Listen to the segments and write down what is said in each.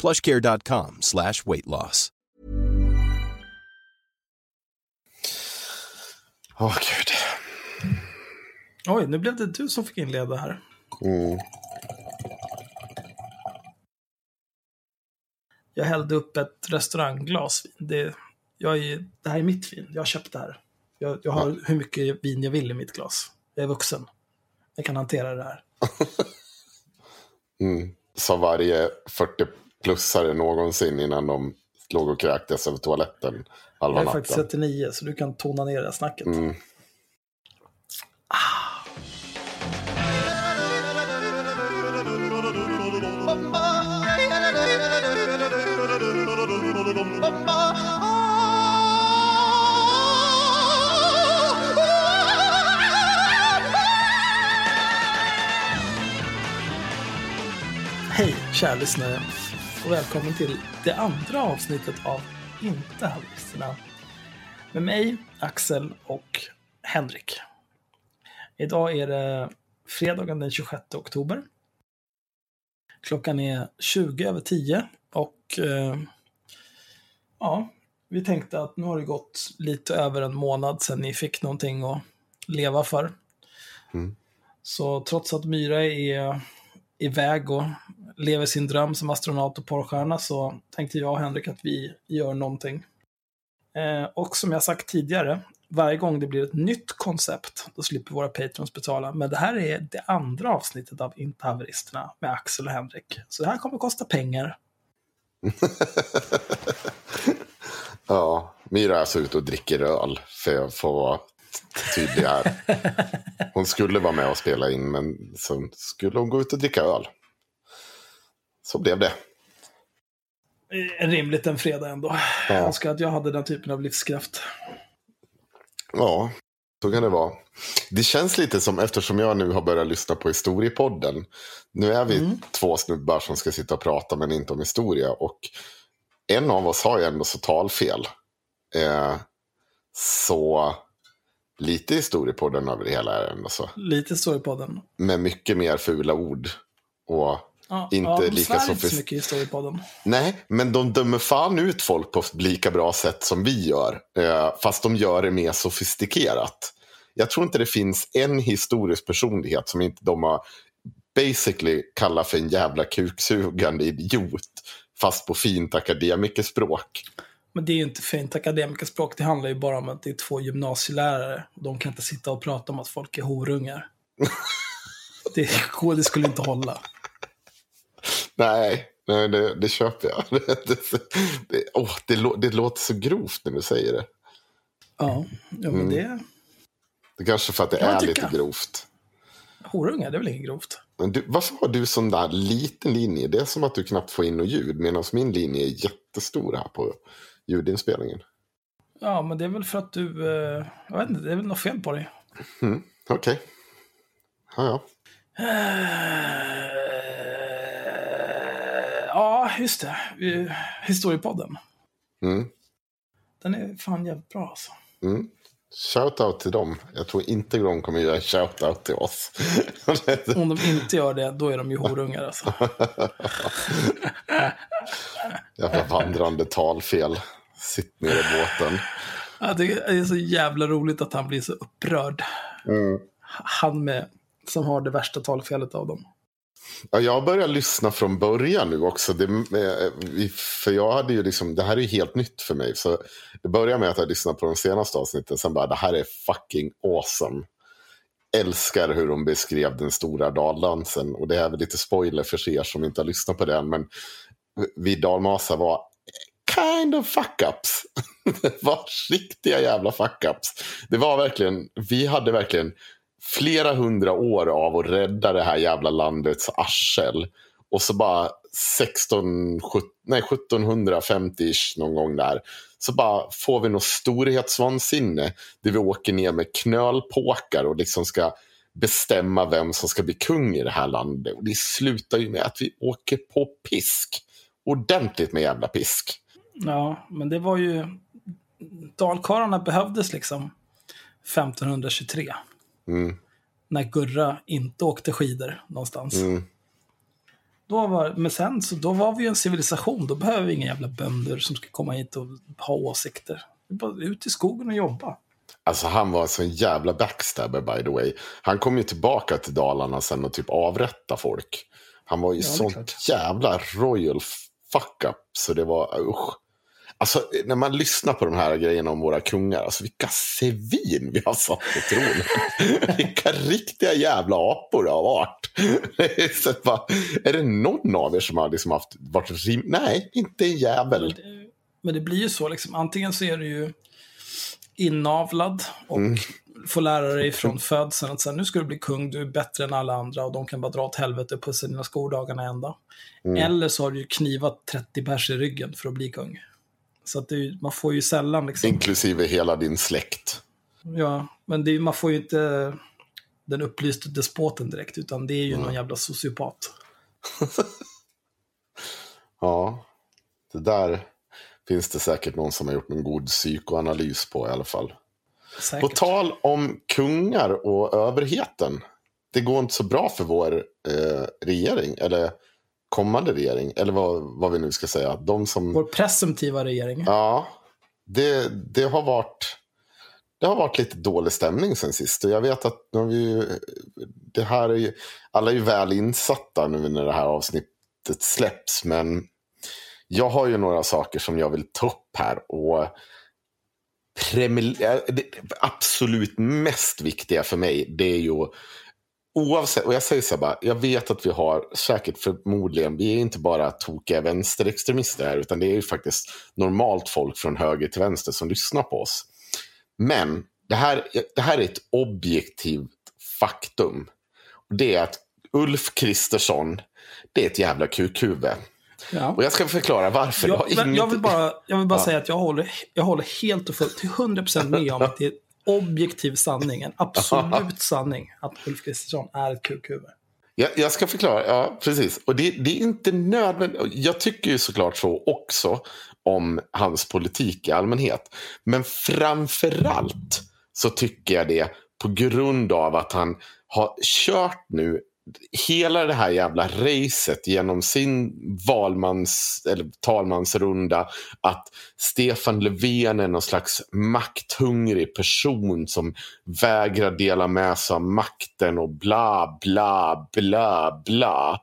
plushcare.com slash weight loss. Åh gud. Oj, nu blev det du som fick inleda här. Mm. Jag hällde upp ett restaurangglas vin. Det, jag är, det här är mitt vin. Jag har köpt det här. Jag, jag har hur mycket vin jag vill i mitt glas. Jag är vuxen. Jag kan hantera det här. Mm. Sa varje 40-plussare någonsin innan de låg och kräktes över toaletten halva Jag är natten. faktiskt 39, så du kan tona ner det här snacket. Mm. Hej, kära lyssnare. Och välkommen till det andra avsnittet av Inte haveristerna. Med mig, Axel och Henrik. Idag är det fredagen den 26 oktober. Klockan är 20 över 10 och eh, ja, vi tänkte att nu har det gått lite över en månad sedan ni fick någonting att leva för. Så trots att Myra är iväg och lever sin dröm som astronaut och porrstjärna så tänkte jag och Henrik att vi gör någonting. Eh, och som jag sagt tidigare, varje gång det blir ett nytt koncept, då slipper våra patrons betala. Men det här är det andra avsnittet av Inte haveristerna med Axel och Henrik. Så det här kommer kosta pengar. Ja, Myra är alltså ute och dricker öl för att få vara tydlig här. Hon skulle vara med och spela in men sen skulle hon gå ut och dricka öl. Så blev det. Rimligt en fredag ändå. Ja. Jag önskar att jag hade den typen av livskraft. Ja, så kan det vara. Det känns lite som, eftersom jag nu har börjat lyssna på historiepodden. Nu är vi två snubbar som ska sitta och prata men inte om historia. Och en av oss har ju ändå så talfel. Eh, så lite historiepodden över det hela är det ändå så. Lite står det på den. Med mycket mer fula ord. Och Ja, Inte ja, lika svär inte sofist- så. Nej, men de dömer fan ut folk på lika bra sätt som vi gör. Eh, fast de gör det mer sofistikerat. Jag tror inte det finns en historisk personlighet som inte de har basically kallat för en jävla kuksugande idiot. Fast på fint akademikerspråk. Men det är ju inte fint akademikerspråk. Det handlar ju bara om att det är två gymnasielärare. Och de kan inte sitta och prata om att folk är horungar. det, det skulle inte hålla. Nej, nej det, det köper jag. Det, det, det, det, det låter så grovt när du säger det. Ja, ja men det... Det är kanske för att det är tycka. lite grovt. Horungar, det är väl inget grovt? Men du, varför har du sån där liten linje? Det är som att du knappt får in något ljud. Medan min linje är jättestor här på ljudinspelningen. Ja, men det är väl för att du... Eh, jag vet inte, det är väl något fel på dig. Mm, Okej. Ja, ja. Ja, just det. Historiepodden. Mm, Den är fan jävligt bra alltså. mm. Shoutout till dem. Jag tror inte de kommer göra shoutout till oss. Om de inte gör det, då är de ju horungar alltså. Jävla vandrande talfel. Sitt ner i båten. Ja, det är så jävla roligt att han blir så upprörd. Mm. Han med, som har det värsta talfelet av dem. Ja, jag börjar lyssna från början nu också. Det, eh, för jag hade ju liksom, det här är ju helt nytt för mig. Så det börjar med att jag lyssnar på de senaste avsnitten. Sen bara, det här är fucking awesome. Älskar hur de beskrev den stora daldansen. Och det är väl lite spoiler för er som inte har lyssnat på den. Men vi dalmasar var kind of fuck-ups. det var riktiga jävla fuck-ups. Det var verkligen, vi hade verkligen flera hundra år av att rädda det här jävla landets arsel. Och så bara 16, 17, nej, 1750-ish någon gång där. Så bara får vi något storhetsvansinne. Där vi åker ner med knölpåkar och liksom ska bestämma vem som ska bli kung i det här landet. Och det slutar ju med att vi åker på pisk. Ordentligt med jävla pisk. Ja, men det var ju... Dalkarlarna behövdes liksom 1523. Mm. När Gurra inte åkte skidor någonstans. Mm. Då var, men sen så då var vi ju en civilisation. Då behöver vi inga jävla bönder som ska komma hit och ha åsikter. Bara ut i skogen och jobba. Alltså han var en sån jävla backstabber by the way. Han kom ju tillbaka till Dalarna sen och typ avrätta folk. Han var ju Ja, sånt jävla royal fuck up. Så det var usch. Alltså när man lyssnar på de här grejerna om våra kungar. Alltså vilka svin vi har satt på tronen. vilka riktiga jävla apor det har varit. Så bara, är det någon av er som har liksom haft, varit rim? Nej, inte en jävel. Men det, men det blir ju så liksom. Antingen så är du ju inavlad och Mm. får lära dig från födseln att sen, nu ska du bli kung, du är bättre än alla andra och de kan bara dra åt helvete på sina skoldagarna ända. Mm. Eller så har du ju knivat 30 pers i ryggen för att bli kung. Så att det, man får ju sällan liksom, Inklusive hela din släkt. ja, men det, man får ju inte den upplyste despoten direkt, utan det är ju någon jävla sociopat. Ja, det där finns det säkert någon som har gjort en god psykoanalys på i alla fall. På Säkert. tal om kungar och överheten. Det går inte så bra för vår eh, regering, eller kommande regering, eller vad, vad vi nu ska säga. De som... Vår presumtiva regering. Ja, det, det, har varit, det har varit lite dålig stämning sen sist. Och jag vet att vi, ju- det här är ju, alla är ju väl insatta nu när det här avsnittet släpps. Men jag har ju några saker som jag vill ta upp här. Och eh, det absolut mest viktiga för mig det är ju Oavsett, och jag säger så här bara, jag vet att vi har säkert förmodligen, vi är inte bara tokiga vänsterextremister här, utan det är ju faktiskt normalt folk från höger till vänster som lyssnar på oss. Men det här, det här är ett objektivt faktum. Det är att Ulf Kristersson, det är ett jävla kukhuvud. Ja. Och jag ska förklara varför. Jag, men inget- jag vill bara, jag vill bara Ja. säga att jag håller, jag håller helt och fullt till 100% med om att det objektiv sanning, en absolut sanning, att Ulf Kristersson är ett kukhuvud. Jag, jag ska förklara, ja precis. Och det, det är inte nödvändigt. Jag tycker ju såklart så också om hans politik i allmänhet. Men framförallt så tycker jag det på grund av att han har kört nu hela det här jävla racet genom sin valmans, eller talmansrunda att Stefan Löfven är någon slags makthungrig person som vägrar dela med sig av makten och bla, bla, bla, bla.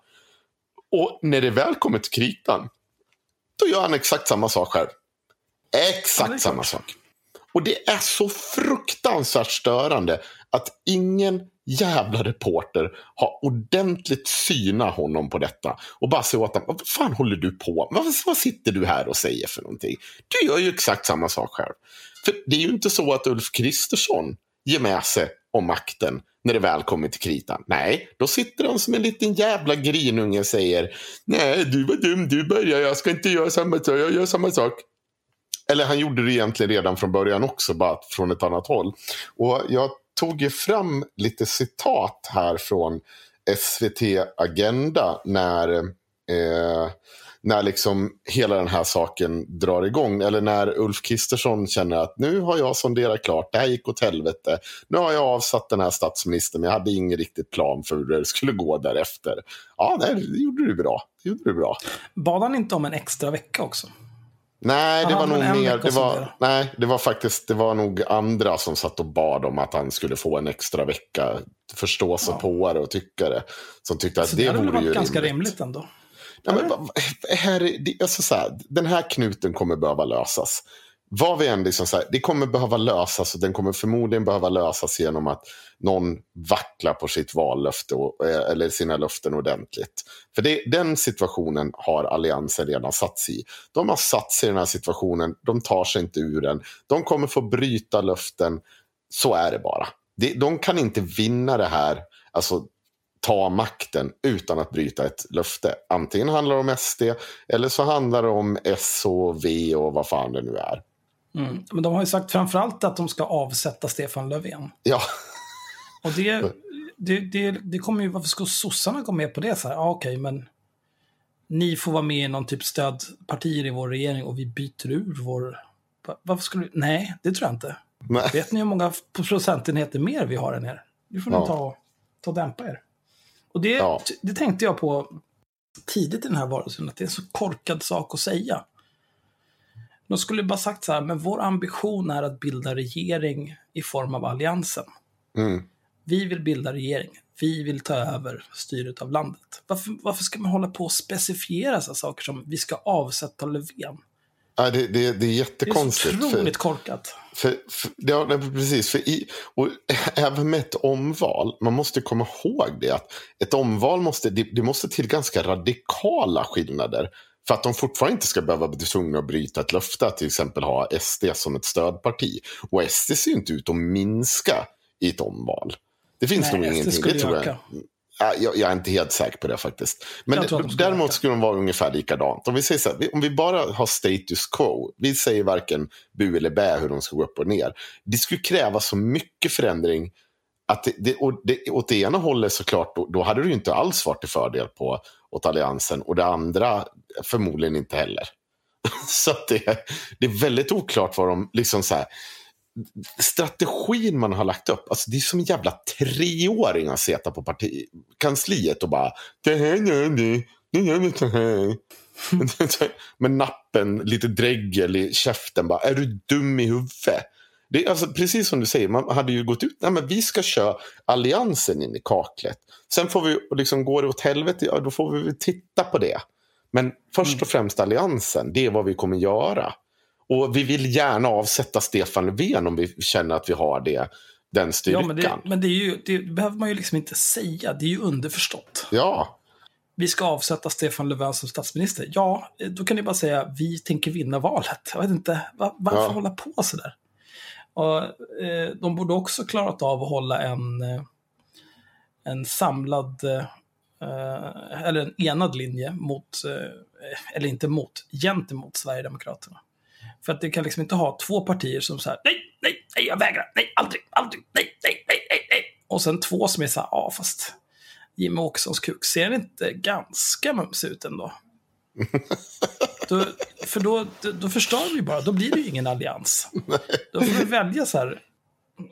Och när det väl kommer till kritan, då gör han exakt samma sak själv. Ja, Exakt samma sak. Och det är så fruktansvärt störande att ingen jävla reporter ha ordentligt syna honom på detta. Och bara säga åt honom, vad fan håller du på med? Vad, vad sitter du här och säger för någonting? Du gör ju exakt samma sak själv. För det är ju inte så att Ulf Kristersson ger med sig om makten när det väl kommer till kritan. Nej, då sitter han som en liten jävla grinunge och säger Nej, du var dum, du börjar, jag ska inte göra samma sak, jag gör samma sak. Eller han gjorde det egentligen redan från början också, bara från ett annat håll. Och jag tog ju fram lite citat här från SVT Agenda när, eh, när liksom hela den här saken drar igång. Eller när Ulf Kristersson känner att nu har jag sonderat klart, det här gick åt helvete. Nu har jag avsatt den här statsministern, men jag hade ingen riktigt plan för hur det skulle gå därefter. Ja, det gjorde du bra. Det gjorde du bra. Bad han inte om en extra vecka också? Nej, det var nog mer. Det var, nej, det var faktiskt det var nog andra som satt och bad om att han skulle få en extra vecka. Förstå sig på det och tycka det. Som tyckte att Så det, det vore ju varit ganska rimligt. rimligt ändå. Ja, men, här, alltså, så här, den här knuten kommer behöva lösas. Vad vi än liksom, så här, det kommer behöva lösas och den kommer förmodligen behöva lösas genom att någon vacklar på sitt vallöfte och, eh, eller sina löften ordentligt. För det, den situationen har Alliansen redan satt sig i. De har satt sig i den här situationen, de tar sig inte ur den. De kommer få bryta löften, så är det bara. De, de kan inte vinna det här, alltså ta makten utan att bryta ett löfte. Antingen handlar det om SD eller så handlar det om S och V och vad fan det nu är. Mm. Men de har ju sagt framförallt att de ska avsätta Stefan Löfven. Ja, Och det, det, det, det kommer ju, varför ska sossarna gå med på det? Så här, ja, okej, men ni får vara med i någon typ stödpartier i vår regering och vi byter ur vår... Va- Varför skulle Nej, det tror jag inte. nej. Vet ni hur många procentenheter mer vi har än er? Nu får ni Ja. ta, ta och dämpa er. Och det, Ja. det tänkte jag på tidigt i den här varelsen, att det är en så korkad sak att säga. De skulle bara sagt så här, men vår ambition är att bilda regering i form av alliansen. Mm. Vi vill bilda regering. Vi vill ta över styret av landet. Varför, varför ska man hålla på och specifiera så saker som vi ska avsätta Löfven? Ja, det, det, det är Det är jättekonstigt. så otroligt korkat. För, för, ja, nej, precis. För i, och även med ett omval, man måste komma ihåg det. att Ett omval måste, det, det måste till ganska radikala skillnader. För att de fortfarande inte ska behöva bli tvungna att bryta ett löfte att till exempel ha SD som ett stödparti. Och SD ser ju inte ut att minska i ett omval. Det finns Nej, nog ingenting. Det tror jag. Ja, jag, jag är inte helt säker på det faktiskt. Men de skulle däremot skulle de vara ungefär likadant. Om vi, säger så här, om vi bara har status quo, vi säger varken bu eller bä hur de ska gå upp och ner. Det skulle kräva så mycket förändring att det, det, och det, åt det ena hållet såklart, då, då hade det inte alls varit till fördel på, åt Alliansen och det andra förmodligen inte heller. så det, det är väldigt oklart vad de liksom så här, strategin man har lagt upp. Alltså det är som en jävla treåring att sitta på parti, kansliet och bara det här gör ni, nu gör vi så här. Med nappen, lite dregel i käften. Bara, är du dum i huvudet? Det alltså, precis som du säger, man hade ju gått ut. Nej, men vi ska köra alliansen in i kaklet. Sen får vi, liksom, går det åt helvete, ja, då får vi titta på det. Men först och främst alliansen, det är vad vi kommer göra. Och vi vill gärna avsätta Stefan Löfven om vi känner att vi har det, den Ja, styrkan. men, det, men det, ju, det behöver man ju liksom inte säga. Det är ju underförstått. Ja, Vi ska avsätta Stefan Löfven som statsminister. Ja, då kan ni bara säga vi tänker vinna valet. Jag vet inte, va- varför Ja. hålla på sådär? Och, eh, de borde också klarat av att hålla en, eh, en samlad, eh, eh, eller en enad linje mot, eh, eller inte mot, gentemot Sverigedemokraterna. För att det kan liksom inte ha två partier som så här, nej, nej, nej, jag vägrar, nej, aldrig, aldrig, nej, nej, nej, nej, nej. Och sen två som är så här, ja, fast Jimmie Åkessons kuk, ser inte ganska mums ut ändå? då, för då, då, förstör vi bara, då blir det ju ingen allians. Då får vi välja så här,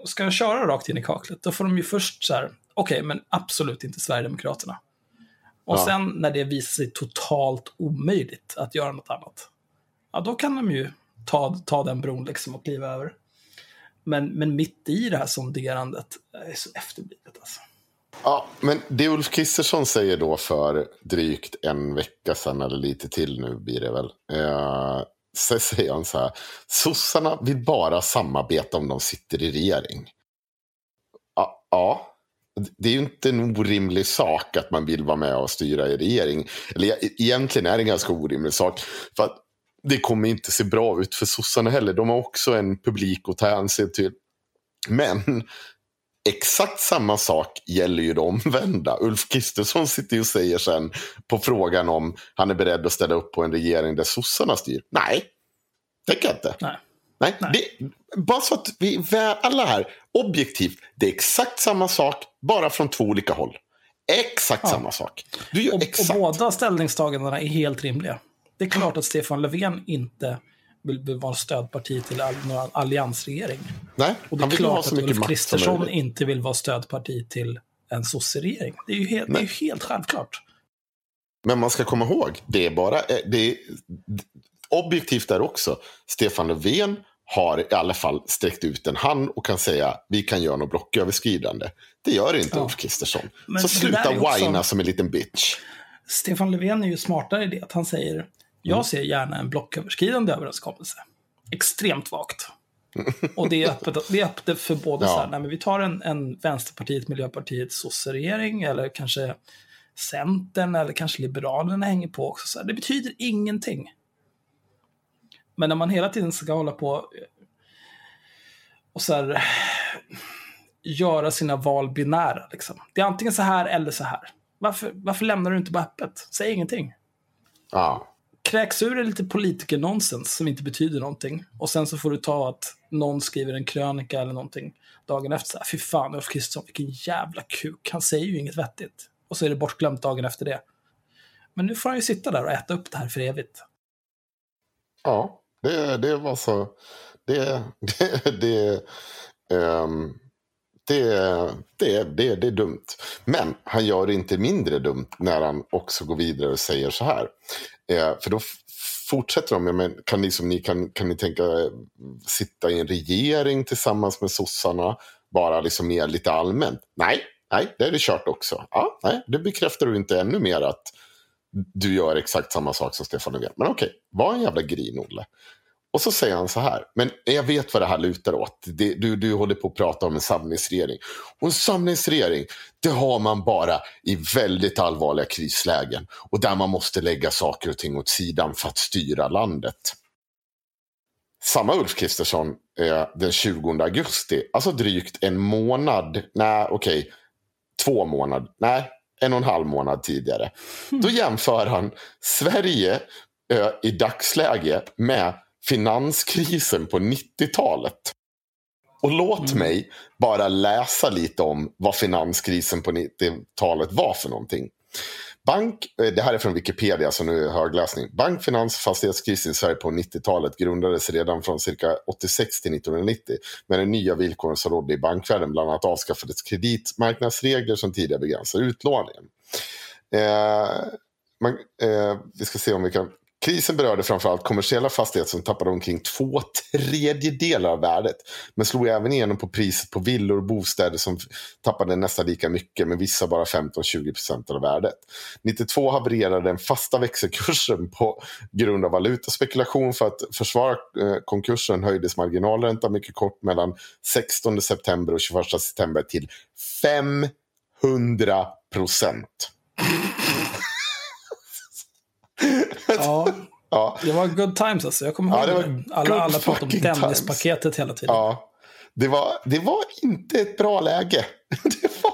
ska jag köra rakt in i kaklet, då får de ju först så här, okej, men absolut inte Sverigedemokraterna. Och Ja. sen när det visar sig totalt omöjligt att göra något annat, ja då kan de ju ta, ta den bron liksom och kliva över. Men, men mitt i det här sonderandet, det är så efterblivet alltså. Ja, men det Ulf Kristersson säger då för drygt en vecka sedan, eller lite till nu blir det väl. Eh, så säger han så här, sossarna vill bara samarbeta om de sitter i regering. Ja, ja, det är ju inte en orimlig sak att man vill vara med och styra i regering. Eller egentligen är det en ganska orimlig sak. För att det kommer inte se bra ut för sossarna heller. De har också en publik att ta hänsyn till. Men Exakt samma sak gäller ju det omvända. Ulf Kristersson sitter ju och säger sen på frågan om han är beredd att ställa upp på en regering där sossarna styr. Nej, tänker jag inte. Nej. Nej, Nej. Det, bara så att vi alla här objektivt. Det är exakt samma sak, bara från två olika håll. Exakt Ja. samma sak. Du gör Och, och exakt. båda ställningstagandena är helt rimliga. Det är klart att Stefan Löfven inte vill, vill vara stödparti till all, någon alliansregering. Nej, Och det är klart att Ulf Kristersson inte vill vara stödparti till en sosseregering. Det är ju helt, det är ju helt självklart. Men man ska komma ihåg, det är bara, eh, det är, objektivt där också. Stefan Löfven har i alla fall sträckt ut en hand och kan säga vi kan göra något blocköverskridande. Det gör inte Ja. Ulf Kristersson. Men Så sluta whina som en liten bitch. Stefan Löfven är ju smartare i det att han säger jag Mm. ser gärna en blocköverskridande överenskommelse. Extremt vagt. Och det är öppet, det är öppet för både Ja. så här, nej, men vi tar en, en Vänsterpartiet, Miljöpartiet, sosseregering eller kanske Centern eller kanske Liberalerna hänger på också. Så här, det betyder ingenting. Men när man hela tiden ska hålla på och så här, göra sina val binära. Liksom. Det är antingen så här eller så här. Varför, varför lämnar du inte bara öppet? Säg ingenting. Ja. Kräks ur dig lite politikernonsens som inte betyder någonting. Och sen så får du ta att någon skriver en krönika eller någonting dagen efter. Så här, Fy fan, Ulf Kristersson, vilken jävla kuk. Han säger ju inget vettigt. Och så är det bortglömt dagen efter det. Men nu får han ju sitta där och äta upp det här för evigt. Ja, det, det var så. Det, det, det, um, det, det, det, det är dumt. Men han gör det inte mindre dumt när han också går vidare och säger så här. Eh, för då fortsätter de med, men kan ni, som ni, kan, kan ni tänka er sitta i en regering tillsammans med sossarna? Bara liksom mer lite allmänt. Nej, nej, det är det kört också. Ja, nej, det bekräftar du inte ännu mer att du gör exakt samma sak som Stefan Löfven. Men okej, var en jävla grin, Olle. Och så säger han så här, men jag vet vad det här lutar åt. Det, du, du håller på att prata om en samlingsregering. Och en samlingsregering, det har man bara i väldigt allvarliga krislägen. Och där man måste lägga saker och ting åt sidan för att styra landet. Samma Ulf Kristersson eh, den 20 augusti, alltså drygt en månad, nej okej, två månader, nej, en och en halv månad tidigare. Då jämför han Sverige eh, i dagsläge med finanskrisen på 90-talet. Och låt mig bara läsa lite om vad finanskrisen på 90-talet var för någonting. Bank, eh, det här är från Wikipedia, så nu är det högläsning. Bank, finans och fastighetskrisen i Sverige på 90-talet grundades redan från cirka 86 till 1990 med de nya villkoren som rådde i bankvärlden. Bland annat avskaffades kreditmarknadsregler som tidigare begränsade utlåningen. Eh, man, eh, vi ska se om vi kan... Krisen berörde framförallt kommersiella fastigheter som tappade omkring två tredjedelar av värdet. Men slog även igenom på priset på villor och bostäder som tappade nästan lika mycket, men vissa bara 15-20% av värdet. 92 havererade den fasta växelkursen på grund av valutaspekulation. För att försvara eh, konkursen höjdes marginalräntan mycket kort mellan 16 september och 21 september till 500 procent. Ja, Ja, det var good times alltså. Jag kommer Ja, ihåg det det. Alla, alla pratade om Dennispaketet hela tiden. ja. Det, var, det var inte ett bra läge. Det var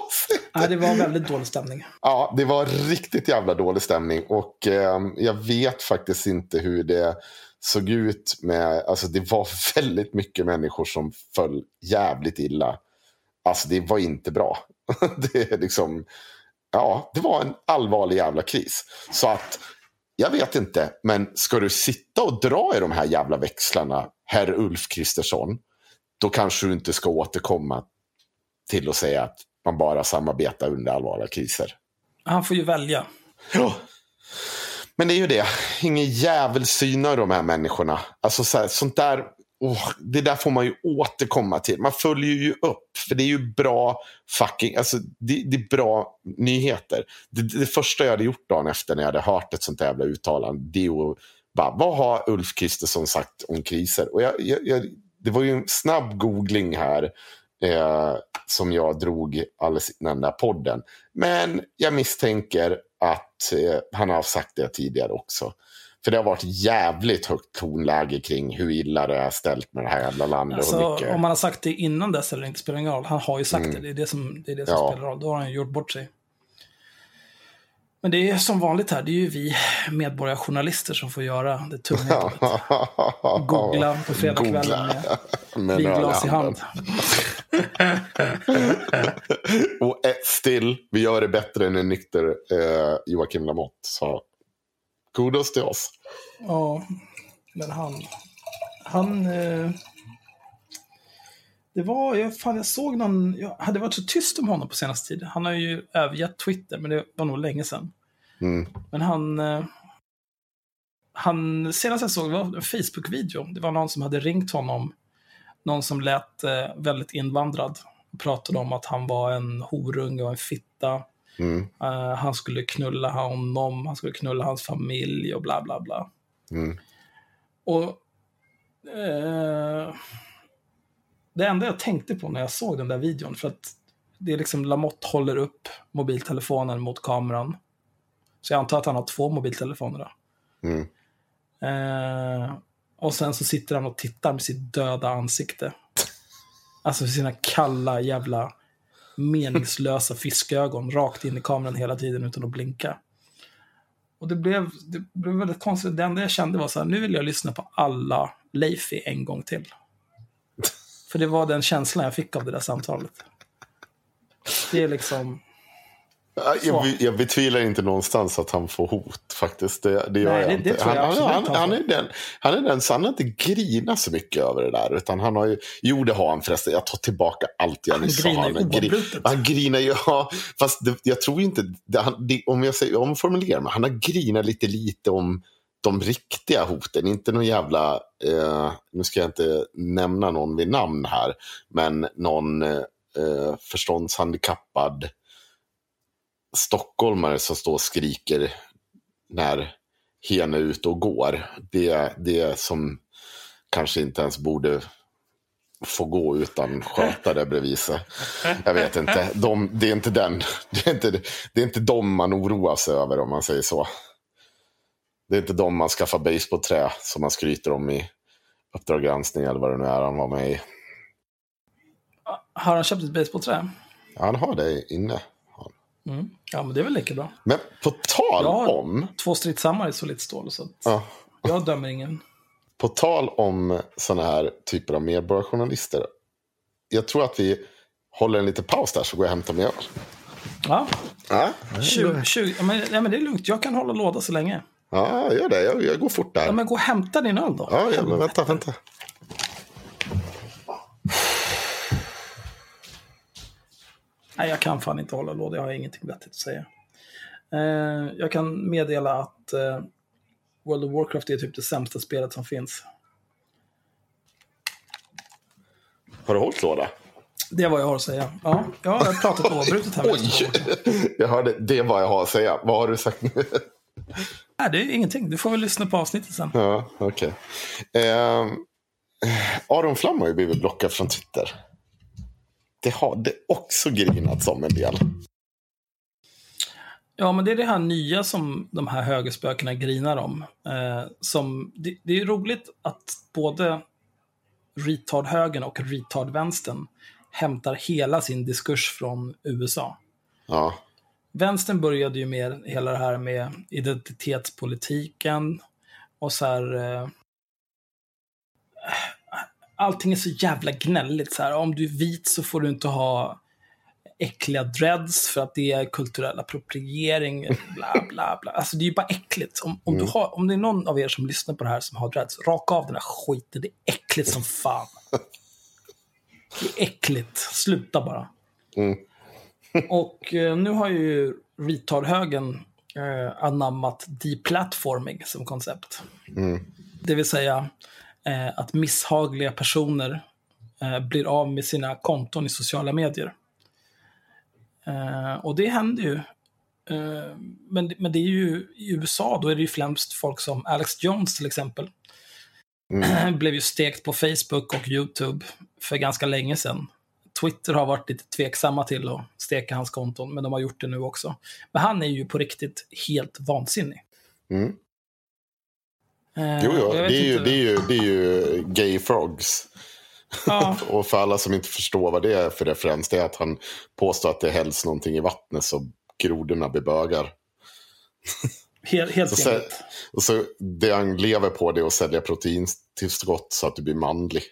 Nej, det var väldigt dålig stämning. Ja, det var riktigt jävla dålig stämning. Och eh, jag vet faktiskt inte hur det såg ut med... Alltså det var väldigt mycket människor som föll jävligt illa. Alltså det var inte bra. det är liksom... Ja, det var en allvarlig jävla kris. Så att, jag vet inte, men ska du sitta och dra i de här jävla växlarna, herr Ulf Kristersson, då kanske du inte ska återkomma till att säga att man bara samarbetar under allvarliga kriser. Han får ju välja. Ja. Men det är ju det. Ingen jävel synar de här människorna. Alltså så här, sånt där oh, det där får man ju återkomma till. Man följer ju upp. För det är ju bra fucking. Alltså, det, det är bra nyheter. Det, det första jag hade gjort dagen efter när jag hade hört ett sånt jävla uttalande. Det är att bara, vad har Ulf Kristersson sagt om kriser? Och jag, jag, jag, det var ju en snabb googling här. Eh, som jag drog alldeles innan den där podden. Men jag misstänker att eh, han har sagt det tidigare också. För det har varit jävligt högt tonläge kring hur illa det är ställt med det här jävla landet. Alltså, mycket... om man har sagt det innan dess eller inte spelar ingen roll. Han har ju sagt det. Det är det som, det är det som Ja. spelar roll. Då har han gjort bort sig. Men det är som vanligt här. Det är ju vi medborgarjournalister som får göra det tunga jobbet. Googla på fredagskvällen med vinglas i hand. Och eh, still, vi gör det bättre än en nykter eh, Joakim Lamotte sa kudos till oss. Ja, men han... Han... Eh, det var... Jag, fan, jag såg någon... Jag hade varit så tyst om honom på senaste tiden. Han har ju övergett Twitter, men det var nog länge sedan. Mm. Men han... Eh, han senast jag såg var en Facebook-video. Det var någon som hade ringt honom. Någon som lät eh, väldigt invandrad. Pratade om att han var en horunge och en fitta. Mm. Eh, han skulle knulla honom, han skulle knulla hans familj och bla bla bla. Mm. Och eh, det enda jag tänkte på när jag såg den där videon, för att det är liksom Lamotte håller upp mobiltelefonen mot kameran. Så jag antar att han har två mobiltelefoner då. Mm. Eh, och sen så sitter han och tittar med sitt döda ansikte. Alltså sina kalla jävla meningslösa fiskögon rakt in i kameran hela tiden utan att blinka. Och det blev, det blev väldigt konstigt. Det enda jag kände var så här, nu vill jag lyssna på alla Leifi en gång till. För det var den känslan jag fick av det där samtalet. Det är liksom... Ja, Jag, jag betvivlar inte någonstans att han får hot faktiskt. Det, det gör Nej, jag det- inte. tror jag han, han, han han, är den, han är den, så han har inte grinat så mycket över det där. Utan han har ju, jo, det har han förresten. Jag tar tillbaka allt jag Han nyss sa. Han, gri- oavbrutet. han grinar ju, ja, fast det, jag tror inte, det, han, det, om jag säger, omformulerar mig, han har grinat lite lite om de riktiga hoten, inte någon jävla, eh, nu ska jag inte nämna någon vid namn här, men någon eh, förståndshandikappad stockholmare som står och skriker när hen är ute och går. Det, det som kanske inte ens borde få gå utan sköta det bredvid sig. Jag vet inte. De, det, är inte den, det, är inte, det är inte de man oroar sig över om man säger så. Det är inte de man skaffar basebollträ som man skryter om i Uppdrag granskning eller vad det nu är han var med i. Har han köpt ett basebollträ? Ja, Han har det inne. Mm. Ja, men det är väl lika bra. Men på tal Jag har om... två stridshammare i solitt stål, så Ja, jag dömer ingen. På tal om sådana här typer av medborgarjournalister. Jag tror att vi håller en liten paus där så går jag och hämtar mer öl. Ja, Ja, 20, 20, ja, men, ja, men det är lugnt. Jag kan hålla låda så länge. ja gör det. Jag, jag går fort där. Ja, men gå och hämta din öl då. Ja, ja, men vänta, vänta. Nej, jag kan fan inte hålla låda. Jag har ingenting vettigt att säga. Eh, jag kan meddela att eh, World of Warcraft är typ det sämsta spelet som finns. Har du hållit låda? Det är vad jag har att säga. Ja, jag har pratat oavbrutet här. Oj! Jag hörde, det är vad jag har att säga. Vad har du sagt nu? Nej, det är ingenting. Du får väl lyssna på avsnittet sen. Ja, okej. Eh, Aron Flam har ju blivit blockad från Twitter. Det har det också grinats om en del. Ja, men det är det här nya som de här högerspökena grinar om. Eh, som, det, det är roligt att både retard-högern och retard-vänstern hämtar hela sin diskurs från USA. Ja, Vänstern började ju med hela det här med identitetspolitiken och så här... Eh, allting är så jävla gnälligt. Så här. Om du är vit så får du inte ha äckliga dreads för att det är kulturell appropriering. Bla, bla, bla. Alltså det är ju bara äckligt. Om, om, du har, om det är någon av er som lyssnar på det här som har dreads, raka av den här skiten. Det är äckligt som fan. Det är äckligt. Sluta bara. Mm. Och eh, nu har ju retardhögen eh, anammat deplatforming som koncept. Mm. Det vill säga eh, att misshagliga personer eh, blir av med sina konton i sociala medier. Eh, och det händer ju. Eh, men, men det är ju i USA, då är det ju främst folk som Alex Jones till exempel. blev ju stekt på Facebook och YouTube för ganska länge sedan. Twitter har varit lite tveksamma till att steka hans konton, men de har gjort det nu också. Men han är ju på riktigt helt vansinnig. Mm. Eh, Jo, jo. Det, är ju, det, är ju, det är ju gay frogs. Ja, Och för alla som inte förstår vad det är för referens, det är att han påstår att det hälls någonting i vattnet så grodorna blir bögar. helt, helt Så, och så det han lever på det är att sälja proteintillskott så att du blir manlig.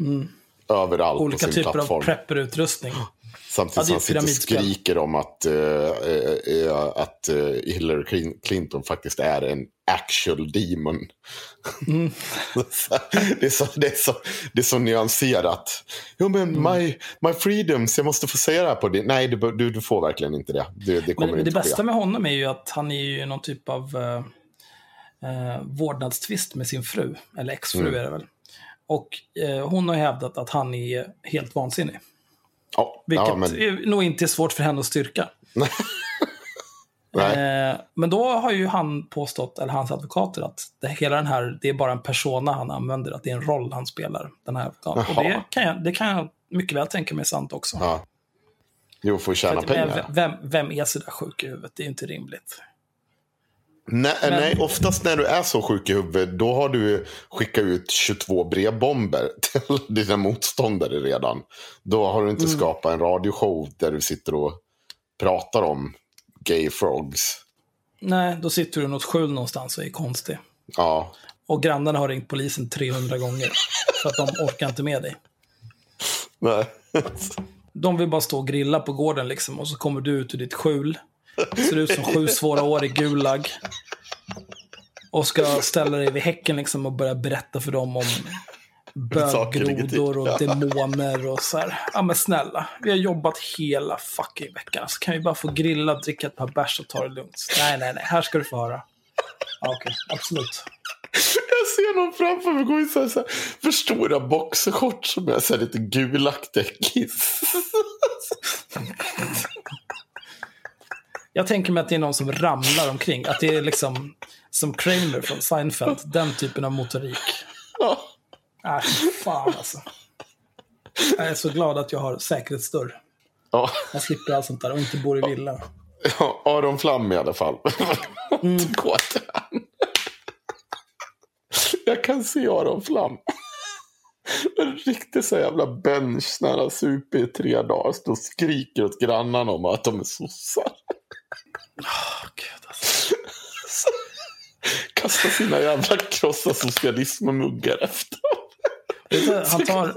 Mm. Överallt Olika på sin typer plattform. av prepperutrustning. Samtidigt det som han sitter och skriker om att, eh, eh, eh, att Hillary Clin- Clinton faktiskt är en actual demon. Mm. det, är så, det, är så, det är så nyanserat. Jo men Mm. my, my freedoms, jag måste få säga det här på din... Nej, du, du, du får verkligen inte det. Det, det kommer Men, men det inte bästa ske. med honom är ju att han är ju någon typ av eh, vårdnadstvist med sin fru, eller exfru Mm. är det väl. Och eh, hon har hävdat att han är helt vansinnig. Ja, Vilket ja, men, är nog inte är svårt för henne att styrka. Eh, men då har ju han påstått, eller hans advokater, att det, hela den här, det är bara en persona han använder, att det är en roll han spelar, den här advokaten. Och det kan, jag, det kan jag mycket väl tänka mig är sant också. Ja. Jo, för att tjäna pengar. vem, vem är så där sjuk i huvudet? Det är ju inte rimligt. Nej, Men- nej, oftast när du är så sjuk i huvudet, då har du skickat ut 22 brevbomber till dina motståndare redan. Då har du inte Mm. skapat en radioshow där du sitter och pratar om gay frogs. Nej, då sitter du i något skjul någonstans och är konstig. Ja, Och grannarna har ringt polisen 300 gånger. För att de orkar inte med dig. nej. De vill bara stå och grilla på gården liksom. Och så kommer du ut ur ditt skjul. Ser ut som sju svåra år i Gulag. Och ska ställa dig vid häcken liksom och börja berätta för dem om böggrodor och demoner och så här. Ja men snälla, vi har jobbat hela fucking veckan. Så kan vi bara få grilla, dricka ett par bärs och ta det lugnt. Nej, nej, nej, här ska du få höra. Ja, Okej, absolut. Jag ser någon framför mig gå i så här, så här för stora boxershorts som är så här lite gulaktiga kiss. Jag tänker mig att det är någon som ramlar omkring. Att det är liksom som Kramer från Seinfeld. Den typen av motorik. Fy fan alltså. Jag är så glad att jag har säkerhetsdörr. Ja. Jag slipper allt sånt där och inte bor i villa. Ja, Aron Flam i alla fall. Mm. Jag kan se Aron Flam. En riktigt så jävla bench när han har supit i tre dagar. Står och skriker åt grannarna om att de är sossar. Åh, Gud, alltså. Kastar sina jävla krossa socialism-muggar efter. Vet du, han tar...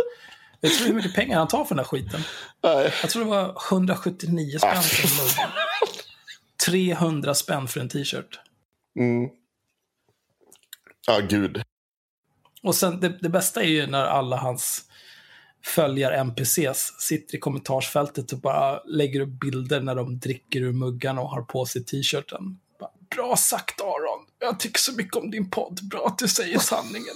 Vet du hur mycket pengar han tar för den här skiten? Nej. Jag tror det var 179 spänn för en mugg. 300 spänn för en t-shirt. Mm. Ja, gud. Och sen det, det bästa är ju när alla hans följare NPCs sitter i kommentarsfältet och bara lägger upp bilder när de dricker ur muggarna och har på sig t-shirten. Bra sagt Aron, jag tycker så mycket om din podd, bra att du säger sanningen.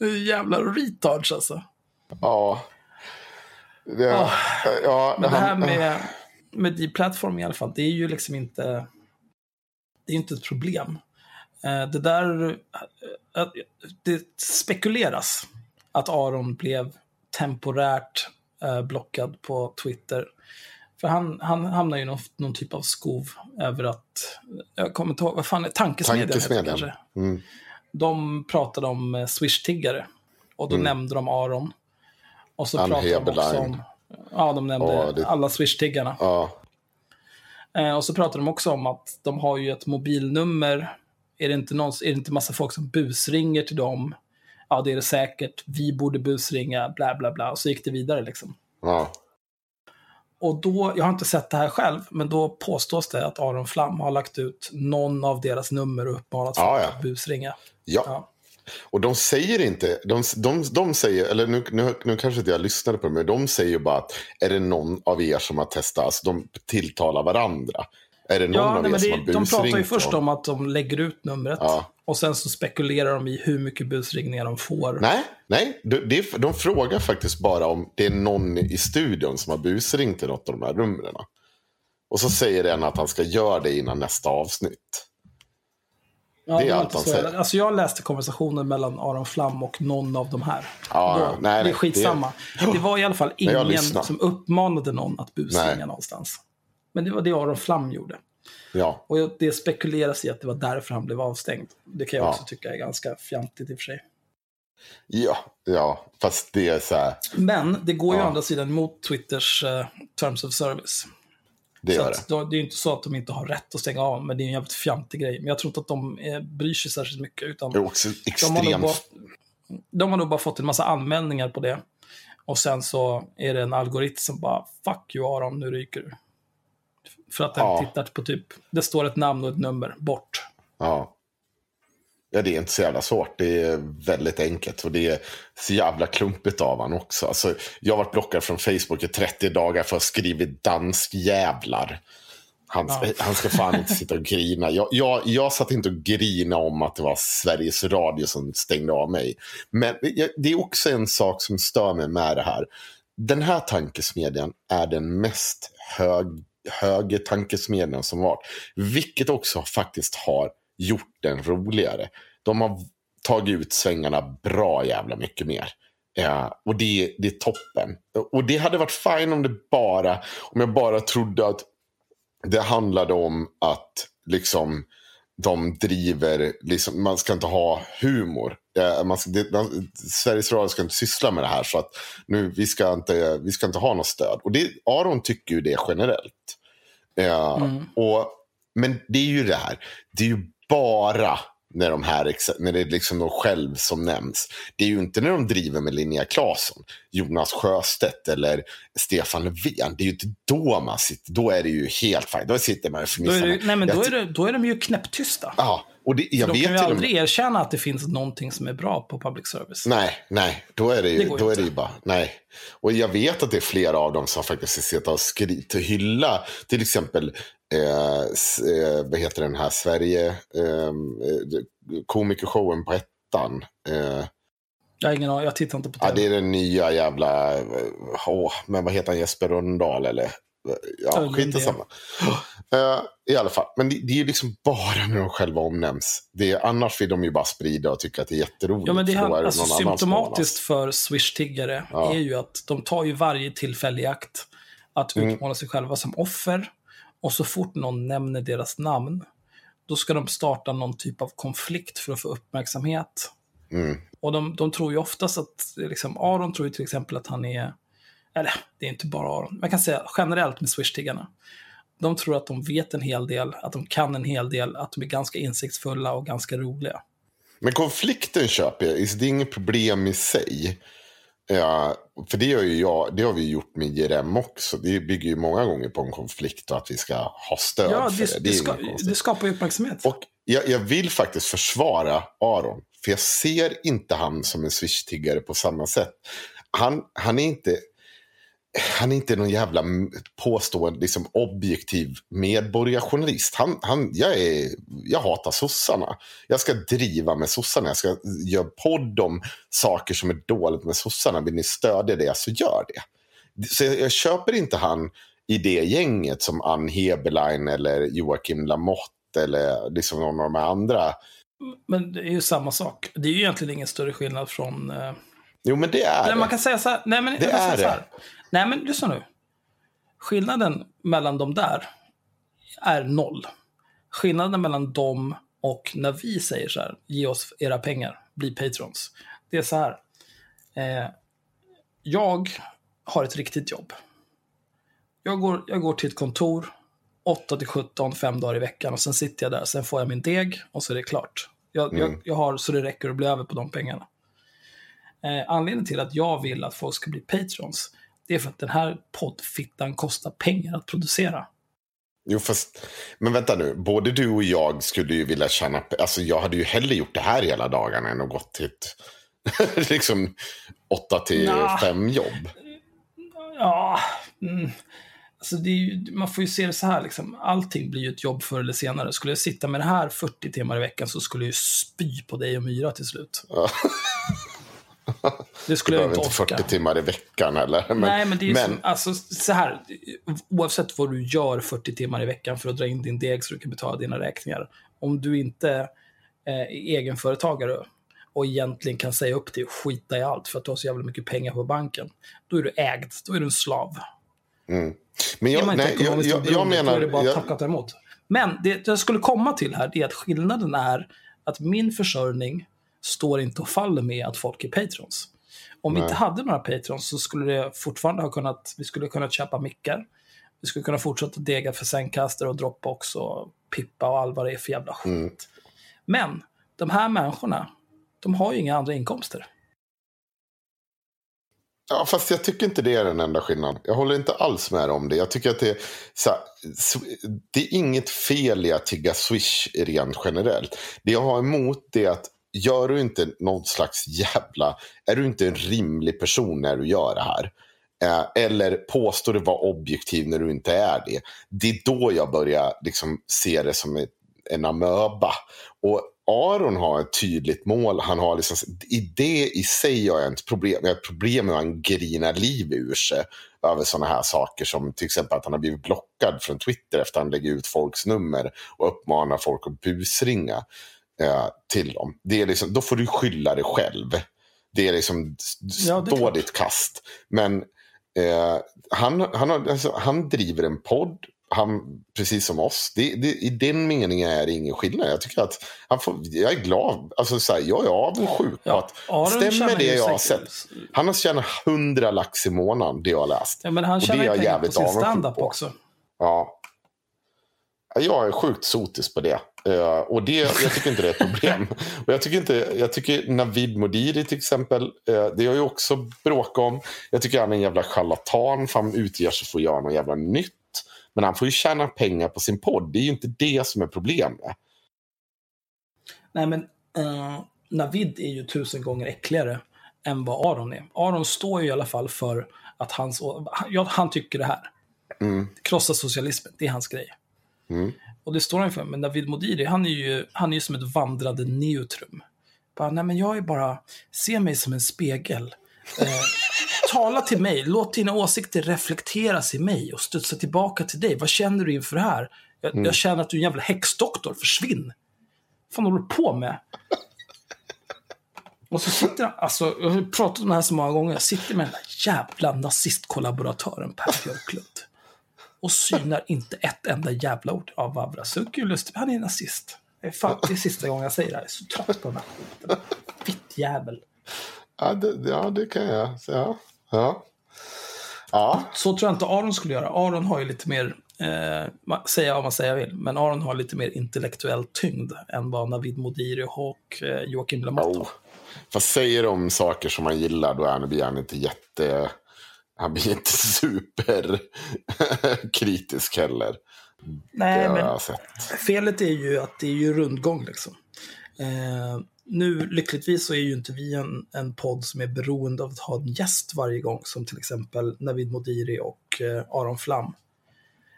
Jävla retards alltså. Ja. Det, ja, Ah. Men det här med, med D-platform i alla fall, det är ju liksom inte... Det är inte ett problem. Eh, Det där... eh, Det spekuleras att Aron blev temporärt eh, blockad på Twitter. För han, han hamnar ju i någon, någon typ av skov över att... Jag kommer inte ihåg, vad fan är tankesmedjan? Tankesmedjan. kanske? Mm. De pratade om eh, Swish-tiggare. Och då nämnde de Aron. Och så Ann pratade de också Heberlein. om... Ja, de nämnde Ja, det- alla Swish-tiggarna. Eh, och så pratade de också om att de har ju ett mobilnummer. Är det inte, någon, är det inte massa folk som busringer till dem? Ja, det är det säkert. Vi borde busringa, bla bla bla. Och så gick det vidare liksom. ja. Och då, jag har inte sett det här själv, men då påstås det att Aron Flam har lagt ut någon av deras nummer och uppmanat folk Ja, ja. att busringa. Ja. Ja. Och de säger inte, de, de, de säger, eller nu, nu, nu kanske inte jag lyssnade på det, men de säger bara att är det någon av er som har testat, alltså de tilltalar varandra. Är det någon Ja, av nej, er men som det, har de pratar ju busringt först om att de lägger ut numret. Ja. Och sen så spekulerar de i hur mycket busringningar de får. Nej, nej de, de, de frågar faktiskt bara om det är någon i studion som har busringt till något av de här numren. Och så säger den att han ska göra det innan nästa avsnitt. Ja, det är allt han säger. Alltså jag läste konversationen mellan Aron Flam och någon av de här. Ja, Då, nej, det är skitsamma. Det... var i alla fall ingen som uppmanade någon att busringa Nej. någonstans. Men det var det Aron Flam gjorde. Ja, Och det spekuleras i att det var därför han blev avstängd. Det kan jag Ja. också tycka är ganska fjantigt i och för sig. ja, ja, fast det är så här, Men det går ju Ja. å andra sidan mot Twitters eh, Terms of Service. det så gör det. då, det är ju inte så att de inte har rätt att stänga av, men det är en jävligt fjantig grej. Men jag tror inte att de eh, bryr sig särskilt mycket. Utan Det är också de, har extremt. bara, de har nog bara fått en massa anmälningar på det. Och sen så är det en algoritm som bara, fuck you Aron, nu ryker du. För att den Ja. tittar på typ, det står ett namn och ett nummer, bort. Ja. Ja, det är inte så jävla svårt. Det är väldigt enkelt. Och det är så jävla klumpigt av han också. Alltså, jag har varit blockad från Facebook i 30 dagar för att ha skrivit danskjävlar. Han, Ja. han ska fan inte sitta och grina. Jag, jag, jag satt inte och grina om att det var Sveriges Radio som stängde av mig. Men det är också en sak som stör mig med det här. Den här tankesmedjan är den mest hög, högertankesmedjan som varit. Vilket också faktiskt har gjort den roligare. De har tagit ut svängarna bra jävla mycket mer. Ja, och det, det är toppen. Och det hade varit fine om det bara, om jag bara trodde att det handlade om att liksom de driver, liksom, man ska inte ha humor. Man ska, det, man, Sveriges Radio ska inte syssla med det här så att nu, vi, ska inte, vi ska inte ha något stöd. Och det, Aron tycker ju det generellt. Eh, Mm. och, men det är ju det här, det är ju bara när, de här, när det är liksom de själv som nämns. Det är ju inte när de driver med Linnea Claesson, Jonas Sjöstedt eller Stefan Löfven. Det är ju inte då man sitter, då är det ju helt fint. Då sitter man och Då är, fnissar. det, nej, men Jag då, är ty- det, då är de ju knäpptysta. Ja, och det, jag de vet kan ju och aldrig med... erkänna att det finns någonting som är bra på public service. Nej, nej, då är det ju, Det då är det bara, nej. Och jag vet att det är flera av dem som faktiskt sitter och skrivit hylla, till exempel, eh, eh, vad heter den här, Sverige, eh, komikershowen på ettan. Eh, Jag har ingen aning, jag tittar inte på ja, TV. det är den nya jävla, åh, men vad heter han, Jesper Rönndahl eller? Ja, skit i samma. Eh, I alla fall, men det, det är ju liksom bara när de själva omnämns. Det är, annars vill de ju bara sprida och tycka att det är jätteroligt. Ja, men det då är alltså, symptomatiskt för Swish-tiggare Ja. är ju att de tar ju varje tillfälle i akt att Mm. utmåla sig själva som offer. Och så fort någon nämner deras namn, då ska de starta någon typ av konflikt för att få uppmärksamhet. Mm. Och de, de tror ju oftast att, liksom, Aron tror ju till exempel att han är, eller det är inte bara Aron, man kan säga generellt med Swish-tiggarna. De tror att de vet en hel del, att de kan en hel del, att de är ganska insiktsfulla och ganska roliga. Men konflikten köper jag, det är inget problem i sig. Ja, för det, gör ju jag, det har vi gjort med JRM också. Det bygger ju många gånger på en konflikt och att vi ska ha stöd Ja, för det, det. det, ska, det skapar ju uppmärksamhet. Och jag, jag vill faktiskt försvara Aron. För jag ser inte han som en swish-tiggare på samma sätt. Han, han är inte... Han är inte någon jävla påstående liksom, objektiv medborgarjournalist. Han, han, jag, är, jag hatar sossarna. Jag ska driva med sossarna. Jag ska göra podd om saker som är dåligt med sossarna. Vill ni stödja det så gör det. Så jag, jag köper inte han i det gänget som Ann Heberlein eller Joakim Lamotte eller liksom någon av de här andra. Men det är ju samma sak. Det är ju egentligen ingen större skillnad från... Eh... Jo, men det är man det. kan säga så här. Nej, men Det är så det. Nej, men lyssna nu. Skillnaden mellan de där är noll. Skillnaden mellan dem och när vi säger så här, ge oss era pengar, bli patrons. Det är så här. Eh, jag har ett riktigt jobb. Jag går, jag går till ett kontor 8 till 17, fem dagar i veckan och sen sitter jag där, sen får jag min deg och så är det klart. Jag, jag, jag har så det räcker att bli över på de pengarna. Eh, anledningen till att jag vill att folk ska bli patrons, det är för att den här poddfittan kostar pengar att producera. Jo, fast, men vänta nu. Både du och jag skulle ju vilja tjäna... Alltså, jag hade ju hellre gjort det här hela dagarna än att gått till ett liksom åtta till fem jobb. Ja, mm. alltså ju, man får ju se det så här, liksom. allting blir ju ett jobb förr eller senare. Skulle jag sitta med det här 40 timmar i veckan så skulle jag ju spy på dig och Myra till slut. Ja. Det skulle Du jag inte orka. 40 timmar i veckan heller. Men, Nej, men det är ju men, som, alltså, så här, oavsett vad du gör 40 timmar i veckan för att dra in din deg så du kan betala dina räkningar. Om du inte eh, är egenföretagare och egentligen kan säga upp dig och skita i allt för att du har så jävla mycket pengar på banken, då är du ägd, då är du en slav. mm. men jag, nej, jag, ekonomiskt jag, jag oberoende, då menar... är det bara Jag, tacka och ta emot. Men det jag skulle komma till här, är att skillnaden är att min försörjning står inte och faller med att folk är patrons. Om vi Nej. inte hade några patrons så skulle det fortfarande ha kunnat, vi skulle kunna köpa mickar. Vi skulle kunna fortsätta dega för Zencaster och Dropbox och Pippa och allt vad det är för jävla skit. Mm. Men de här människorna, de har ju inga andra inkomster. Ja, fast jag tycker inte det är den enda skillnaden. Jag håller inte alls med om det. Jag tycker att det är, så här, det är inget fel i att tigga Swish rent generellt. Det jag har emot det är att gör du inte någon slags jävla... Är du inte en rimlig person när du gör det här? Eh, eller påstår du vara objektiv när du inte är det. Det är då jag börjar liksom se det som en amöba. Och Aron har ett tydligt mål. Han har liksom, i det i sig har jag ett problem. Jag har ett problem med att han grinar liv ur sig över sådana här saker som till exempel att han har blivit blockad från Twitter efter att han lägger ut folks nummer och uppmanar folk att busringa eh, till dem. Det är liksom, då får du skylla dig själv. Det är liksom, ja, det ditt kast. Men eh, han, han, har, alltså, han driver en podd han, precis som oss. Det, det, I den meningen är det ingen skillnad. Jag tycker att han får, jag är glad. Alltså, så här, jag är avundsjuk ja, på att stämmer det jag har sett. Han har tjänat 100 lax i månaden, det jag har läst. Ja, men han tjänar ju pengar på sin standup också. Ja. Jag är sjukt sotis på det. Uh, och det, jag tycker inte det är ett problem. och jag tycker, inte, jag tycker Navid Modiri till exempel, uh, det har ju också bråk om. Jag tycker han är en jävla charlatan för han utger sig för att göra något jävla nytt. Men han får ju tjäna pengar på sin podd. Det är ju inte det som är problemet. Nej, men uh, Navid är ju tusen gånger äckligare än vad Aron är. Aron står ju i alla fall för att hans, ja, han tycker det här. Mm. Krossa socialismen, det är hans grej. Mm. Och det står han för. Men Navid Modiri, han är ju, han är ju som ett vandrande neutrum. Bara, nej men jag är bara, se mig som en spegel. Eh, tala till mig, låt dina åsikter reflekteras i mig och studsa tillbaka till dig. Vad känner du inför det här? Jag, mm. jag känner att du är en jävla häxdoktor, försvinn! Vad fan håller du på med? Och så sitter han, alltså, jag har pratat om det här så många gånger, jag sitter med den där jävla nazistkollaboratören Per Björklund. Och synar inte ett enda jävla ord av Vavra. Han är nazist. Det är, fan, det är sista gången jag säger det här. Jag är så trött på den här skiten. Fitt jävel. Ja det, ja, det kan jag säga. Ja. ja. Så tror jag inte Aron skulle göra. Aron har ju lite mer, eh, säga vad man säger vill, men Aron har lite mer intellektuell tyngd än vad Navid Modiri och eh, Joakim Lamotte har. Fast säger de saker som man gillar, då blir han inte jätte... Han blir inte superkritisk heller. Nej, men felet är ju att det är ju rundgång liksom. Eh, nu, lyckligtvis, så är ju inte vi en, en podd som är beroende av att ha en gäst varje gång, som till exempel Navid Modiri och eh, Aron Flam.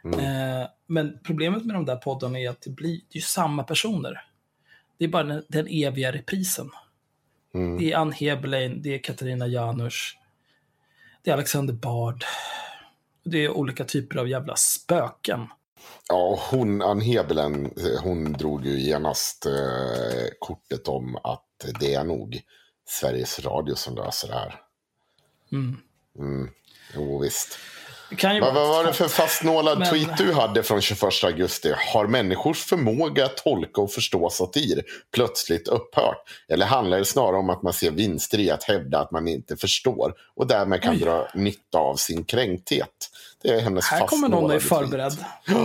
Mm. Eh, men problemet med de där poddarna är att det blir det är samma personer. Det är bara den, den eviga reprisen. Mm. Det är Ann Heberlein, det är Katarina Janouch, det är Alexander Bard. Det är olika typer av jävla spöken. Ja, hon, Ann Hebelen, hon drog ju genast eh, kortet om att det är nog Sveriges Radio som löser det här. Mm. Mm. Jo, visst. Vad, vad var det för fastnålad men... tweet du hade från 21 augusti? Har människors förmåga att tolka och förstå satir plötsligt upphört? Eller handlar det snarare om att man ser vinster i att hävda att man inte förstår och därmed kan Oj. dra nytta av sin kränkthet? Det är hennes Här kommer någon är förberedd.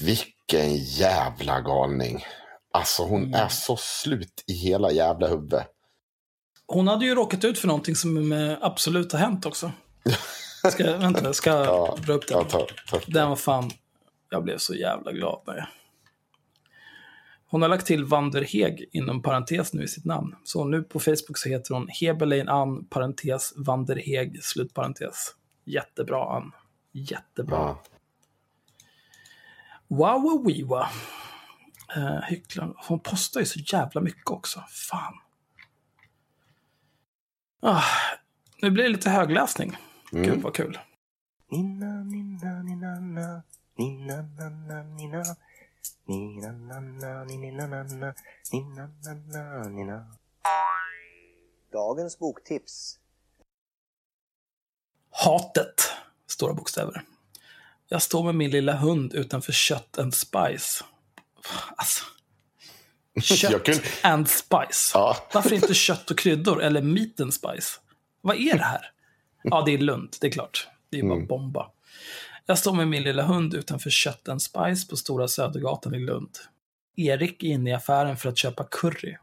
Vilken jävla galning. Alltså hon mm. är så slut i hela jävla huvudet. Hon hade ju råkat ut för någonting som absolut har hänt också. Ska, vänta, ska jag ja, dra upp den? Ja, ta, ta. Den var fan... Jag blev så jävla glad när jag... Hon har lagt till Vanderheg inom parentes nu i sitt namn. Så nu på Facebook så heter hon Heberlein Ann, parentes, Vanderheg, slutparentes. Jättebra Ann. Jättebra. Ja. Wow, wiwa. Uh, hycklaren. Hon postar ju så jävla mycket också. Fan. Ah, nu blir det lite högläsning. Mm. Gud vad kul. Nina, nina, nina, nina, nina, nina, nina. Nina. Dagens boktips. Hatet. Stora bokstäver. Jag står med min lilla hund utanför Kött and Spice. Alltså. Kött kan... and Spice. Ja. Varför inte kött och kryddor eller meat and spice? Vad är det här? Ja, det är Lund, det är klart. Det är bara mm. bomba. Jag står med min lilla hund utanför Kött and Spice på Stora Södergatan i Lund. Erik är inne i affären för att köpa curry.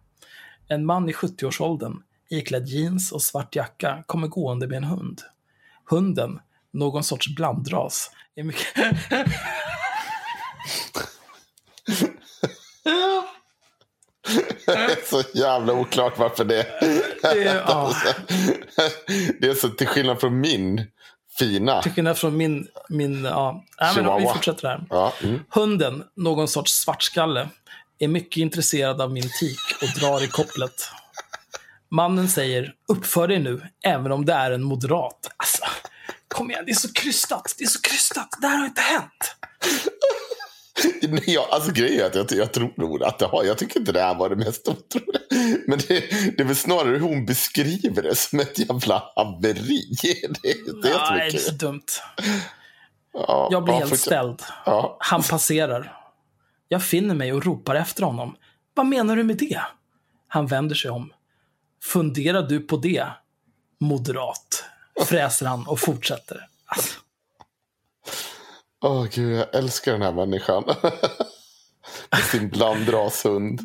En man i 70-årsåldern, iklädd jeans och svart jacka, kommer gående med en hund. Hunden, någon sorts blandras, är mycket... Det är så jävla oklart varför det Det är, Det är så till skillnad från min fina. till skillnad från min... min ja. Nej, men vi fortsätter här. Ja, mm. Hunden, någon sorts svartskalle, är mycket intresserad av min tik och drar i kopplet. Mannen säger, uppför dig nu, även om det är en moderat. Alltså, kom igen, det är så krystat. Det är så krystat. Det här har inte hänt. Nej, jag, alltså grejen är att jag, jag tror nog att det har. Jag tycker inte det här var det mest otroliga. Men det, det är väl snarare hur hon beskriver det som ett jävla haveri. Det, det är Nej, det är så dumt. Ja, Jag blir ja, helt ställd. Ja. Han passerar. Jag finner mig och ropar efter honom. Vad menar du med det? Han vänder sig om. Funderar du på det? Moderat. Fräser han och fortsätter. Alltså, Åh gud, jag älskar den här människan. Med Sin blandrashund.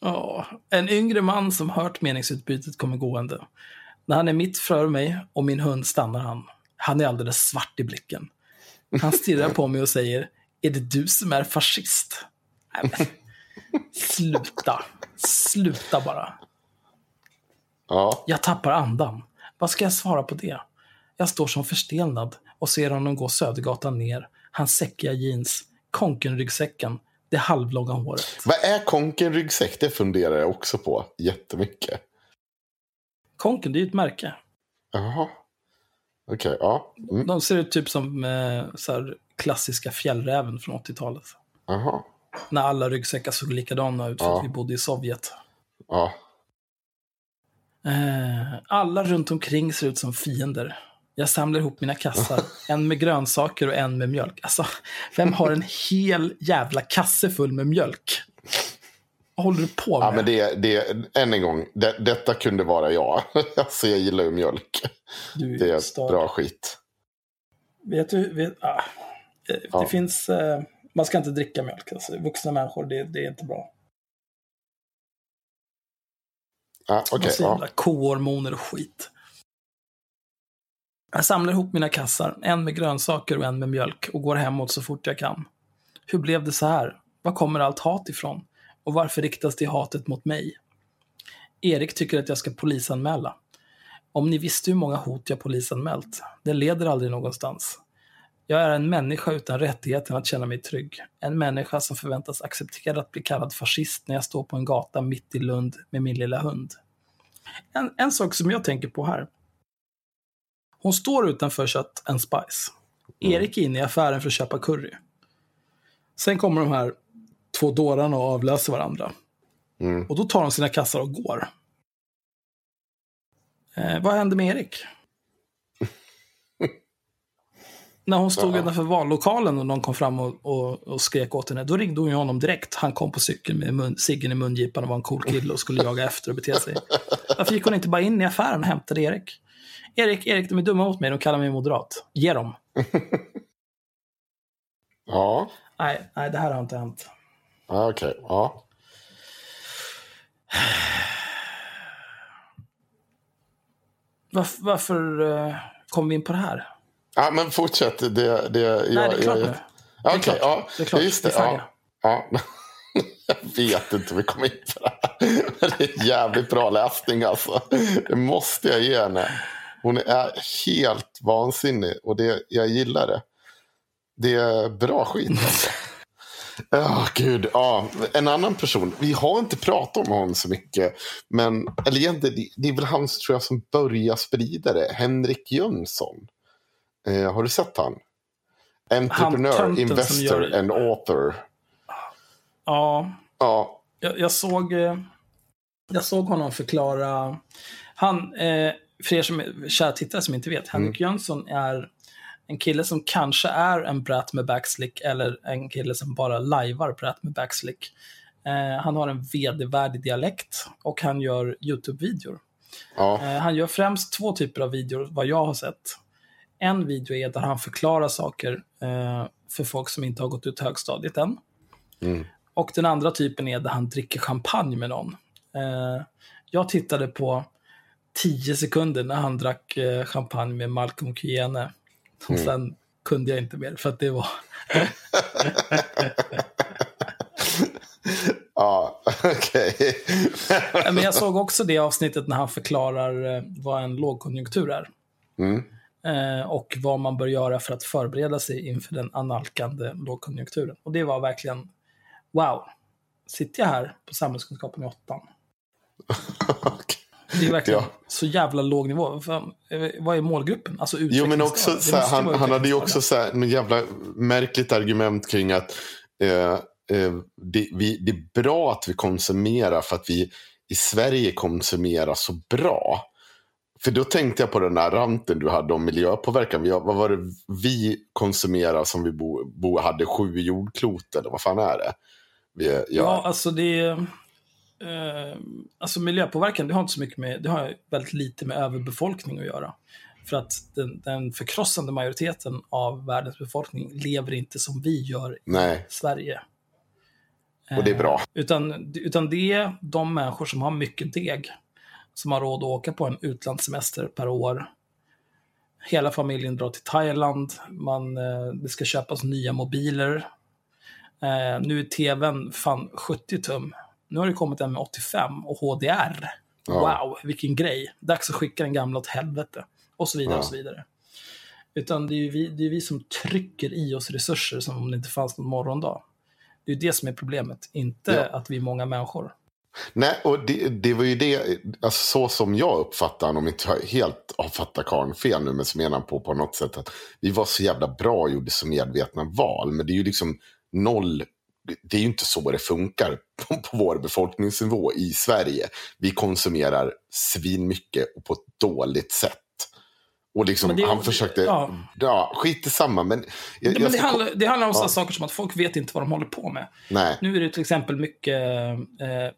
ja. En yngre man som hört meningsutbytet kommer gående. När han är mitt för mig och min hund stannar han. Han är alldeles svart i blicken. Han stirrar på mig och säger, är det du som är fascist? Nej, sluta. Sluta bara. Ja. Jag tappar andan. Vad ska jag svara på det? Jag står som förstelnad och ser honom gå Södergatan ner. Hans säckiga jeans, konkenryggsäcken, det halvlånga håret. Vad är konken-ryggsäck? Det funderar jag också på jättemycket. Konken, det är ju ett märke. Jaha. Okej, ja. Mm. De ser ut typ som eh, så klassiska fjällräven från 80-talet. Jaha. När alla ryggsäckar såg likadana ut för Ja. att vi bodde i Sovjet. Ja. Eh, alla runt omkring ser ut som fiender. Jag samlar ihop mina kassar. En med grönsaker och en med mjölk. Alltså, vem har en hel jävla kasse full med mjölk? Vad håller du på med? Ja, men det, det, än en gång, det, detta kunde vara jag. alltså, jag gillar ju mjölk. du Det är stör. bra skit. Vet du, vet, ah, det, det Ja. finns... Eh, man ska inte dricka mjölk. Alltså, vuxna människor, det, det är inte bra. Ja, Okej, Massa jävla kohormoner och skit. Jag samlar ihop mina kassar, en med grönsaker och en med mjölk och går hemåt så fort jag kan. Hur blev det så här? Var kommer allt hat ifrån? Och varför riktas det hatet mot mig? Erik tycker att jag ska polisanmäla. Om ni visste hur många hot jag polisanmält. Det leder aldrig någonstans. Jag är en människa utan rättigheten att känna mig trygg. En människa som förväntas acceptera att bli kallad fascist när jag står på en gata mitt i Lund med min lilla hund. En, en sak som jag tänker på här. Hon står utanför kött and spice. Erik är inne i affären för att köpa curry. Sen kommer de här två dårarna och avlöser varandra. Mm. Och då tar de sina kassar och går. Eh, vad hände med Erik? När hon stod Ja. utanför vallokalen och någon kom fram och, och, och skrek åt henne, då ringde hon ju honom direkt. Han kom på cykeln med mun, ciggen i mungipan och var en cool kille och skulle jaga efter och bete sig. Varför gick hon inte bara in i affären och hämtade Erik? Erik, Erik, de är dumma mot mig, de kallar mig moderat. Ge dem. Ja, Nej, nej, det här har inte hänt. okej. Ja. Varför, varför eh, kom vi in på det här? ja, men fortsätt. Det, det, Nej, det är klart nu. Ja, är Okej, klart. ja. Det är klart. Just det. Färdiga. Ja. ja. Jag vet inte om vi kommer in på det här. Det är jävligt bra läsning alltså. Det måste jag ge henne. Hon är helt vansinnig och det, jag gillar det. Det är bra skit alltså. Ja, gud. Ja, en annan person. Vi har inte pratat om honom så mycket. Men, eller egentligen, det- det är väl han tror jag, som börjar sprida det. Henrik Jönsson. Eh, har du sett han? Entreprenör, investor gör and author. Ja, Ja, jag, jag, såg, eh, jag såg honom förklara. Han, eh, för er som är kära tittare som inte vet, Henrik Jönsson är en kille som kanske är en brat med backslick eller en kille som bara lajvar brat med backslick. Eh, han har en vedervärdig dialekt och han gör YouTube-videor. ja, Eh, han gör främst två typer av videor, vad jag har sett. En video är där han förklarar saker eh, för folk som inte har gått ut högstadiet än. Mm. Och den andra typen är där han dricker champagne med någon. Eh, jag tittade på tio sekunder när han drack eh, champagne med Malcolm Kyene. Och Mm. sen kunde jag inte mer för att det var... Ja, okej. Men jag såg också det avsnittet när han förklarar eh, vad en lågkonjunktur är. Mm. Eh, och vad man bör göra för att förbereda sig inför den analkande lågkonjunkturen. Och det var verkligen, wow, sitter jag här på samhällskunskapen i åttan? Okej. Det är verkligen Ja. så jävla låg nivå. Vad fan, eh, vad är målgruppen? Alltså Jo, men också, här, han, han hade ju också så här, jävla märkligt argument kring att eh, eh, det, vi, det är bra att vi konsumerar för att vi i Sverige konsumerar så bra. För då tänkte jag på den där ranten du hade om miljöpåverkan. Har- vad var det vi konsumerar som vi bo, bo, hade sju jordklot eller vad fan är det? Vi, gör? Ja, alltså det är... Eh, alltså miljöpåverkan, det har inte så mycket med... Det har väldigt lite med överbefolkning att göra. För att den, den förkrossande majoriteten av världens befolkning lever inte som vi gör i Nej, Sverige. och det är bra. Utan, utan det är de människor som har mycket deg. Som har råd att åka på en utlandssemester per år. Hela familjen drar till Thailand. Man, eh, det ska köpas nya mobiler. Eh, nu är tvn fan 70 tum. Nu har det kommit en med 85 och HDR. Ja. Wow, vilken grej. Dags att skicka den gamla åt helvete. Och så vidare Ja. och så vidare. Utan det är ju vi, det är vi som trycker i oss resurser som om det inte fanns någon morgondag. Det är ju det som är problemet, inte Ja. att vi är många människor. Nej, och det, det var ju det, alltså så som jag uppfattar honom, om inte jag helt har fattat karln fel nu, men så menar på på något sätt att vi var så jävla bra och gjorde så medvetna val. Men det är ju liksom noll, det är ju inte så det funkar på, på vår befolkningsnivå i Sverige. Vi konsumerar svinmycket och på ett dåligt sätt. Och liksom, det han försökte, ja. ja. skit i samma, men... Jag, Men det, ska- handlar, det handlar om sådana Ja. saker som att folk vet inte vad de håller på med. Nej, Nu är det till exempel mycket... Eh,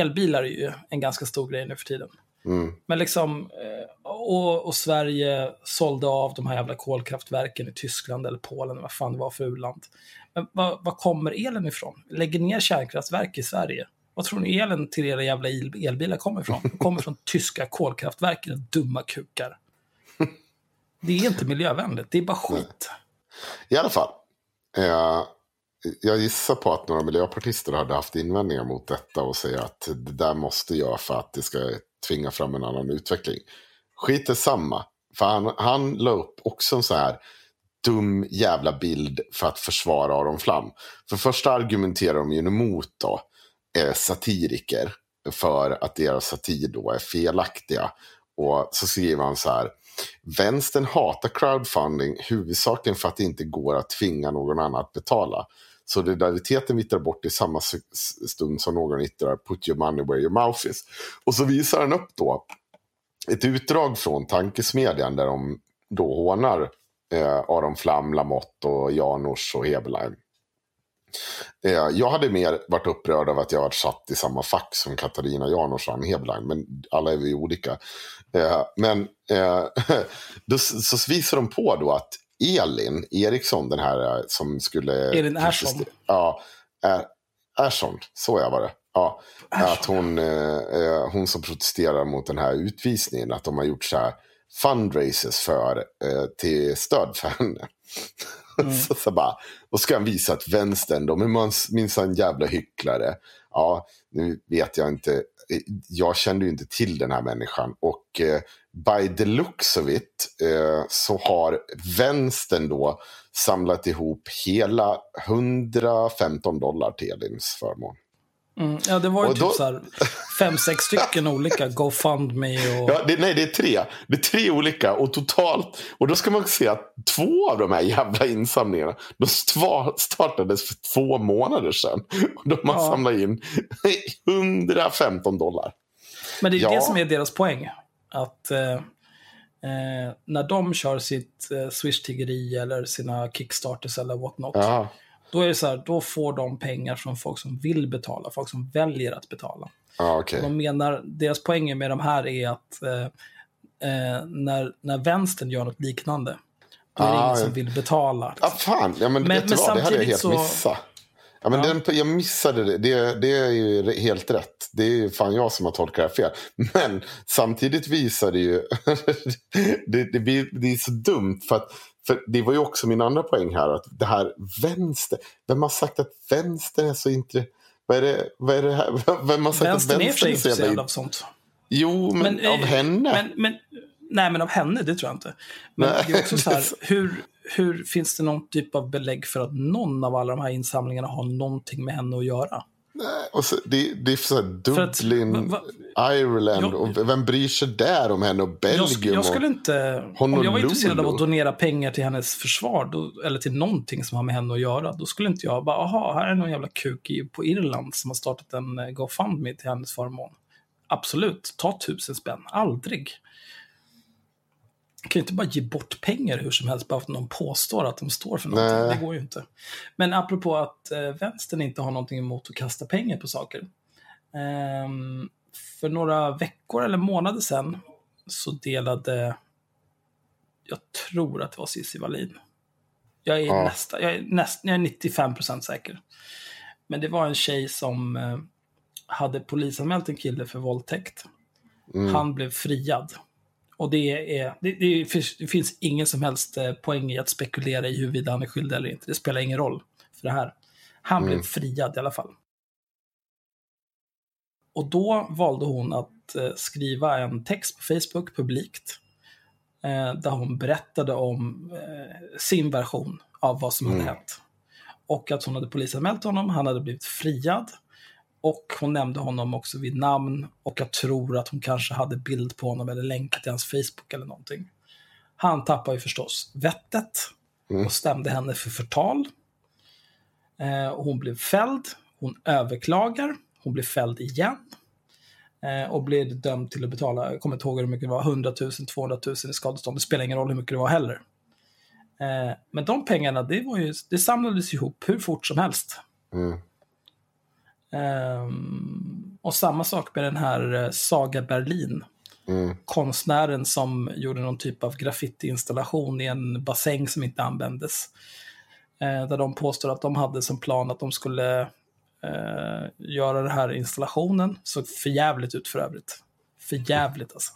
elbilar är ju en ganska stor grej nu för tiden. mm, Men liksom, eh, och, och Sverige sålde av de här jävla kolkraftverken i Tyskland eller Polen, vad fan det var för u-land. Men var, var kommer elen ifrån? Lägger ner kärnkraftverk i Sverige. Vad tror ni elen till era jävla el- elbilar kommer ifrån? De kommer från tyska kolkraftverk, era dumma kukar. Det är inte miljövänligt, det är bara skit. I alla fall. Eh, jag gissar på att några miljöpartister hade haft invändningar mot detta och säger att det där måste jag för att det ska tvinga fram en annan utveckling. Skit är samma. För han, han la upp också en så här dum jävla bild för att försvara Aron Flam. För första argumenterar de ju emot då, eh, satiriker för att deras satir då är felaktiga. Och så skriver han så här. Vänstern hatar crowdfunding huvudsakligen för att det inte går att tvinga någon annan att betala. Solidariteten vittrar bort i samma stund som någon yttrar put your money where your mouth is. Och så visar han upp då ett utdrag från tankesmedjan där de då hånar Aron Flam, Lamotte och Janors och Heberlein. Eh, jag hade mer varit upprörd av att jag varit satt i samma fack som Katarina Janors och Ann Heberlein, men alla är vi olika. Eh, men eh, då, så visar de på då att Elin Eriksson, den här eh, som skulle... Elin Ersson. Ja, Ersson, så jag var det. Ja, att hon, eh, eh, hon som protesterar mot den här utvisningen, att de har gjort så här fundraisers för, eh, till stöd för henne. så, så bara, och ska han visa att vänstern, de är minsann jävla hycklare. Ja, nu vet jag inte, eh, jag kände ju inte till den här människan. Och eh, by the looks of it eh, så har vänstern då samlat ihop hela 115 dollar till Elins förmån. Mm, ja, det var ju Och typ då- så här fem, sex stycken olika GoFundMe och... Ja, det, nej, det är tre. Det är tre olika och totalt. Och då ska man se att två av de här jävla insamlingarna de startades för två månader sedan. Och de har Ja. samlat in 115 dollar. Men det är Ja. det som är deras poäng. Att eh, eh, när de kör sitt eh, Swish-tiggeri eller sina Kickstarters eller what not. Ja, Då är det så här, då får de pengar från folk som vill betala, folk som väljer att betala. ja okej. De menar, deras poäng med de här är att eh, eh, när, när vänstern gör något liknande, då är det Ah, ingen som vill betala. Ja, fan. Ja, men, Men- men vad? Det hade jag helt så- missat. Ja, men Ja. Den, jag missade det. det. Det är ju helt rätt. Det är ju fan jag som har tolkat det här fel. Men samtidigt visar det ju... det, det, blir, det är så dumt. För, att, för det var ju också min andra poäng här. Att det här vänster. Vem har sagt att vänster är så intressant? Vad är det, vad är det här? Vem har sagt Vänstern att vänster är så jävla... intresserad av sånt. Jo, men, eh, av henne. Men, men, nej, men av henne, det tror jag inte. Men Nej, det är också så här, är- hur, hur finns det någon typ av belägg för att någon av alla de här insamlingarna har någonting med henne att göra? Nej, och så, det, det är så här För att- Dublin, va- va- Ireland. Jag- och vem bryr sig där om henne? Och Belgium. Jag, jag skulle inte... Om jag var intresserad av att donera pengar till hennes försvar, då, eller till någonting som har med henne att göra, då skulle inte jag bara, aha, här är någon jävla kuk på Irland som har startat en eh, GoFundMe till hennes förmån. Absolut, ta tusen spänn. Aldrig. Jag kan ju inte bara ge bort pengar hur som helst bara för att någon påstår att de står för någonting. Nej. Det går ju inte. Men apropå att eh, vänstern inte har någonting emot att kasta pengar på saker. Ehm, för några veckor eller månader sedan så delade, jag tror att det var Cissi Wallin. Jag är, Ja. nästa, jag är, näst, jag är 95% säker. Men det var en tjej som eh, hade polisanmält en kille för våldtäkt. Mm. Han blev friad. Och det, är, det, det, finns, ingen som helst eh, poäng i att spekulera i huruvida han är skyldig eller inte. Det spelar ingen roll för det här. Han blev friad i alla fall. Och då valde hon att eh, skriva en text på Facebook publikt. Eh, där hon berättade om sin version av vad som hade hänt. Och att hon hade polisanmält honom, han hade blivit friad. Och hon nämnde honom också vid namn och jag tror att hon kanske hade bild på honom eller länkat till hans Facebook eller någonting. Han tappade ju förstås vettet och stämde henne för förtal. Eh, och hon blev fälld, hon överklagar, hon blev fälld igen. Eh, och blev dömd till att betala, jag kommer inte ihåg hur mycket det var, 100 000, 200 000 i skadestånd. Det spelar ingen roll hur mycket det var heller. Eh, men de pengarna, det, var ju, det samlades ihop hur fort som helst. Mm. Ehm, och samma sak med den här eh, Saga Berlin. Mm. Konstnären som gjorde någon typ av graffitiinstallation i en bassäng som inte användes. Eh, där de påstår att de hade som plan att de skulle eh, göra den här installationen. Såg för jävligt ut för övrigt. För jävligt alltså.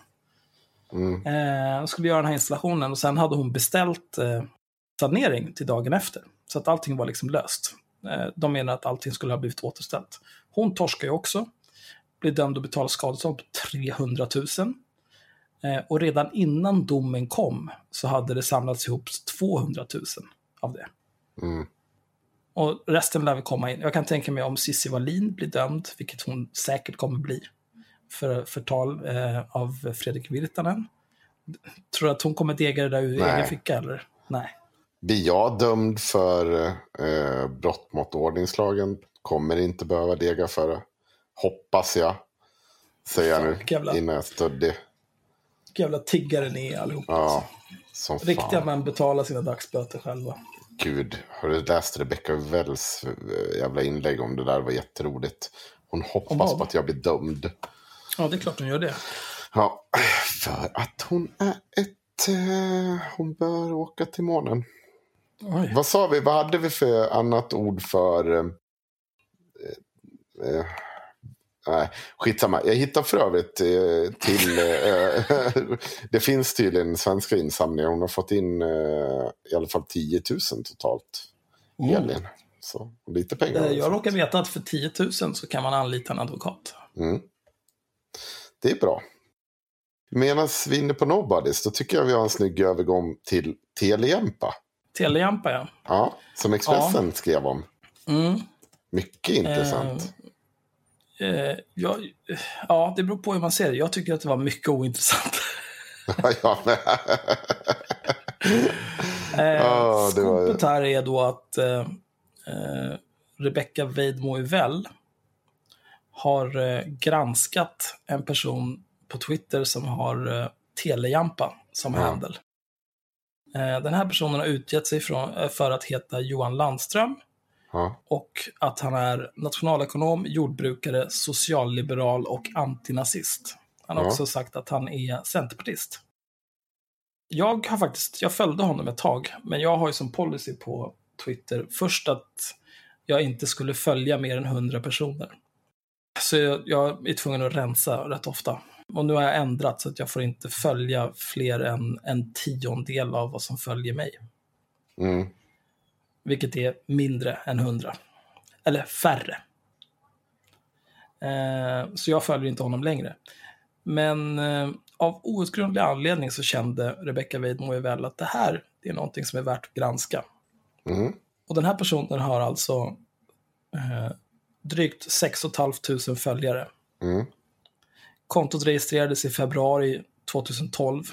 Mm. Eh, de skulle göra den här installationen och sen hade hon beställt sanering till dagen efter. Så att allting var liksom löst. Eh, de menar att allting skulle ha blivit återställt. Hon torskar ju också. Blir dömd att betala skadestånd på 300 000. Eh, och redan innan domen kom så hade det samlats ihop 200 000 av det. Mm. Och resten lär väl komma in. Jag kan tänka mig om Cissi Wallin blir dömd, vilket hon säkert kommer bli, för förtal eh, av Fredrik Virtanen. Tror du att hon kommer dega det där ur Nej. egen ficka eller? Nej. Blir jag dömd för eh, brott mot ordningslagen kommer inte behöva dega för det. Hoppas jag. Säger jag nu Jävla- innan jag stödde. Jävla tiggare ni är allihop. Ja, som Riktiga fan. män betalar sina dagsböter själva. Gud, har du läst Rebecca Wells eh, jävla inlägg om det där? Det var jätteroligt. Hon hoppas på att jag blir dömd. Ja, det är klart hon gör det. Ja, för att hon är ett... Eh, hon bör åka till månen. Oj. Vad sa vi? Vad hade vi för annat ord för... Eh, eh, nej, skitsamma. Jag hittade för övrigt eh, till... Eh, det finns tydligen svenska insamlingar. Hon har fått in eh, i alla fall 10 000 totalt. Elin. Så lite pengar. Eh, Jag råkar veta att för 10 000 så kan man anlita en advokat. Mm. Det är bra. Medan vi är inne på Nobodies, då tycker jag vi har en snygg övergång till Telejämpa. Telejampa, ja. Ja, som Expressen skrev om. Mm. Mycket intressant. Eh, ja, ja, det beror på hur man ser det. Jag tycker att det var mycket ointressant. ja. Eh, Ja, det var- Skopet här är då att eh, eh, Rebecca Weidmo Uvell har eh, granskat en person på Twitter som har eh, Telejampa som Ja. handel. Eh, den här personen har utgett sig eh, för att heta Johan Landström ja, och att han är nationalekonom, jordbrukare, socialliberal och antinazist. Han har Ja. också sagt att han är centerpartist. Jag har faktiskt, jag följde honom ett tag, men jag har ju som policy på Twitter först att jag inte skulle följa mer än 100 personer. Så jag, jag är tvungen att rensa rätt ofta. Och nu har jag ändrat så att jag får inte följa fler än en tiondel av vad som följer mig. Mm. Vilket är mindre än 100. Eller färre. Eh, så jag följer inte honom längre. Men eh, av outgrundlig anledning så kände Rebecca Weidmo väl att det här är någonting som är värt att granska. Mm. Och den här personen har alltså eh, drygt 6 500 följare. Mm. Kontot registrerades i februari 2012.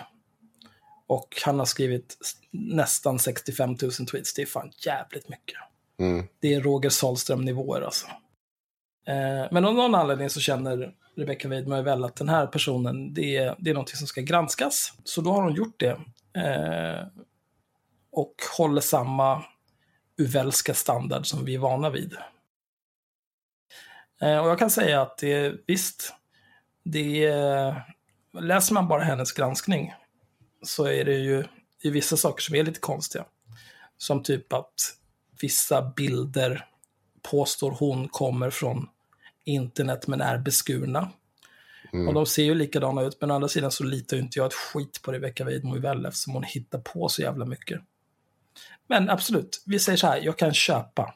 Och han har skrivit nästan 65 000 tweets. Det är fan jävligt mycket. Mm. Det är Roger Sahlström-nivåer alltså. Eh, men av någon anledning så känner Rebecca Weidmo väl att den här personen, det är, det är någonting som ska granskas. Så då har hon gjort det. Eh, och håller samma uvelska standard som vi är vana vid. Eh, och jag kan säga att det, visst, det är, läser man bara hennes granskning så är det ju i vissa saker som är lite konstiga. Som typ att vissa bilder påstår hon kommer från internet men är beskurna. Mm. Och de ser ju likadana ut, men å andra sidan så litar ju inte jag ett skit på Rebecca Weidmo väl eftersom hon hittar på så jävla mycket. Men absolut, vi säger så här, jag kan köpa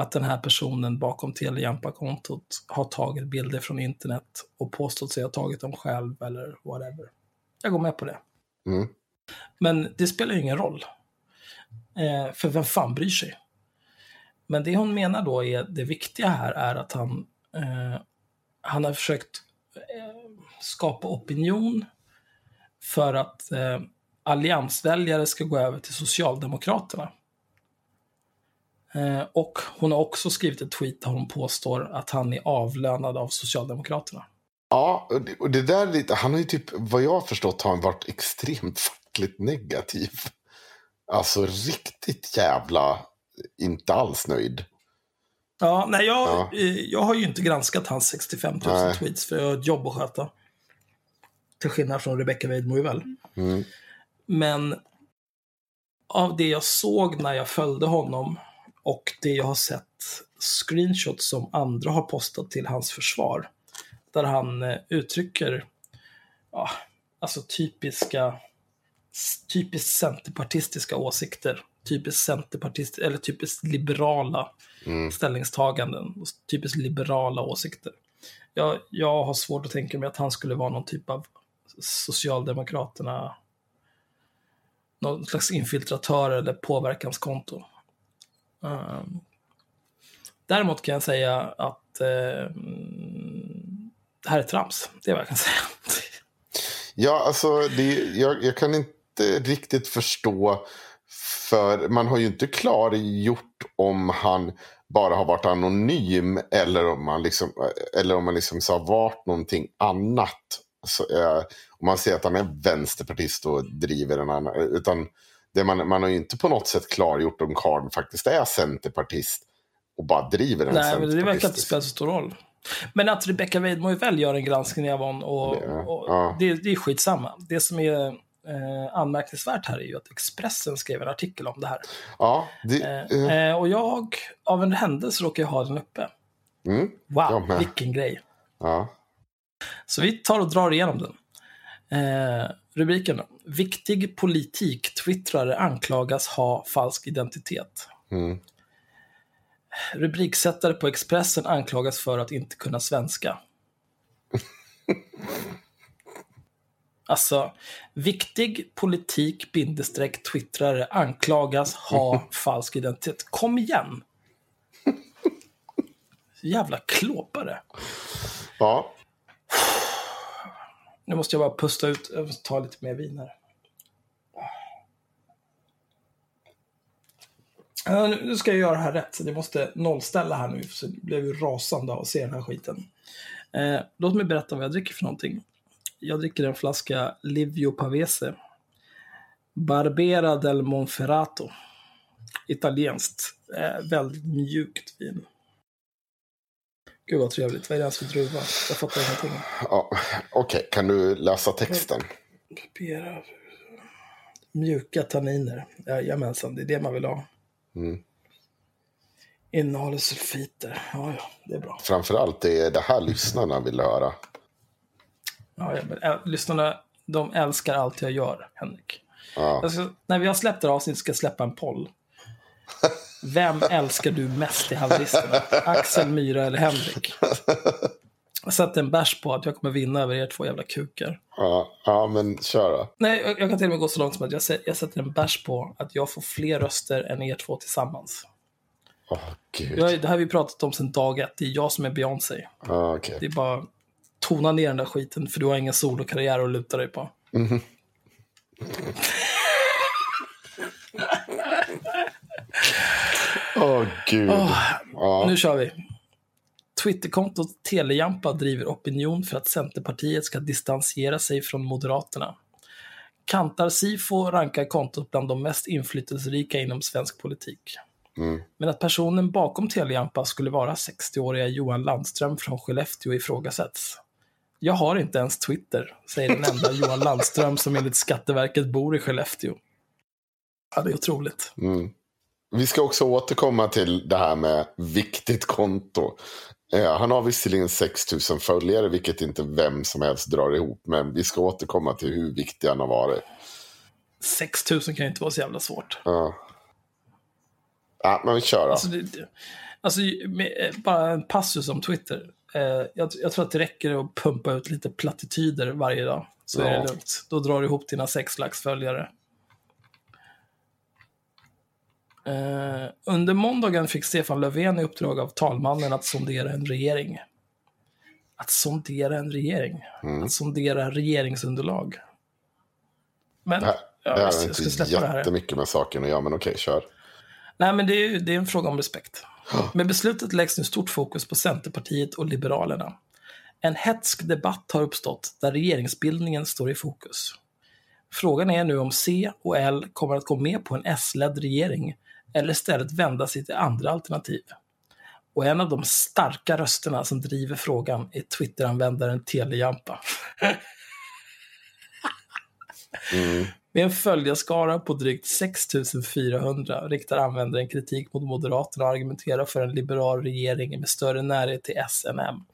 att den här personen bakom Telejampa-kontot har tagit bilder från internet och påstått sig ha tagit dem själv eller whatever. Jag går med på det. Mm. Men det spelar ju ingen roll. Eh, för vem fan bryr sig? Men det hon menar då är det viktiga här är att han, eh, han har försökt eh, skapa opinion för att eh, alliansväljare ska gå över till Socialdemokraterna. Eh, och hon har också skrivit ett tweet där hon påstår att han är avlönad av Socialdemokraterna. Ja, och det, där är lite, han har ju typ, vad jag har förstått, har han varit extremt fackligt negativ. Alltså riktigt jävla, inte alls nöjd. Ja, nej, jag, Ja. eh, jag har ju inte granskat hans 65 000 Nej. tweets för jag har ett jobb att sköta. Till skillnad från Rebecca Weidmo väl. Mm. Men av det jag såg när jag följde honom och det jag har sett screenshots som andra har postat till hans försvar. Där han eh, uttrycker ja, alltså typiska typiskt centerpartistiska åsikter. Typiskt centerpartist eller typiskt liberala Mm. ställningstaganden. och Typiskt liberala åsikter. Jag, jag har svårt att tänka mig att han skulle vara någon typ av Socialdemokraterna någon slags infiltratör eller påverkanskonto. Um, däremot kan jag säga att eh, det här är trams. Det är vad jag kan säga. Ja, alltså det, jag, jag kan inte riktigt förstå. För man har ju inte klargjort om han bara har varit anonym eller om man liksom, eller om man liksom så har varit någonting annat. Så, eh, om man säger att han är vänsterpartist och driver en annan. Utan det man, man har ju inte på något sätt klargjort om Karl faktiskt är centerpartist och bara driver en Nej, men det verkar inte spela så stor roll. Men att Rebecca Weidmo väl gör en granskning av honom, och, Det- och ja. det, det är skitsamma. Det som är eh, anmärkningsvärt här är ju att Expressen skrev en artikel om det här. Ja, det, Eh, eh, eh, och jag, av en händelse, råkar jag ha den uppe. mm, Wow, vilken grej. ja. Så vi tar och drar igenom den. Rubriken då. Viktig politik-twittrare anklagas ha falsk identitet. Mm. Rubriksättare på Expressen anklagas för att inte kunna svenska. Alltså, viktig politik bindestreck twittrare anklagas ha falsk identitet. Kom igen! Jävla klåpare. ja. Nu måste jag bara pusta ut. Jag måste ta lite mer vin här. Nu nu ska jag göra det här rätt. Så det måste nollställa här nu. Så det blev ju rasande av att se den här skiten. Eh, låt mig berätta vad jag dricker för någonting. Jag dricker en flaska Livio Pavese. Barbera del Monferrato. Italienskt. Eh, väldigt mjukt vin. Gud vad trevligt. Vad är det ens för druva? Jag fattar ingenting. ja. Okej, kan du läsa texten? Barbera. Mjuka tanniner. Jajamensan, det är det man vill ha. Mm. Innehåller sulfiter. Ja, ja, det är bra. Framförallt det är det här lyssnarna vill höra. Ja, ja, men, äh, lyssnarna, de älskar allt jag gör, Henrik. Ja. Ska, när vi har släppt det här avsnittet ska jag släppa en poll. Vem älskar du mest i haveristerna? Axel, Myra eller Henrik? Jag sätter en bärs på att jag kommer vinna över er två jävla kukar. Ja, ja men kör då. Nej, jag, jag kan till och med gå så långt som att jag, jag sätter en bärs på att jag får fler röster än er två tillsammans. Åh, gud. Jag, det här har vi pratat om sedan dag ett. Det är jag som är Beyoncé. Ja, okej. Det är bara tona ner den där skiten för du har ingen solokarriär att luta dig på. Åh, gud. Ja. Nu kör vi. Twitterkontot Telejampa driver opinion för att Centerpartiet ska distansiera sig från Moderaterna. Kantar Sifo rankar kontot bland de mest inflytelserika inom svensk politik. Men att personen bakom Telejampa skulle vara 60-åriga Johan Landström från Skellefteå ifrågasätts. Jag har inte ens Twitter, säger den enda Johan Landström som enligt Skatteverket bor i Skellefteå. Ja, det är otroligt. Vi ska också återkomma till det här med viktigt konto. Eh, han har visserligen 6 000 följare, vilket inte vem som helst drar ihop. Men vi ska återkomma till hur viktig han har varit. 6 000 kan ju inte vara så jävla svårt. Ja, ja men vi kör då. Alltså, det, alltså eh, bara en passus om Twitter. Eh, jag, jag tror att det räcker att pumpa ut lite plattityder varje dag. Så är Ja. det lugnt. Då drar du ihop dina sex lax följare. Eh, under måndagen fick Stefan Löfven i uppdrag av talmannen att sondera en regering. Att sondera en regering. Att sondera regeringsunderlag. Men, Det här, ja, det här jag har ska inte släppa det här. jättemycket med saken att göra, men okej, kör. Nej, men det är, det är en fråga om respekt. Med beslutet läggs nu stort fokus på Centerpartiet och Liberalerna. En hetsk debatt har uppstått där regeringsbildningen står i fokus. Frågan är nu om C och L kommer att gå med på en S-ledd regering eller istället vända sig till andra alternativ. Och en av de starka rösterna som driver frågan är Twitteranvändaren Telejampa. Med en följarskara på drygt 6400 riktar användaren kritik mot Moderaterna och argumenterar för en liberal regering med större närhet till SNM.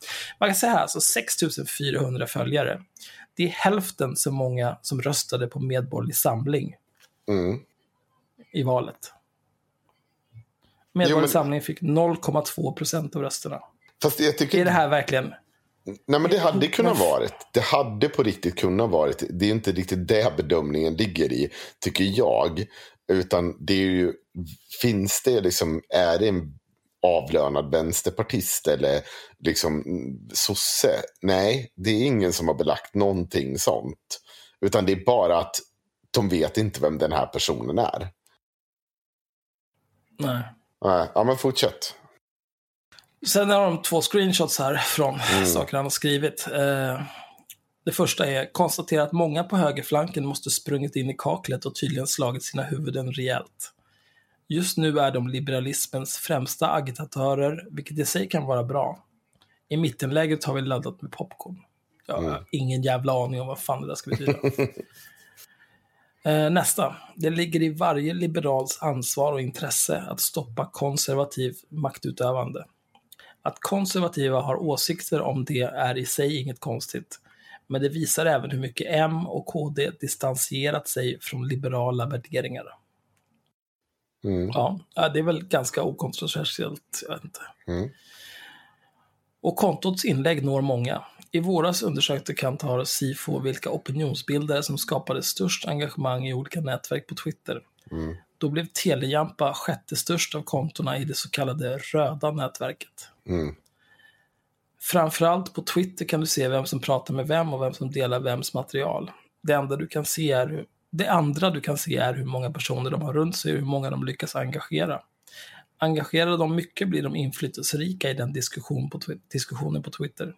Man kan säga här, alltså 6400 följare. Det är hälften så många som röstade på Medborgerlig Samling Mm. i valet. Medborgerlig Samling fick 0,2 procent av rösterna. Fast jag tycker Är det här verkligen... Nej men det hade kunnat varit. Det hade på riktigt kunnat varit. Det är inte riktigt det bedömningen ligger i, tycker jag. Utan det är ju, finns det liksom, är det en avlönad vänsterpartist eller liksom sosse? Nej, det är ingen som har belagt någonting sånt. Utan det är bara att de vet inte vem den här personen är. Nej. Nej, Ja men fortsätt. Sen har de två screenshots här från saker han har skrivit. Eh, det första är konstatera att många på högerflanken måste sprungit in i kaklet och tydligen slagit sina huvuden rejält. Just nu är de liberalismens främsta agitatörer, vilket i sig kan vara bra. I mittenläget har vi laddat med popcorn. Jag har ingen jävla aning om vad fan det där ska betyda. Eh, Nästa. Det ligger i varje liberals ansvar och intresse att stoppa konservativ maktutövande. Att konservativa har åsikter om det är i sig inget konstigt. Men det visar även hur mycket M och KD distanserat sig från liberala värderingar. Mm. Ja, ja, det är väl ganska okontroversiellt. Jag vet inte. Mm. Och kontots inlägg når många. I våras undersökte Kantar Sifo vilka opinionsbildare som skapade störst engagemang i olika nätverk på Twitter. Då blev Telejampa sjätte störst av kontona i det så kallade röda nätverket. Mm. Framförallt på Twitter kan du se vem som pratar med vem och vem som delar vems material. Det, enda du kan se är det andra du kan se är hur många personer de har runt sig och hur många de lyckas engagera. Engagerar de mycket blir de inflytelserika i den diskussion på, diskussionen på Twitter.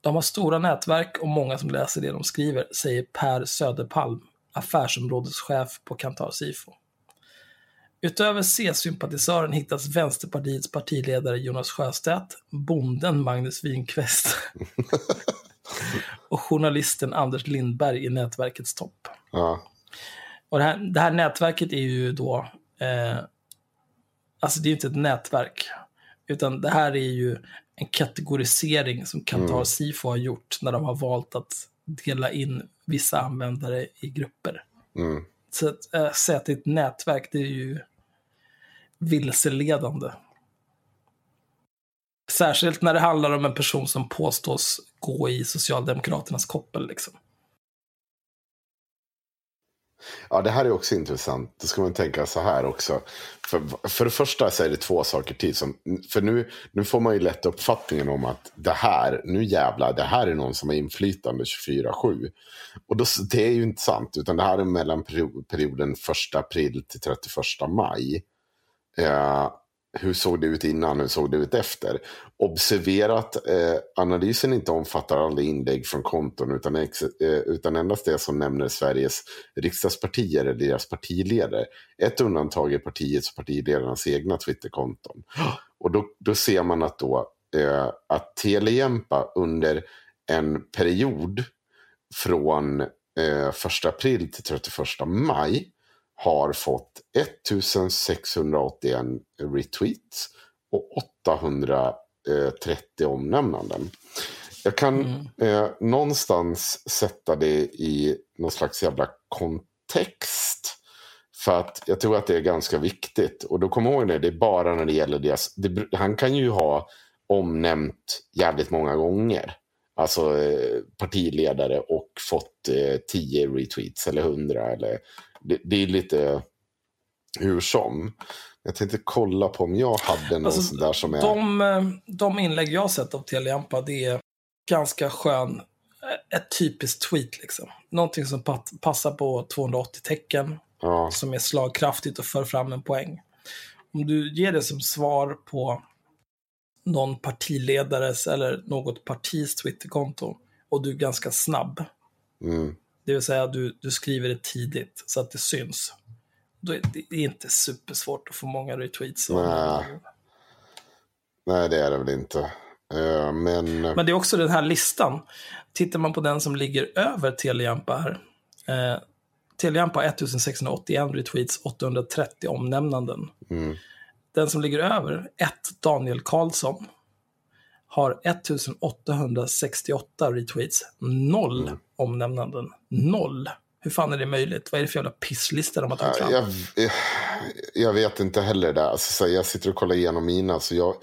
De har stora nätverk och många som läser det de skriver, säger Per Söderpalm, affärsområdeschef på Kantar Sifo. Utöver C-sympatisören hittas Vänsterpartiets partiledare Jonas Sjöstedt, bonden Magnus Winqvist och journalisten Anders Lindberg i nätverkets topp. Ja. Och det, här, det här nätverket är ju då eh, Alltså det är ju inte ett nätverk. Utan det här är ju en kategorisering som Qatar Sifo har gjort när de har valt att dela in vissa användare i grupper. Mm. Så att äh, säga att det är ett nätverk, det är ju vilseledande. Särskilt när det handlar om en person som påstås gå i Socialdemokraternas koppel. Liksom. Ja, det här är också intressant. Då ska man tänka så här också. För, för det första så är det två saker till. Som, för nu, nu får man ju lätt uppfattningen om att det här, nu jävlar, det här är någon som har inflytande 24-7. Och då, det är ju inte sant, utan det här är mellan perioden 1 april till 31 maj. Eh, hur såg det ut innan, hur såg det ut efter? Observera att eh, analysen inte omfattar alla inlägg från konton utan, ex, eh, utan endast det som nämner Sveriges riksdagspartier eller deras partiledare. Ett undantag är partiets och partiledarnas egna Twitterkonton. Och då, då ser man att, då, eh, att Telejämpa under en period från eh, 1 april till 31 maj har fått 1681 retweets och 830 omnämnanden. Jag kan mm. eh, någonstans sätta det i någon slags jävla kontext. För att jag tror att det är ganska viktigt. Och då kommer ihåg det, det är bara när det gäller deras... Det, han kan ju ha omnämnt jävligt många gånger. Alltså eh, partiledare och fått eh, 10 retweets eller 100 eller det, det är lite hur som. Jag tänkte kolla på om jag hade någon alltså, sån där som är... De, eh, de inlägg jag har sett av Telempa, det är ganska skön, eh, ett typiskt tweet liksom. Någonting som passar på 280 tecken, ja. som är slagkraftigt och för fram en poäng. Om du ger det som svar på någon partiledares eller något partis Twitterkonto och du är ganska snabb. Mm. Det vill säga du, du skriver det tidigt så att det syns. Då är det är inte supersvårt att få många retweets. Nej. Nej, det är det väl inte. Uh, men... men det är också den här listan. Tittar man på den som ligger över Telejampa här. Uh, Telejampa har 1681 retweets, 830 omnämnanden. Mm. Den som ligger över, ett Daniel Karlsson, har 1868 retweets, noll mm. omnämnanden. Noll. Hur fan är det möjligt? Vad är det för jävla pisslista de har tagit fram? Jag, jag, jag vet inte heller det. Alltså, jag sitter och kollar igenom mina. Så jag,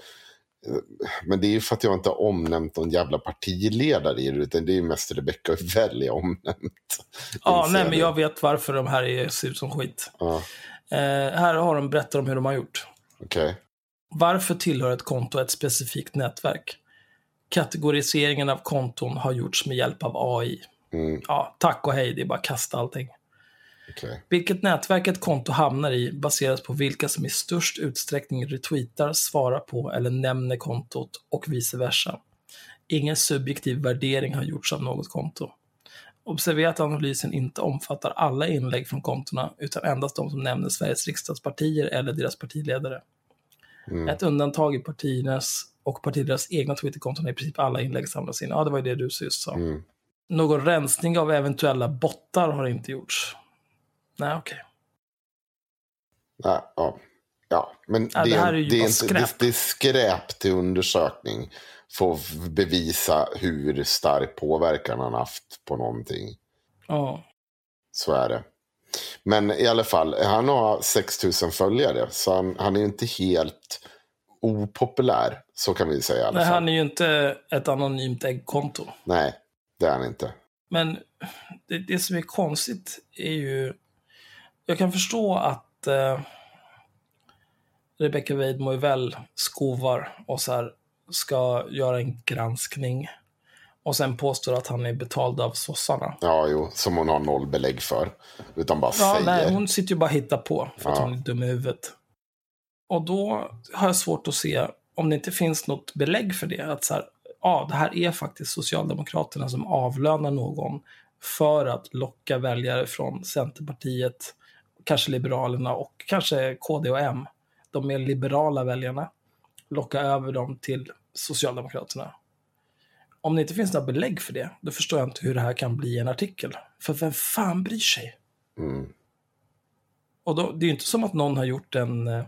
men det är ju för att jag inte har omnämnt någon jävla partiledare i det. Utan det är ju mest Rebecca Uvell jag omnämnt. Ja, nej, men jag vet varför de här är, ser ut som skit. Ja. Eh, här har de berättat om hur de har gjort. Okej. Okay. Varför tillhör ett konto ett specifikt nätverk? Kategoriseringen av konton har gjorts med hjälp av AI. Mm. Ja, tack och hej, det är bara kasta allting. Okay. Vilket nätverk ett konto hamnar i baseras på vilka som i störst utsträckning retweetar, svarar på eller nämner kontot och vice versa. Ingen subjektiv värdering har gjorts av något konto. Observera att analysen inte omfattar alla inlägg från kontona utan endast de som nämner Sveriges riksdagspartier eller deras partiledare. Mm. Ett undantag i partiernas och partiledares egna Twitterkonton är i princip alla inlägg samlas in. Ja, det var ju det du just sa. Mm. Någon rensning av eventuella bottar har inte gjorts. Nej, okej. Okay. Nej, ja. ja, men ja, det, det, här är ju det, är inte, skräp. Det, det är skräp till undersökning för att bevisa hur stark påverkan han haft på någonting. Ja. Så är det. Men i alla fall, han har 6000 följare. Så han, han är inte helt opopulär. Så kan vi säga i alla Nej, fall. han är ju inte ett anonymt äggkonto. Nej, det är han inte. Men det, det som är konstigt är ju... Jag kan förstå att eh, Rebecca Weidmo väl skovar och så här, ska göra en granskning och sen påstår att han är betald av sossarna. Ja, jo, som hon har noll belägg för. Utan bara ja, säger. Nej, hon sitter ju bara och hittar på för att hon är dum i huvudet. Och då har jag svårt att se om det inte finns något belägg för det. Att så här, ja, det här är faktiskt Socialdemokraterna som avlönar någon för att locka väljare från Centerpartiet, kanske Liberalerna och kanske KD och M. De mer liberala väljarna. Locka över dem till Socialdemokraterna. Om det inte finns några belägg för det, då förstår jag inte hur det här kan bli en artikel. För vem fan bryr sig? Mm. Och då, det är ju inte som att någon har gjort en, eh,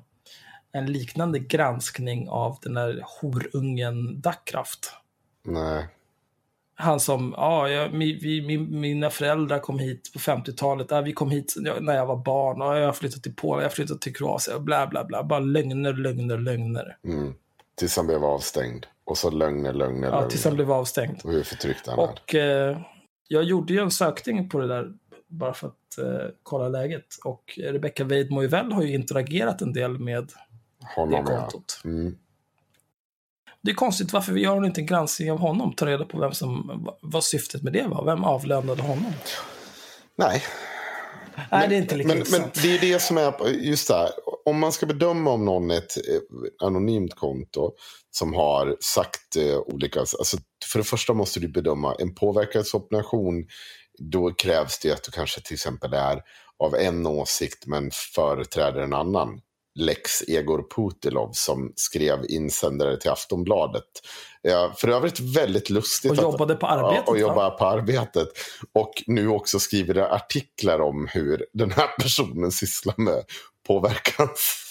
en liknande granskning av den där horungen Dackkraft. Nej. Han som, ja, jag, mi, vi, mi, mina föräldrar kom hit på 50-talet, ja, vi kom hit när jag var barn, och jag har flyttat till Polen, jag har flyttat till Kroatien, bla bla bla. Bara lögner, lögner, lögner. Mm. Tills han blev avstängd. Och så lögner, lögner, Ja, lögner. tills han blev avstängd. Och hur förtryckt han är. Och eh, jag gjorde ju en sökning på det där bara för att eh, kolla läget. Och Rebecca Weidmo har ju interagerat en del med det Honom ja. kontot. Mm. Det är konstigt, varför vi gör hon inte en granskning av honom? Ta reda på vem som, vad syftet med det var. Vem avlönade honom? Nej, Nej, det är inte lika men, men det är det som är, just det här, om man ska bedöma om någon är ett eh, anonymt konto som har sagt eh, olika, alltså för det första måste du bedöma en påverkansoperation, då krävs det att du kanske till exempel är av en åsikt men företräder en annan. Lex Egor Putilov som skrev insändare till Aftonbladet. Ja, för övrigt väldigt lustigt. Och att- jobbade på arbetet, Ja, och va? jobbar på arbetet. Och nu också skriver det artiklar om hur den här personen sysslar med påverkans...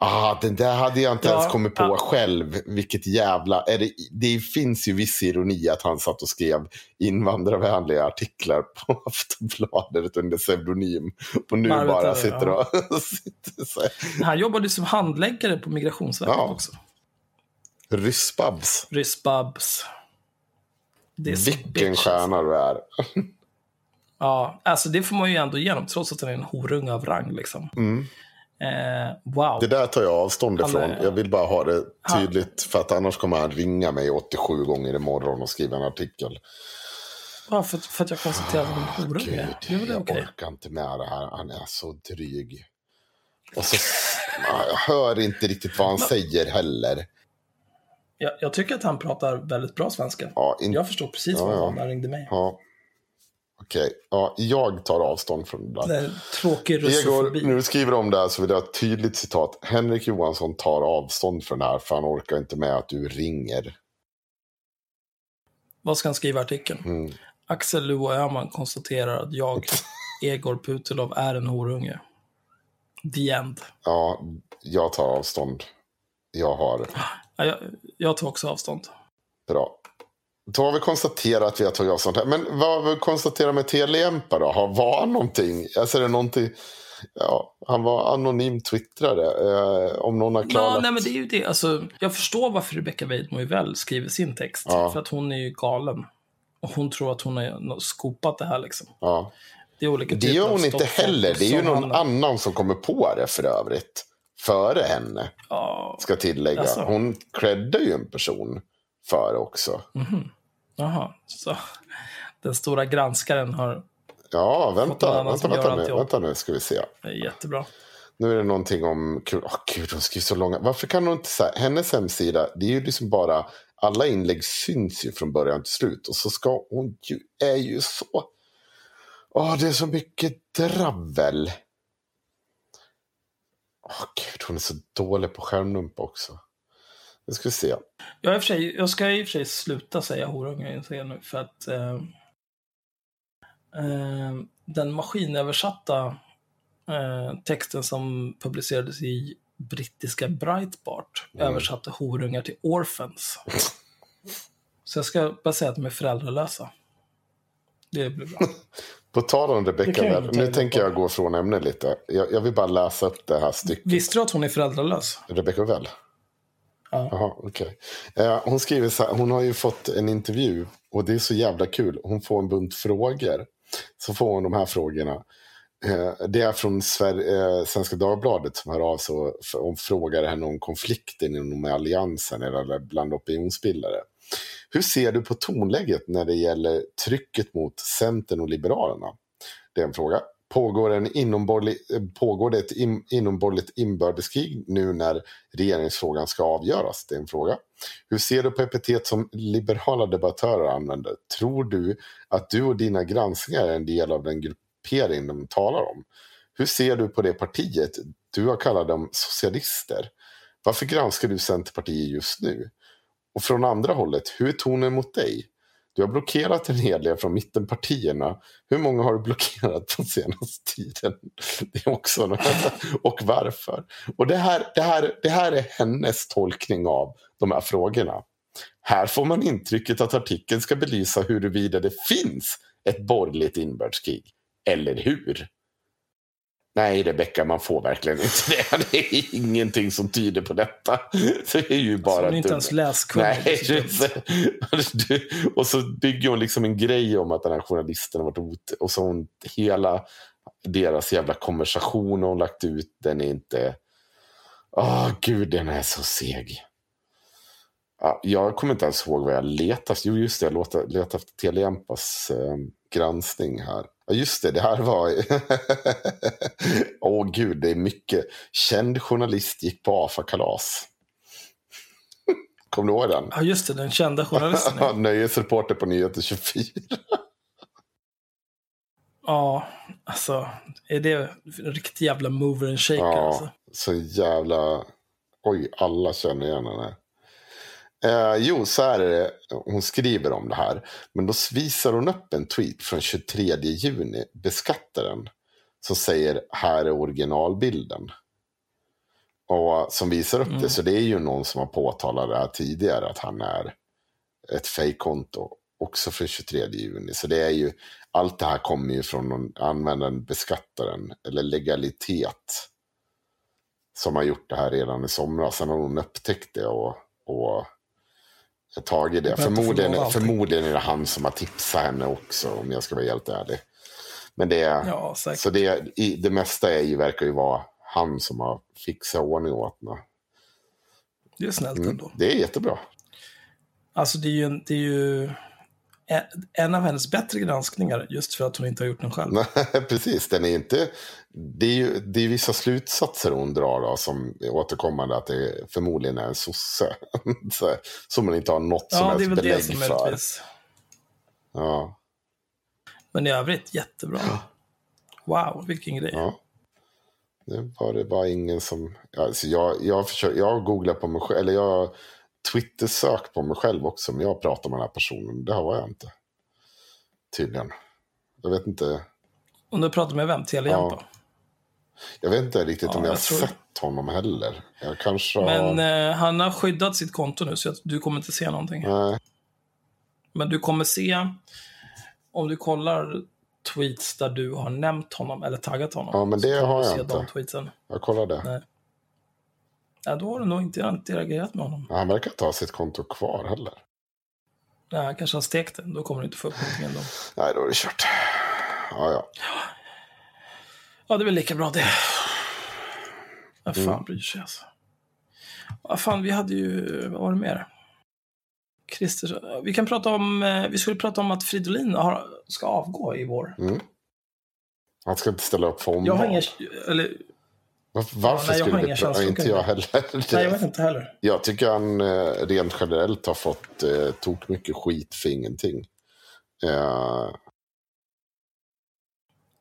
Ah, den där hade jag inte Ja, ens kommit på ja. själv. Vilket jävla... Är det, det finns ju viss ironi att han satt och skrev invandrarvänliga artiklar på Aftonbladet under pseudonym. Och nu bara sitter ja. och... sitter så här. Han jobbade som handläggare på Migrationsverket också. Ryssbabs. Ryssbabs. Vilken alltså. stjärna du är. Ja, alltså det får man ju ändå igenom, trots att han är en horunge av rang. Liksom. Eh, wow. Det där tar jag avstånd Han ifrån. är- Jag vill bara ha det tydligt. För att annars kommer han ringa mig 87 gånger imorgon och skriva en artikel. Bara för, att- för att jag konstaterar att han är horunge. Jag orkar inte med det här. Han är så dryg. Och så, Ja, jag hör inte riktigt vad han säger heller. Jag, jag tycker att han pratar väldigt bra svenska. Ja, in, Jag förstår precis Ja, vad ja. han när han ringde mig. ja. Okej, ja, jag tar avstånd från det där. tråkig Egor, russofobi. när du skriver om det här så vill jag ha ett tydligt citat. Henrik Johansson tar avstånd från det här för han orkar inte med att du ringer. Vad ska han skriva i artikeln? Mm. Axel Luo Öhman konstaterar att jag, Egor Putilov, är en horunge. The end. Ja, jag tar avstånd. Jag har Ja, jag, jag tar också avstånd. Bra. Då har vi konstaterat att vi har tagit avstånd här. Men vad vi konstaterat med Telejempa då? Har- Var han någonting? Alltså är det någonting? Ja, han var anonym twittrare. Eh, om någon har Ja, klarlagt. nej, men det är ju det. Alltså, jag förstår varför Rebecca Weidmo väl skriver sin text. Ja. För att hon är ju galen. Och hon tror att hon har skopat det här liksom. ja. Det är olika Det gör hon inte heller. Det är ju någon hamnar- annan som kommer på det för övrigt. Före henne, Ja, ska tillägga. Jaså? Hon creddar ju en person för också. jaha. Så den stora granskaren har... Ja, vänta, vänta, vänta, nu, vänta nu ska vi se. Det är jättebra. Nu är det någonting om... Gud, åh, gud hon skriver så långa. Varför kan hon inte säga... Hennes hemsida, det är ju liksom bara... Alla inlägg syns ju från början till slut. Och så ska hon ju... är ju så... Åh, det är så mycket dravel. Åh, gud, hon är så dålig på skärmdump också. Nu ska vi se. Jag, är för sig, jag ska i och för sig sluta säga horunge inser nu för att eh, eh, den maskinöversatta eh, texten som publicerades i brittiska Breitbart översatte horungar till orphans. Så jag ska bara säga att de är föräldralösa. Det blir bra. På tal om Well, inte nu tänker jag gå från ämnet lite. Jag, jag vill bara läsa upp det här stycket. Visste du att hon är föräldralös? Rebecca Well? Ja. Jaha, okej. Eh, hon skriver så här, hon har ju fått en intervju och det är så jävla kul. Hon får en bunt frågor. Så får hon de här frågorna. Eh, det är från Sver- eh, Svenska Dagbladet som hör av sig och frågar henne om konflikten inom alliansen eller bland opinionsbildare. Hur ser du på tonläget när det gäller trycket mot Centern och Liberalerna? Det är en fråga. Pågår, en pågår det ett in, inomborgerligt inbördeskrig nu när regeringsfrågan ska avgöras? Det är en fråga. Hur ser du på epitet som liberala debattörer använder? Tror du att du och dina granskningar är en del av den gruppering de talar om? Hur ser du på det partiet? Du har kallat dem socialister. Varför granskar du Centerpartiet just nu? Och från andra hållet, hur är tonen mot dig? Du har blockerat en hel del från mittenpartierna. Hur många har du blockerat på senaste tiden? Det är också något. Och varför? Och det här, det, här, det här är hennes tolkning av de här frågorna. Här får man intrycket att artikeln ska belysa huruvida det finns ett borgerligt inbördeskrig. Eller hur? Nej, Rebecka, man får verkligen inte det. Det är ingenting som tyder på detta. Det är ju bara... Alltså, hon är inte ens läskunnig. Nej, och så bygger hon liksom en grej om att den här journalisten har varit ot... Och så hon hela deras jävla konversation hon lagt ut, den är inte... Åh, oh, gud, den är så seg. Ja, jag kommer inte ens ihåg vad jag letade Jo, just det, jag letade, efter Telejampas eh, granskning här. Ja, just det, det här var... Åh oh, gud, det är mycket. Känd journalist gick på AFA-kalas. Kommer du ihåg den? Ja, just det, den kända journalisten. Nöjesreporter på Nyheter 24. ja, alltså, är det en riktig jävla mover and shaker? Ja, alltså? så jävla... Oj, alla känner igen henne. Eh, jo, så är det. Hon skriver om det här. Men då visar hon upp en tweet från 23 juni, beskattaren. Som säger här är originalbilden. Och som visar upp mm. det. Så det är ju någon som har påtalat det här tidigare. Att han är ett fejkkonto. Också för 23 juni. Så det är ju. Allt det här kommer ju från någon användaren, beskattaren. Eller legalitet. Som har gjort det här redan i somras. Sen har hon upptäckt det. och, och tagit det. Förmodligen, förmodligen är det han som har tipsat henne också, om jag ska vara helt ärlig. Men det, ja, så det, det mesta är ju, verkar ju vara han som har fixat ordning åt henne. Det är snällt mm, ändå. Det är jättebra. Alltså det är ju, det är ju en av hennes bättre granskningar just för att hon inte har gjort den själv. Precis, den är inte... Det är ju det är vissa slutsatser hon drar då, som är återkommande att det förmodligen är en sosse. som man inte har något ja, som helst belägg för. Möjligtvis. Ja. Men i övrigt jättebra. Wow, vilken grej. Ja. Det var det bara ingen som... Alltså jag, jag, försöker, jag googlar på mig själv, eller jag Twitter-sök på mig själv också. Men jag pratar med den här personen. Det har jag inte. Tydligen. Jag vet inte. Om du pratar med vem? Telejampa? Ja. Jag vet inte riktigt ja, om jag, jag tror... sett honom heller. Jag kanske Men eh, han har skyddat sitt konto nu så du kommer inte se någonting. Nej. Men du kommer se, om du kollar tweets där du har nämnt honom eller taggat honom. Ja, men det har jag inte. Jag kollar det. Nej. Ja, då har du nog inte interagerat med honom. han verkar inte ha sitt konto kvar heller. Nej, han kanske har stekt det. Då kommer du inte få upp någonting ändå. Nej, då är det kört. Ja, ja. Ja, det är väl lika bra det. Vad fan mm. bryr sig alltså. Vad fan, vi hade ju, vad var det mer? Christer, vi kan prata om, eh, vi skulle prata om att Fridolin har, ska avgå i vår. Mm. Han ska inte ställa upp för omval. Jag har inga, eller varför, ja, nej, skulle det... Inte jag heller. Nej, jag vet inte heller. Jag tycker han eh, rent generellt har fått eh, tok mycket skit för ingenting. Uh...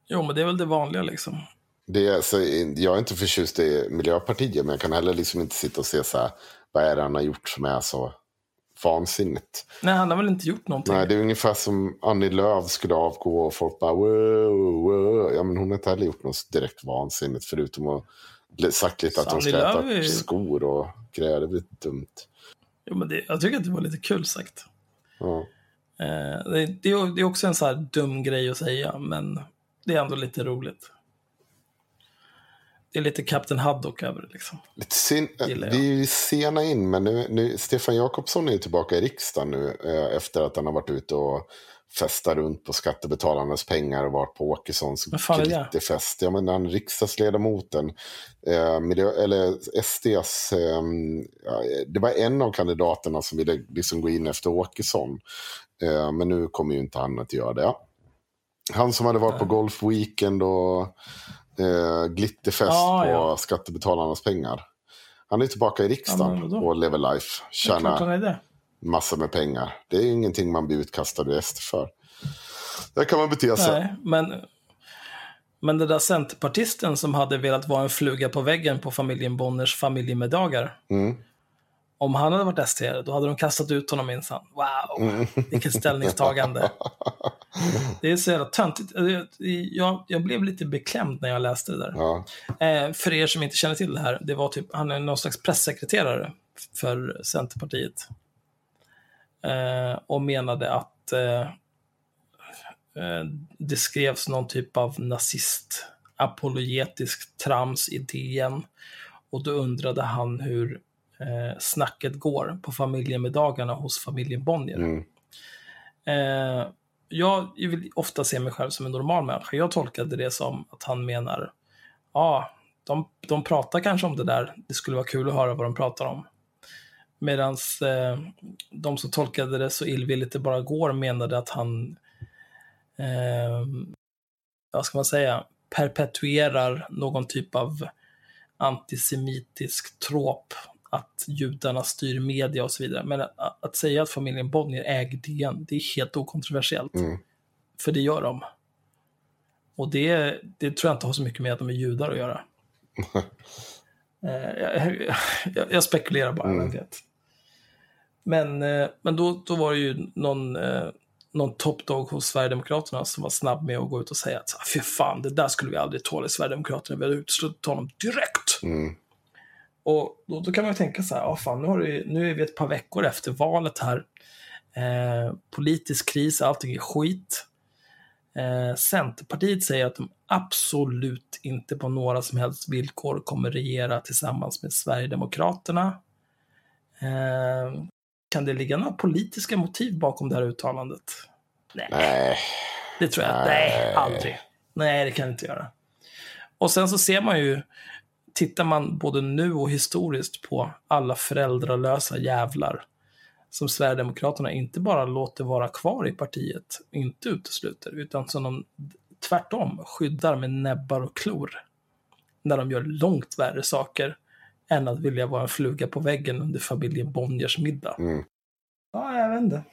Jo, men det är väl det vanliga liksom. Det är, så, jag är inte förtjust i Miljöpartiet, men jag kan heller liksom inte sitta och se så här, vad är det han har gjort som är så vansinnigt. Nej, han har väl inte gjort någonting. Nej, det är ungefär som Annie Lööf skulle avgå och folk bara wow, wow. Ja, men hon har inte heller gjort något direkt vansinnigt förutom att sagt lite att hon ska äta är... skor och grejer. Det lite dumt. Jo, men det, jag tycker att det var lite kul sagt. Ja. Eh, det, det, är också en så här dum grej att säga, men det är ändå lite roligt det är lite Captain Haddock över det. Liksom. Lite sin, vi är sena in, men nu, nu, Stefan Jakobsson är ju tillbaka i riksdagen nu eh, efter att han har varit ute och festat runt på skattebetalarnas pengar och varit på Åkessons glitterfest. Ja, men han riksdagsledamoten, eh, miljö, eller SDs, eh, det var en av kandidaterna som ville liksom gå in efter Åkesson. Eh, men nu kommer ju inte han att göra det. Han som hade varit på Golf Weekend och eh, glitterfest ah, på ja. skattebetalarnas pengar. Han är tillbaka i riksdagen ja, och lever life. Tjänar massor med pengar. Det är ingenting man blir utkastad ur SD för. Där kan man bete sig. Nej, men, men den där centerpartisten som hade velat vara en fluga på väggen på familjen Bonners familjemiddagar. Mm. Om han hade varit ST, då hade de kastat ut honom minsann. Wow, vilket ställningstagande. Det är så jävla töntigt. Jag, jag blev lite beklämd när jag läste det där. Ja. Eh, för er som inte känner till det här, det var typ, han är någon slags pressekreterare för Centerpartiet. Eh, och menade att eh, eh, det skrevs någon typ av nazist apologetisk trams i DN. Och då undrade han hur eh, snacket går på familjemiddagarna hos familjen Bonnier. Mm. Eh, jag vill ofta se mig själv som en normal människa. Jag tolkade det som att han menar, ja, de, de pratar kanske om det där, det skulle vara kul att höra vad de pratar om. Medan eh, de som tolkade det så illvilligt det bara går menade att han, eh, vad ska man säga, perpetuerar någon typ av antisemitisk tråp att judarna styr media och så vidare. Men att, att säga att familjen Bonnier äger DN, det är helt okontroversiellt. Mm. För det gör de. Och det, det tror jag inte har så mycket med att de är judar att göra. Eh, jag, jag, jag spekulerar bara, Mm. jag vet. Men, eh, men då, då var det ju någon, eh, någon toppdog hos Sverigedemokraterna som var snabb med att gå ut och säga att fy fan, det där skulle vi aldrig tåla i Sverigedemokraterna, vi hade uteslutit honom direkt. Mm. Och då, då kan man ju tänka så här, ja fan, nu, har det, nu är vi ett par veckor efter valet här. Eh, politisk kris, allting är skit. Eh, Centerpartiet säger att de absolut inte på några som helst villkor kommer regera tillsammans med Sverigedemokraterna. Eh, kan det ligga några politiska motiv bakom det här uttalandet? Nej, Nej. det tror jag Nej. Nej, aldrig. Nej, det kan det inte göra. Och sen så ser man ju, tittar man både nu och historiskt på alla föräldralösa jävlar som Sverigedemokraterna inte bara låter vara kvar i partiet, inte utesluter, utan som de tvärtom skyddar med näbbar och klor. När de gör långt värre saker än att vilja vara en fluga på väggen under familjen Bonniers middag. Mm. Ja, jag vet inte.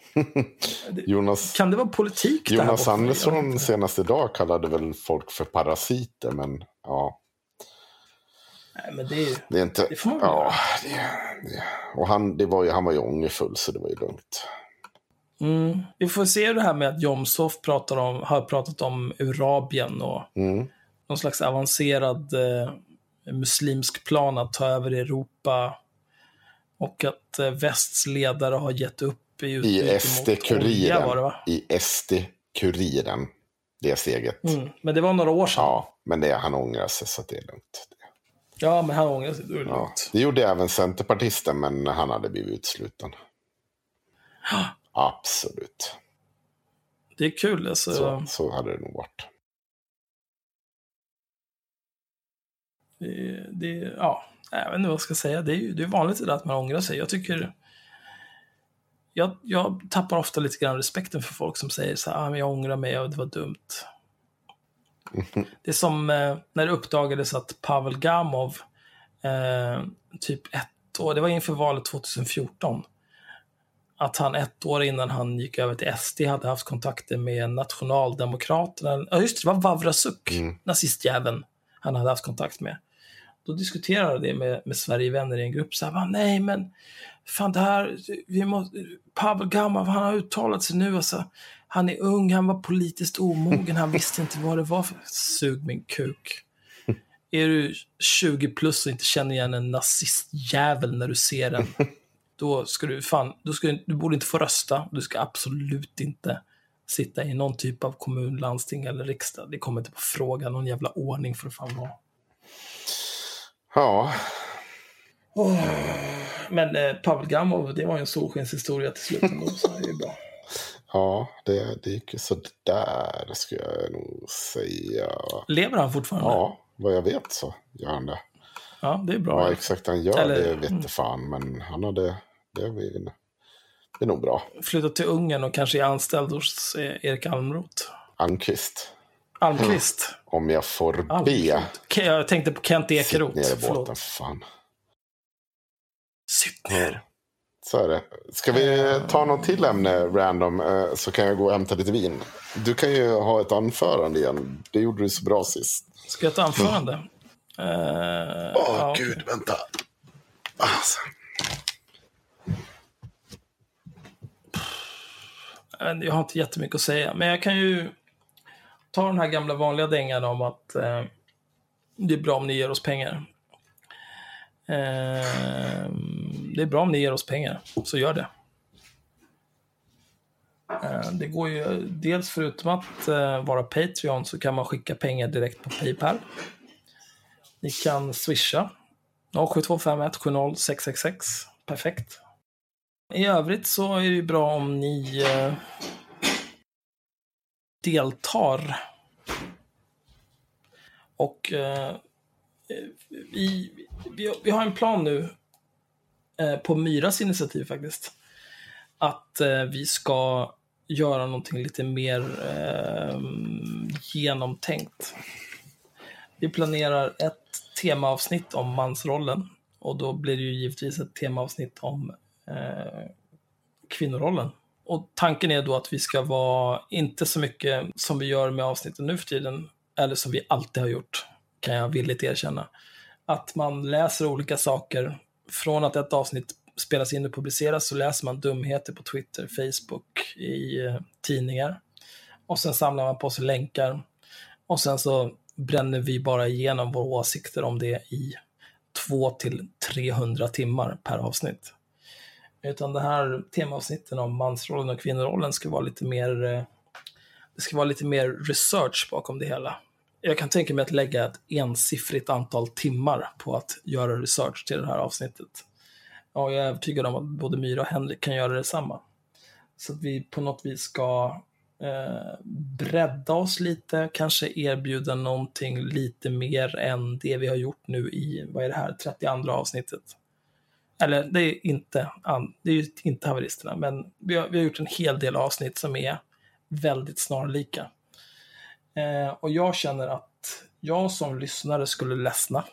Jonas, Kan det vara politik Jonas Andersson senast idag kallade väl folk för parasiter. Men ja, Nej, men det är ju... det är inte... Det får man ja, det, det, och han, det var ju, han var ju ångerfull så det var ju lugnt. Mm. Vi får se det här med att Jomshof pratar om, har pratat om Eurabien och Mm. någon slags avancerad eh, muslimsk plan att ta över Europa. Och att eh, västs ledare har gett upp i I SD-kuriren. I SD-kuriren. Det steget. Mm. Men det var några år sedan. Ja, men det, han ångrar sig så att det är lugnt. Men han ångrar sig. Då är det Ja. lugnt. Det gjorde även Centerpartisten, men han hade blivit utesluten. Absolut. Det är kul. Alltså. Så, så hade det nog varit. Det, det, ja, jag vet inte vad jag ska säga. Det är ju det är vanligt det där att man ångrar sig. Jag tycker... Jag, jag tappar ofta lite grann respekten för folk som säger så här, ah, men jag ångrar mig och det var dumt. Det är som eh, när det uppdagades att Pavel Gamov, eh, typ ett år, det var inför valet 2014, att han ett år innan han gick över till SD hade haft kontakter med Nationaldemokraterna. Ja, just det, det var Vavrasuk, nazistjäveln, han hade haft kontakt med. Då diskuterade jag det med, med Sverigevänner i en grupp. Så här, nej men, fan det här, vi måste, Pavel Gamov, han har uttalat sig nu. Alltså, han är ung, han var politiskt omogen, han visste inte vad det var för... Sug min kuk. Är du 20 plus och inte känner igen en nazistjävel när du ser den, då ska du fan, då ska du, du borde inte få rösta. Du ska absolut inte sitta i någon typ av kommun, landsting eller riksdag. Det kommer inte på fråga någon jävla ordning för att fan vara. Ja, Men eh, Pavel Gamov, det var ju en solskenshistoria till slut ändå, så det är bra. ja det, det gick ju sådär, ska jag nog säga. Lever han fortfarande? Ja, vad jag vet så gör han det. Ja, det är bra. Vad exakt han gör, Eller- det vet fan. Men han hade, det är, det är nog bra. Flyttat till Ungern och kanske är anställd hos eh, Erik Almroth. Almqvist, Almqvist. Mm. Om jag får Almqvist. be. Jag tänkte på Kent Ekeroth. Sitt ner i båten, Förlåt. fan. Sitt ner. Så är det. Ska vi ta något till ämne random eh, så kan jag gå och hämta lite vin. Du kan ju ha ett anförande igen. Det gjorde du så bra sist. Ska jag ha ett anförande? Eh, Åh mm. uh, oh, ja. gud, vänta. Alltså. Jag har inte jättemycket att säga, men jag kan ju ta den här gamla vanliga dängan om att eh, det är bra om ni ger oss pengar. Eh, det är bra om ni ger oss pengar, så gör det. Eh, det går ju dels förutom att eh, vara Patreon så kan man skicka pengar direkt på Paypal. Ni kan swisha 07251 70 666. Perfekt. I övrigt så är det ju bra om ni eh, deltar. Och eh, vi, vi, vi, har en plan nu eh, på Myras initiativ faktiskt. Att eh, vi ska göra någonting lite mer eh, genomtänkt. Vi planerar ett temaavsnitt om mansrollen och då blir det ju givetvis ett temaavsnitt om eh, kvinnorollen. Och tanken är då att vi ska vara, inte så mycket som vi gör med avsnitten nu för tiden, eller som vi alltid har gjort, kan jag villigt erkänna. Att man läser olika saker. Från att ett avsnitt spelas in och publiceras så läser man dumheter på Twitter, Facebook, i eh, tidningar. Och sen samlar man på sig länkar. Och sen så bränner vi bara igenom våra åsikter om det i 2 till 300 timmar per avsnitt. Utan det här temaavsnitten om mansrollen och kvinnorollen ska vara lite mer eh, det ska vara lite mer research bakom det hela. Jag kan tänka mig att lägga ett ensiffrigt antal timmar på att göra research till det här avsnittet. Och jag är övertygad om att både Myra och Henrik kan göra detsamma. Så att vi på något vis ska eh, bredda oss lite, kanske erbjuda någonting lite mer än det vi har gjort nu i, vad är det här, 32 avsnittet. Eller det är inte, det är ju inte haveristerna, men vi har, vi har gjort en hel del avsnitt som är väldigt snarlika. Eh, och jag känner att jag som lyssnare skulle ledsna.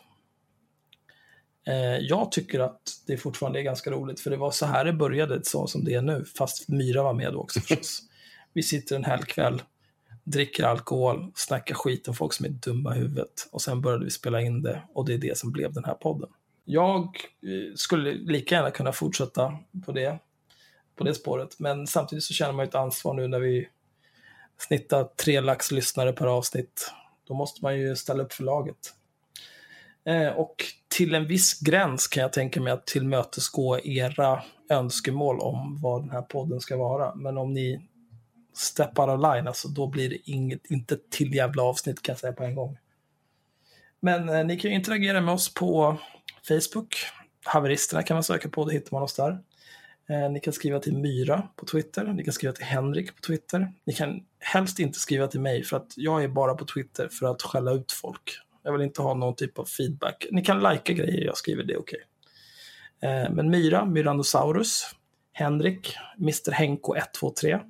Eh, jag tycker att det fortfarande är ganska roligt, för det var så här det började, så som det är nu, fast Myra var med också förstås. vi sitter en helgkväll, dricker alkohol, snackar skit om folk som är dumma i huvudet och sen började vi spela in det och det är det som blev den här podden. Jag eh, skulle lika gärna kunna fortsätta på det, på det spåret, men samtidigt så känner man ju ett ansvar nu när vi snittar tre lax lyssnare per avsnitt. Då måste man ju ställa upp för laget. Eh, och till en viss gräns kan jag tänka mig att tillmötesgå era önskemål om vad den här podden ska vara. Men om ni step out of line, alltså då blir det inget, inte ett till jävla avsnitt kan jag säga på en gång. Men eh, ni kan ju interagera med oss på Facebook. Haveristerna kan man söka på, det hittar man oss där. Eh, ni kan skriva till Myra på Twitter, ni kan skriva till Henrik på Twitter. Ni kan helst inte skriva till mig för att jag är bara på Twitter för att skälla ut folk. Jag vill inte ha någon typ av feedback. Ni kan likea grejer jag skriver, det är okej. Okay. Eh, men Myra, Myrandosaurus, Henrik, Mr Henko 123. Eh,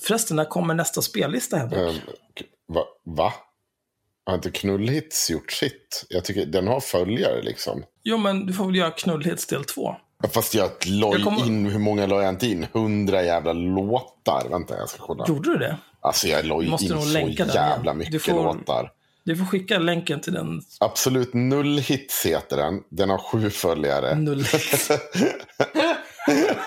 förresten, när kommer nästa spellista Henrik? Um, va? va? Har inte Knullhits gjort sitt? Jag tycker den har följare liksom. Jo, men du får väl göra Knullhits del 2. Fast jag la kommer... in, hur många la jag inte in? Hundra jävla låtar. Vänta, jag ska kolla. Gjorde du det? Alltså jag la in så jävla mycket får... låtar. Du får skicka länken till den. Absolut Nullhits heter den. Den har sju följare. Nullhits.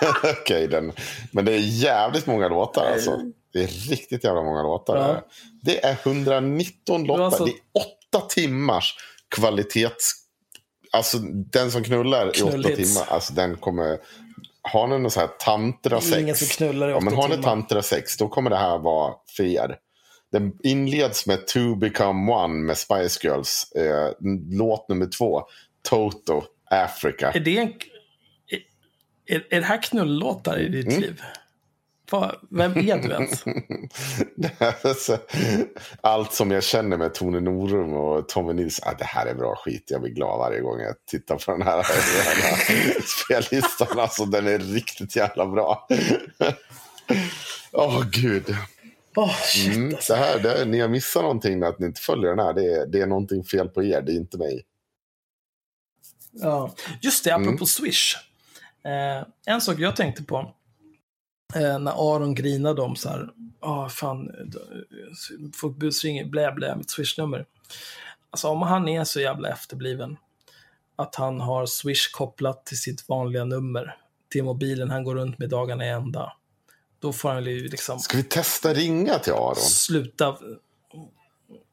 Okej, okay, den. Men det är jävligt många låtar alltså. Det är riktigt jävla många låtar. Ja. Det är 119 låtar. Alltså... Det är åtta timmars kvalitets... Alltså den som knullar i åtta timmar, alltså den kommer... Har ni någon sån här tantra sex? Ingen som knullar i åtta ja, men har ni tantra sex, då kommer det här vara för er. Den inleds med To become one med Spice Girls. Eh, låt nummer två, Toto, Africa. Är det en... Är, är det här knullåtar i ditt mm. liv? Vem är du ens? Allt som jag känner med Tone Norum och Tommy Nilsson. Ah, det här är bra skit. Jag blir glad varje gång jag tittar på den här, spellistan. Alltså, den är riktigt jävla bra. Åh, oh, gud. Oh, shit, mm, alltså. det här, det, ni har missat någonting med att ni inte följer den här. Det är, det är någonting fel på er, det är inte mig. Ja, just det, apropå mm. Swish. Eh, en sak jag tänkte på Eh, när Aron grinade om så här, ah fan, folk busringer, blä blä, mitt swishnummer. Alltså om han är så jävla efterbliven, att han har swish kopplat till sitt vanliga nummer, till mobilen han går runt med dagarna i ända. då får han ju liksom Ska vi testa ringa till Aron? sluta.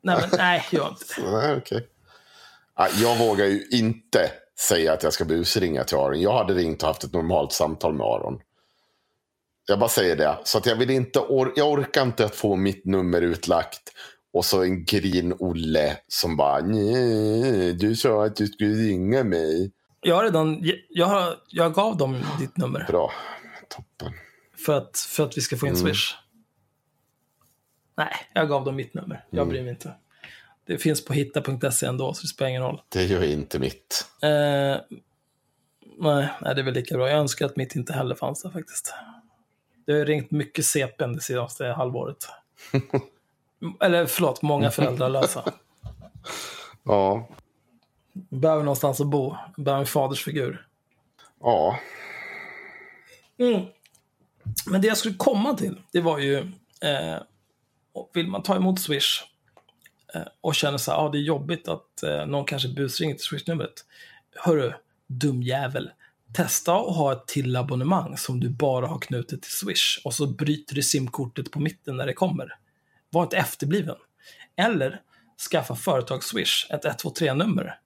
Nej, men nej, jag inte. Nej, okej. Nej, Jag vågar ju inte säga att jag ska busringa till Aron. Jag hade ringt och haft ett normalt samtal med Aron. Jag bara säger det. Så att jag vill inte, or jag orkar inte att få mitt nummer utlagt. Och så en grin-Olle som bara, nej, du sa att du skulle ringa mig. Jag har redan, jag, har, jag gav dem ditt nummer Bra, toppen. för att, för att vi ska få in Swish. Nej, jag gav dem mitt nummer. Jag bryr mig inte. Det finns på hitta.se ändå, så det spelar ingen roll. Det gör inte mitt. Eh, nej, nej, det är väl lika bra. Jag önskar att mitt inte heller fanns där faktiskt. Det har ringt mycket CPn det senaste halvåret. Eller förlåt, många föräldralösa. Ja, Behöver någonstans att bo. Behöver en fadersfigur. ja. Mm. Men det jag skulle komma till, det var ju, eh, vill man ta emot Swish eh, och känner så här, ah, det är jobbigt att eh, någon kanske busringer till Swish-numret. Hörru, dumjävel. Testa att ha ett till abonnemang som du bara har knutit till Swish och så bryter du simkortet på mitten när det kommer. Var inte efterbliven. Eller skaffa företags-Swish, ett 123-nummer.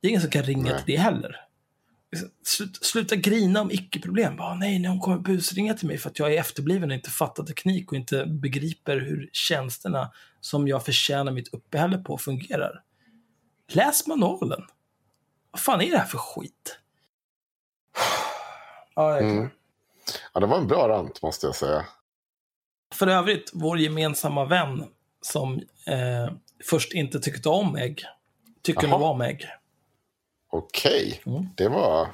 Det är ingen som kan ringa Nej. till det heller. Sluta, grina om icke-problem. Bara, nej, någon kommer busringa till mig för att jag är efterbliven och inte fattar teknik och inte begriper hur tjänsterna som jag förtjänar mitt uppehälle på fungerar. Läs manualen. Vad fan är det här för skit? Ja, jag. Mm. ja, det var en bra rant måste jag säga. För övrigt, vår gemensamma vän som eh, först inte tyckte om ägg, tycker nu Jaha. om ägg. Okej, Mm. det var...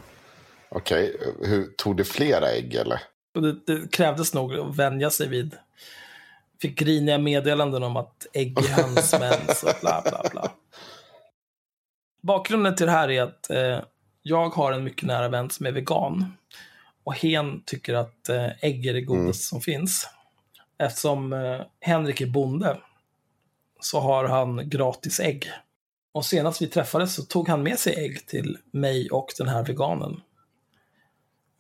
Okej, hur tog det flera ägg eller? Det, det krävdes nog att vänja sig vid. Fick griniga meddelanden om att ägg är hönsmens och bla bla bla. Bakgrunden till det här är att eh, jag har en mycket nära vän som är vegan. Och hen tycker att eh, ägg är det godaste som finns. Eftersom eh, Henrik är bonde så har han gratis ägg. Och senast vi träffades så tog han med sig ägg till mig och den här veganen.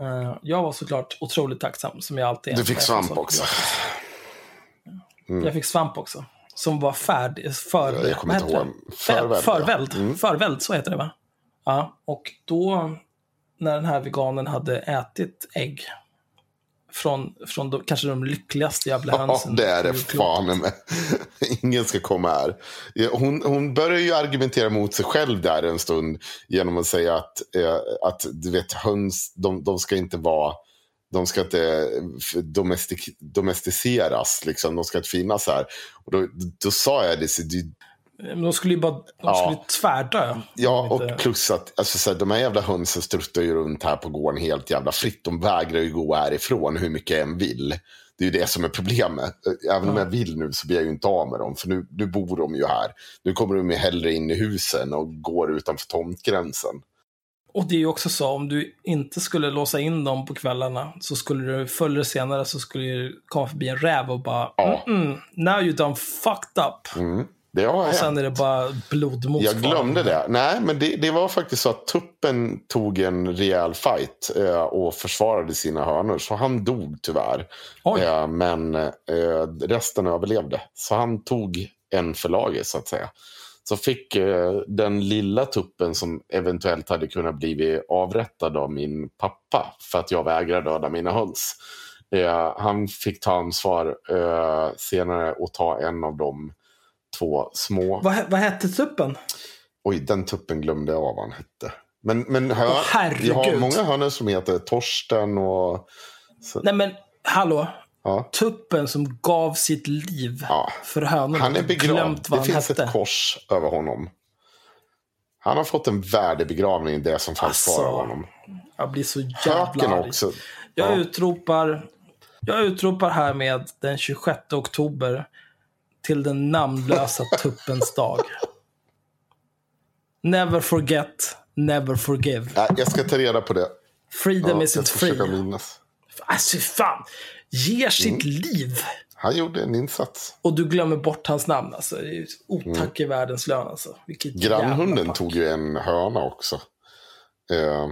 Eh, jag var såklart otroligt tacksam, som jag alltid är. Du fick svamp också. gratis. Jag fick svamp också. Som var färdig, för, Jag kommer inte ihåg. Förvälld. ja. Mm. Förvälld, så heter det va? Ja, och då när den här veganen hade ätit ägg från, från de, kanske de lyckligaste jävla Ja, hönsen. det är det fan med. Ingen ska komma här. Ja, Hon, hon börjar ju argumentera mot sig själv där en stund genom att säga att, eh, att du vet, höns, de, de ska inte vara de ska inte domestik, domesticeras, liksom. de ska inte finnas här. Och då, då sa jag det, det de skulle ju bara de Ja. skulle tvärdö. Ja, Inte- och plus att alltså, så här, de här jävla hönsen struttar ju runt här på gården helt jävla fritt. De vägrar ju gå härifrån hur mycket jag än vill. Det är ju det som är problemet. Även om jag vill nu så blir jag ju inte av med dem. För nu, nu bor de ju här. Nu kommer de ju hellre in i husen och går utanför tomtgränsen. Och det är ju också så, om du inte skulle låsa in dem på kvällarna så skulle du förr eller senare så skulle det komma förbi en räv och bara Ja. mm, now you done fucked up. Mm. Det har Och hänt. sen är det bara blodmos Jag glömde det. Nej, men det, det var faktiskt så att tuppen tog en rejäl fight eh, och försvarade sina hönor. Så han dog tyvärr. Eh, men eh, resten överlevde. Så han tog en för laget så att säga. Så fick eh, den lilla tuppen som eventuellt hade kunnat bli avrättad av min pappa för att jag vägrade döda mina höns. Eh, han fick ta ansvar eh, senare och ta en av de två små. Vad, vad hette tuppen? Oj, den tuppen glömde jag vad han hette. Men, men hör, herregud. jag har många hönor som heter Torsten och... Så, Nej men, hallå. ja. Tuppen som gav sitt liv Ja. för hönorna. Han är begravd. Det finns hette. ett kors över honom. Han har fått en värdig begravning, det som fanns Alltså, kvar av honom. Jag blir så jävla Höken arg. också. Jag Ja. utropar, jag utropar här med den 26 oktober till den namnlösa tuppens dag. Never forget, never forgive. Nej, jag ska ta reda på det. Freedom Ja, ska försöka free. minnas. Alltså fan, ger sitt Mm. liv. Han gjorde en insats. Och du glömmer bort hans namn. Alltså. Det är ju otack i världens lön. Alltså. Vilket. Grannhunden tog ju en höna också. Eh,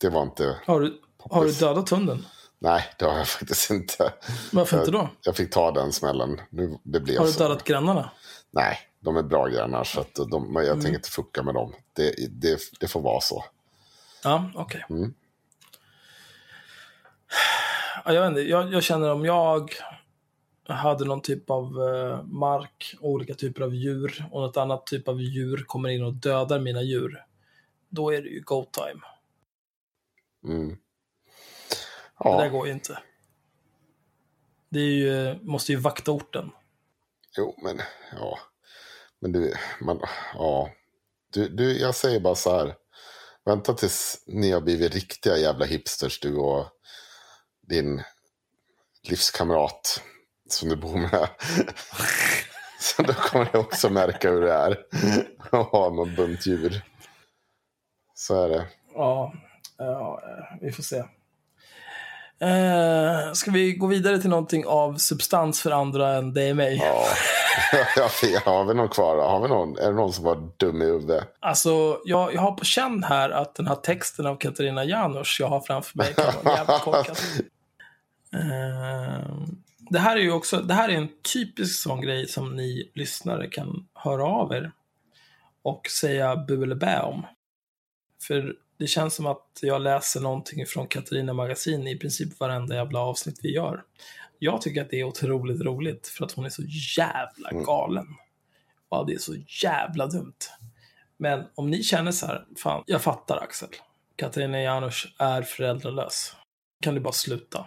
det var inte... Har du, har du dödat hunden? Nej, det har jag faktiskt inte. Varför inte då? Jag, fick ta den smällen. Nu, det blev Har du dödat grannarna? Nej, de är bra grannar så att de, jag Mm. tänker inte fucka med dem. Det, det, det får vara så. Ja, okej. Mm. Ja, jag, vet inte, jag, jag känner om jag hade någon typ av eh, mark, olika typer av djur och något annat typ av djur kommer in och dödar mina djur. Då är det ju go time. Mm. Det där Ja, går ju inte. Det ju, måste ju vakta orten. jo, men ja. Men du, man, ja. Du, du, jag säger bara så här. Vänta tills ni har blivit riktiga jävla hipsters du och din livskamrat som du bor med. Så då kommer ni också märka hur det är att ha någon bunt djur. Så är det. Ja, ja vi får se. Eh, ska vi gå vidare till någonting av substans för andra än dig och mig? Ja. Har vi någon kvar? Har vi någon? Är det någon som var dum i huvudet? Alltså, jag, jag har på känn här att den här texten av Katarina Janouch jag har framför mig kan vara jävligt korkad. Eh, det här är ju också, det här är en typisk sån grej som ni lyssnare kan höra av er och säga bu eller bä om. För det känns som att jag läser någonting från Katarina Magasin i princip varenda jävla avsnitt vi gör. Jag tycker att det är otroligt roligt för att hon är så jävla galen. Ja, det är så jävla dumt. Men om ni känner så här, fan, jag fattar Axel. Katarina Janouch är föräldralös. Kan du bara sluta?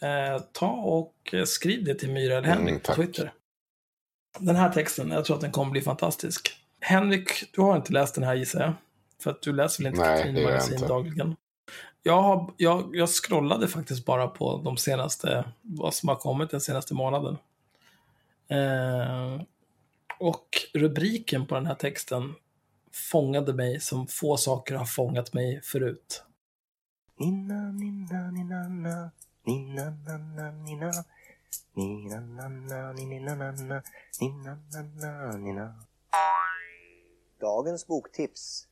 Eh, ta och skriv det till Myra eller Henrik Mm, på. Twitter. Den här texten, jag tror att den kommer bli fantastisk. Henrik, du har inte läst den här gissar jag? För att du läser väl inte Nej, jag Magasin inte. dagligen? Jag, har, jag, jag scrollade faktiskt bara på de senaste, vad som har kommit den senaste månaden. Eh, och rubriken på den här texten fångade mig som få saker har fångat mig förut. Nina, nina, nina, na. Nina, na, na, nina. Nina, na, na, nina, na, na. Nina, na, na, nina. Dagens boktips.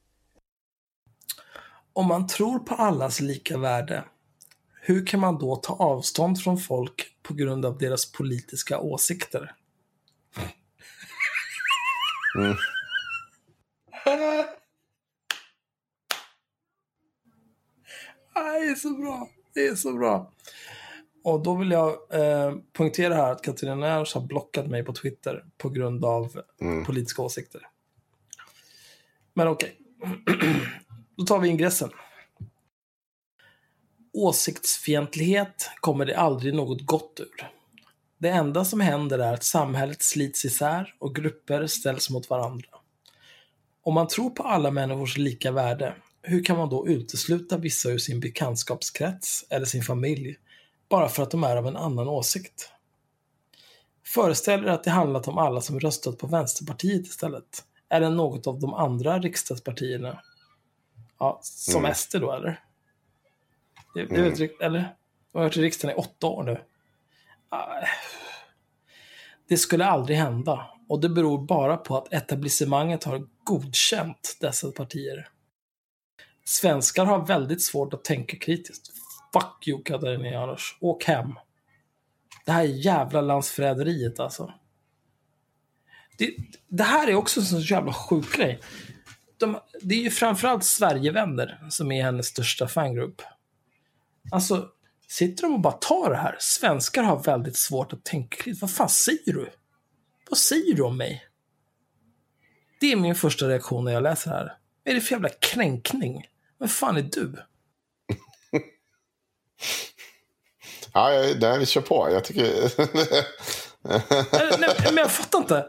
Om man tror på allas lika värde, hur kan man då ta avstånd från folk på grund av deras politiska åsikter? Mm. Det är så bra. Det är så bra. Och då vill jag eh, poängtera här att Katarina Ernst har blockat mig på Twitter på grund av Mm. politiska åsikter. Men okej. då tar vi ingressen. Åsiktsfientlighet kommer det aldrig något gott ur. Det enda som händer är att samhället slits isär och grupper ställs mot varandra. Om man tror på alla människors lika värde, hur kan man då utesluta vissa ur sin bekantskapskrets eller sin familj bara för att de är av en annan åsikt? Föreställ er att det handlat om alla som röstat på Vänsterpartiet istället. Eller något av de andra riksdagspartierna. Ja, som Mm. SD då eller? Det, det Mm. du, eller? Jag har varit i riksdagen i åtta år nu. Ah, Det skulle aldrig hända. Och det beror bara på att etablissemanget har godkänt dessa partier. Svenskar har väldigt svårt att tänka kritiskt. Fuck you Katarina Janouch. Åk hem. Det här är jävla landsförräderiet alltså. Det, det här är också en sån jävla sjuk grej. De, det är ju framförallt Sverigevänner som är hennes största fangrupp. Alltså, sitter de och bara tar det här? Svenskar har väldigt svårt att tänka kritiskt. Vad fan säger du? Vad säger du om mig? Det är min första reaktion när jag läser det här. Vad är det för jävla kränkning? Vem fan är du? Ja, nej, vi kör på. Jag tycker... Nej, nej, men jag fattar inte.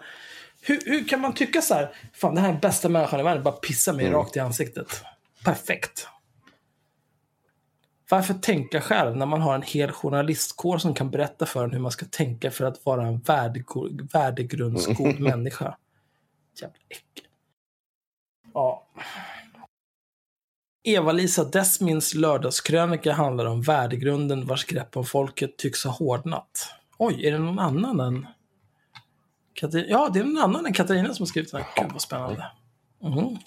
Hur, hur kan man tycka så här? Fan, det här är bästa människan i världen. Bara pissa mig rakt i ansiktet. Perfekt. Varför tänka själv när man har en hel journalistkår som kan berätta för en hur man ska tänka för att vara en värdegrundsgod människa? Jävla äckel. Ja. Eva-Lisa Desmins lördagskrönika handlar om värdegrunden vars grepp om folket tycks ha hårdnat. Oj, är det någon annan än... Katarina? Ja, det är någon annan än Katarina som har skrivit den här. Gud vad spännande. Mhm.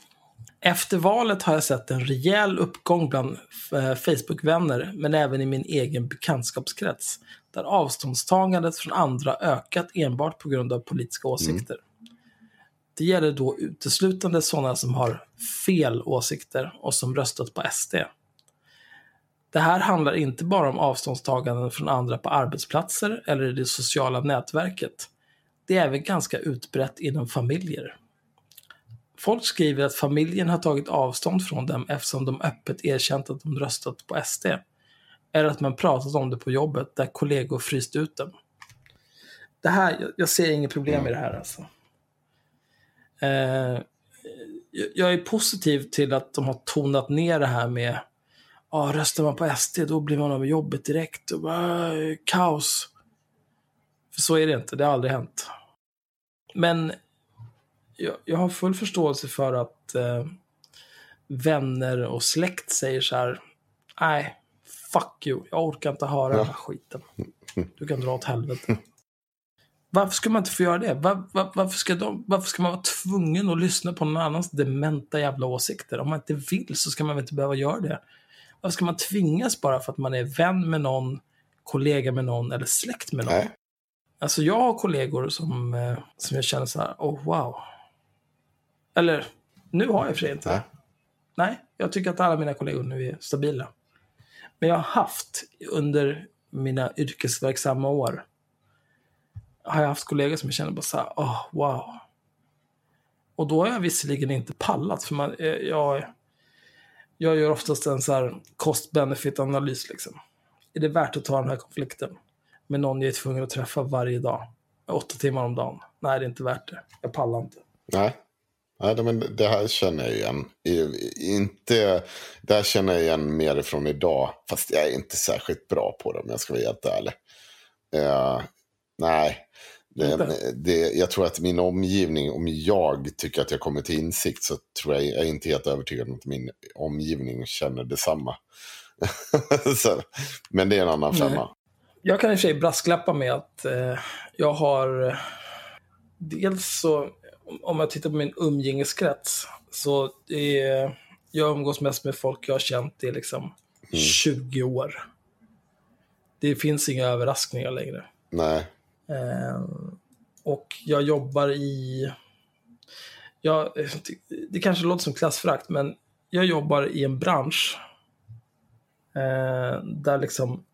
Efter valet har jag sett en rejäl uppgång bland eh, Facebook-vänner, men även i min egen bekantskapskrets, där avståndstagandet från andra ökat enbart på grund av politiska åsikter. Det gäller då uteslutande sådana som har fel åsikter och som röstat på SD. Det här handlar inte bara om avståndstaganden från andra på arbetsplatser eller i det sociala nätverket. Det är även ganska utbrett inom familjer. Folk skriver att familjen har tagit avstånd från dem eftersom de öppet erkänt att de röstat på SD. Eller att man pratat om det på jobbet där kollegor fryst ut dem. Det här, jag- ser inget problem i det här alltså. Eh, jag är positiv till att de har tonat ner det här med ja, röstar man på SD då blir man av med jobbet direkt. Och bara, kaos. För så är det inte, det har aldrig hänt. Men jag, jag har full förståelse för att eh, vänner och släkt säger så här, nej, fuck you, jag orkar inte höra den här skiten. Du kan dra åt helvete. Varför ska man inte få göra det? Var, var, varför, ska de, varför ska man vara tvungen att lyssna på någon annans dementa jävla åsikter? Om man inte vill så ska man väl inte behöva göra det. Varför ska man tvingas bara för att man är vän med någon, kollega med någon eller släkt med någon? Nej. Alltså jag har kollegor som, eh, som jag känner så här, oh wow. Eller, nu har jag för sig inte. Nej. Nej, jag tycker att alla mina kollegor nu är stabila. Men jag har haft under mina yrkesverksamma år har jag haft kollegor som jag känner bara så här, oh, wow. Och då har jag visserligen inte pallat, för man, eh, jag, jag gör oftast en så här cost-benefit-analys. Liksom. Är det värt att ta den här konflikten med någon jag är tvungen att träffa varje dag? Åtta timmar om dagen? Nej, det är inte värt det. Jag pallar inte. Nej. Nej, men det här känner jag igen. Inte, det här känner jag igen mer från idag. Fast jag är inte särskilt bra på det om jag ska vara helt ärlig. Eh, nej, det, det, jag tror att min omgivning, om jag tycker att jag kommer till insikt så tror jag, jag är inte helt övertygad om att min omgivning känner detsamma. så, men det är en annan femma. Jag kan i och för sig brasklappa med att eh, jag har... Dels så, om- jag tittar på min umgängeskrets, så är, jag umgås mest med folk jag har känt i liksom 20 år. Det finns inga överraskningar längre. Nej, Eh, och jag jobbar i... Jag, det kanske låter som klassfrakt, men jag jobbar i en bransch eh, där liksom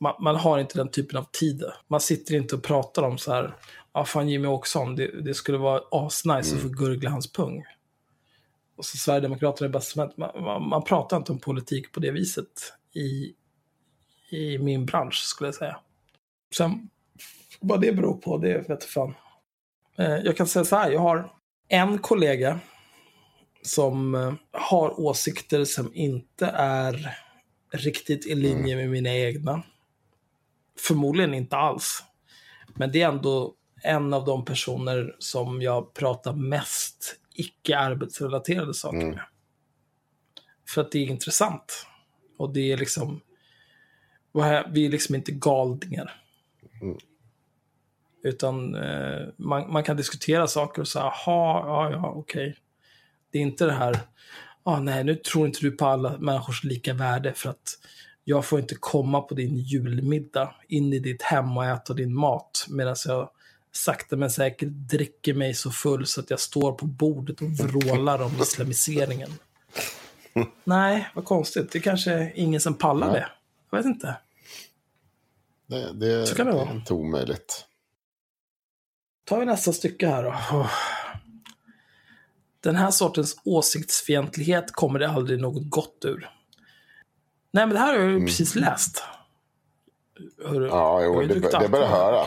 man, man har inte den typen av tid. Man sitter inte och pratar om så här, ja fan Jimmy Åkesson, det, det skulle vara asnice att få gurgla hans pung. Och så Sverigedemokraterna är bäst man, man, man pratar inte om politik på det viset i, i min bransch skulle jag säga. Sen, vad det beror på, det vet fan. Eh, jag kan säga så här, jag har en kollega som eh, har åsikter som inte är riktigt i linje med mina egna. Förmodligen inte alls. Men det är ändå en av de personer som jag pratar mest icke-arbetsrelaterade saker med. För att det är intressant. Och det är liksom... Vi är liksom inte galningar. Utan eh, man, man kan diskutera saker och säga, jaha, ja, ja, okej. Det är inte det här, ah, nej, nu tror inte du på alla människors lika värde för att jag får inte komma på din julmiddag in i ditt hem och äta din mat medan jag sakta men säkert dricker mig så full så att jag står på bordet och vrålar om islamiseringen. Nej, vad konstigt. Det är kanske ingen som pallar det. Jag vet inte. det, det, Så kan det det vara. är inte omöjligt. tar vi nästa stycke här då. Den här sortens åsiktsfientlighet kommer det aldrig något gott ur. Nej, men det här har jag ju precis läst. Mm. Ja, jag jo, det, det börjar höra.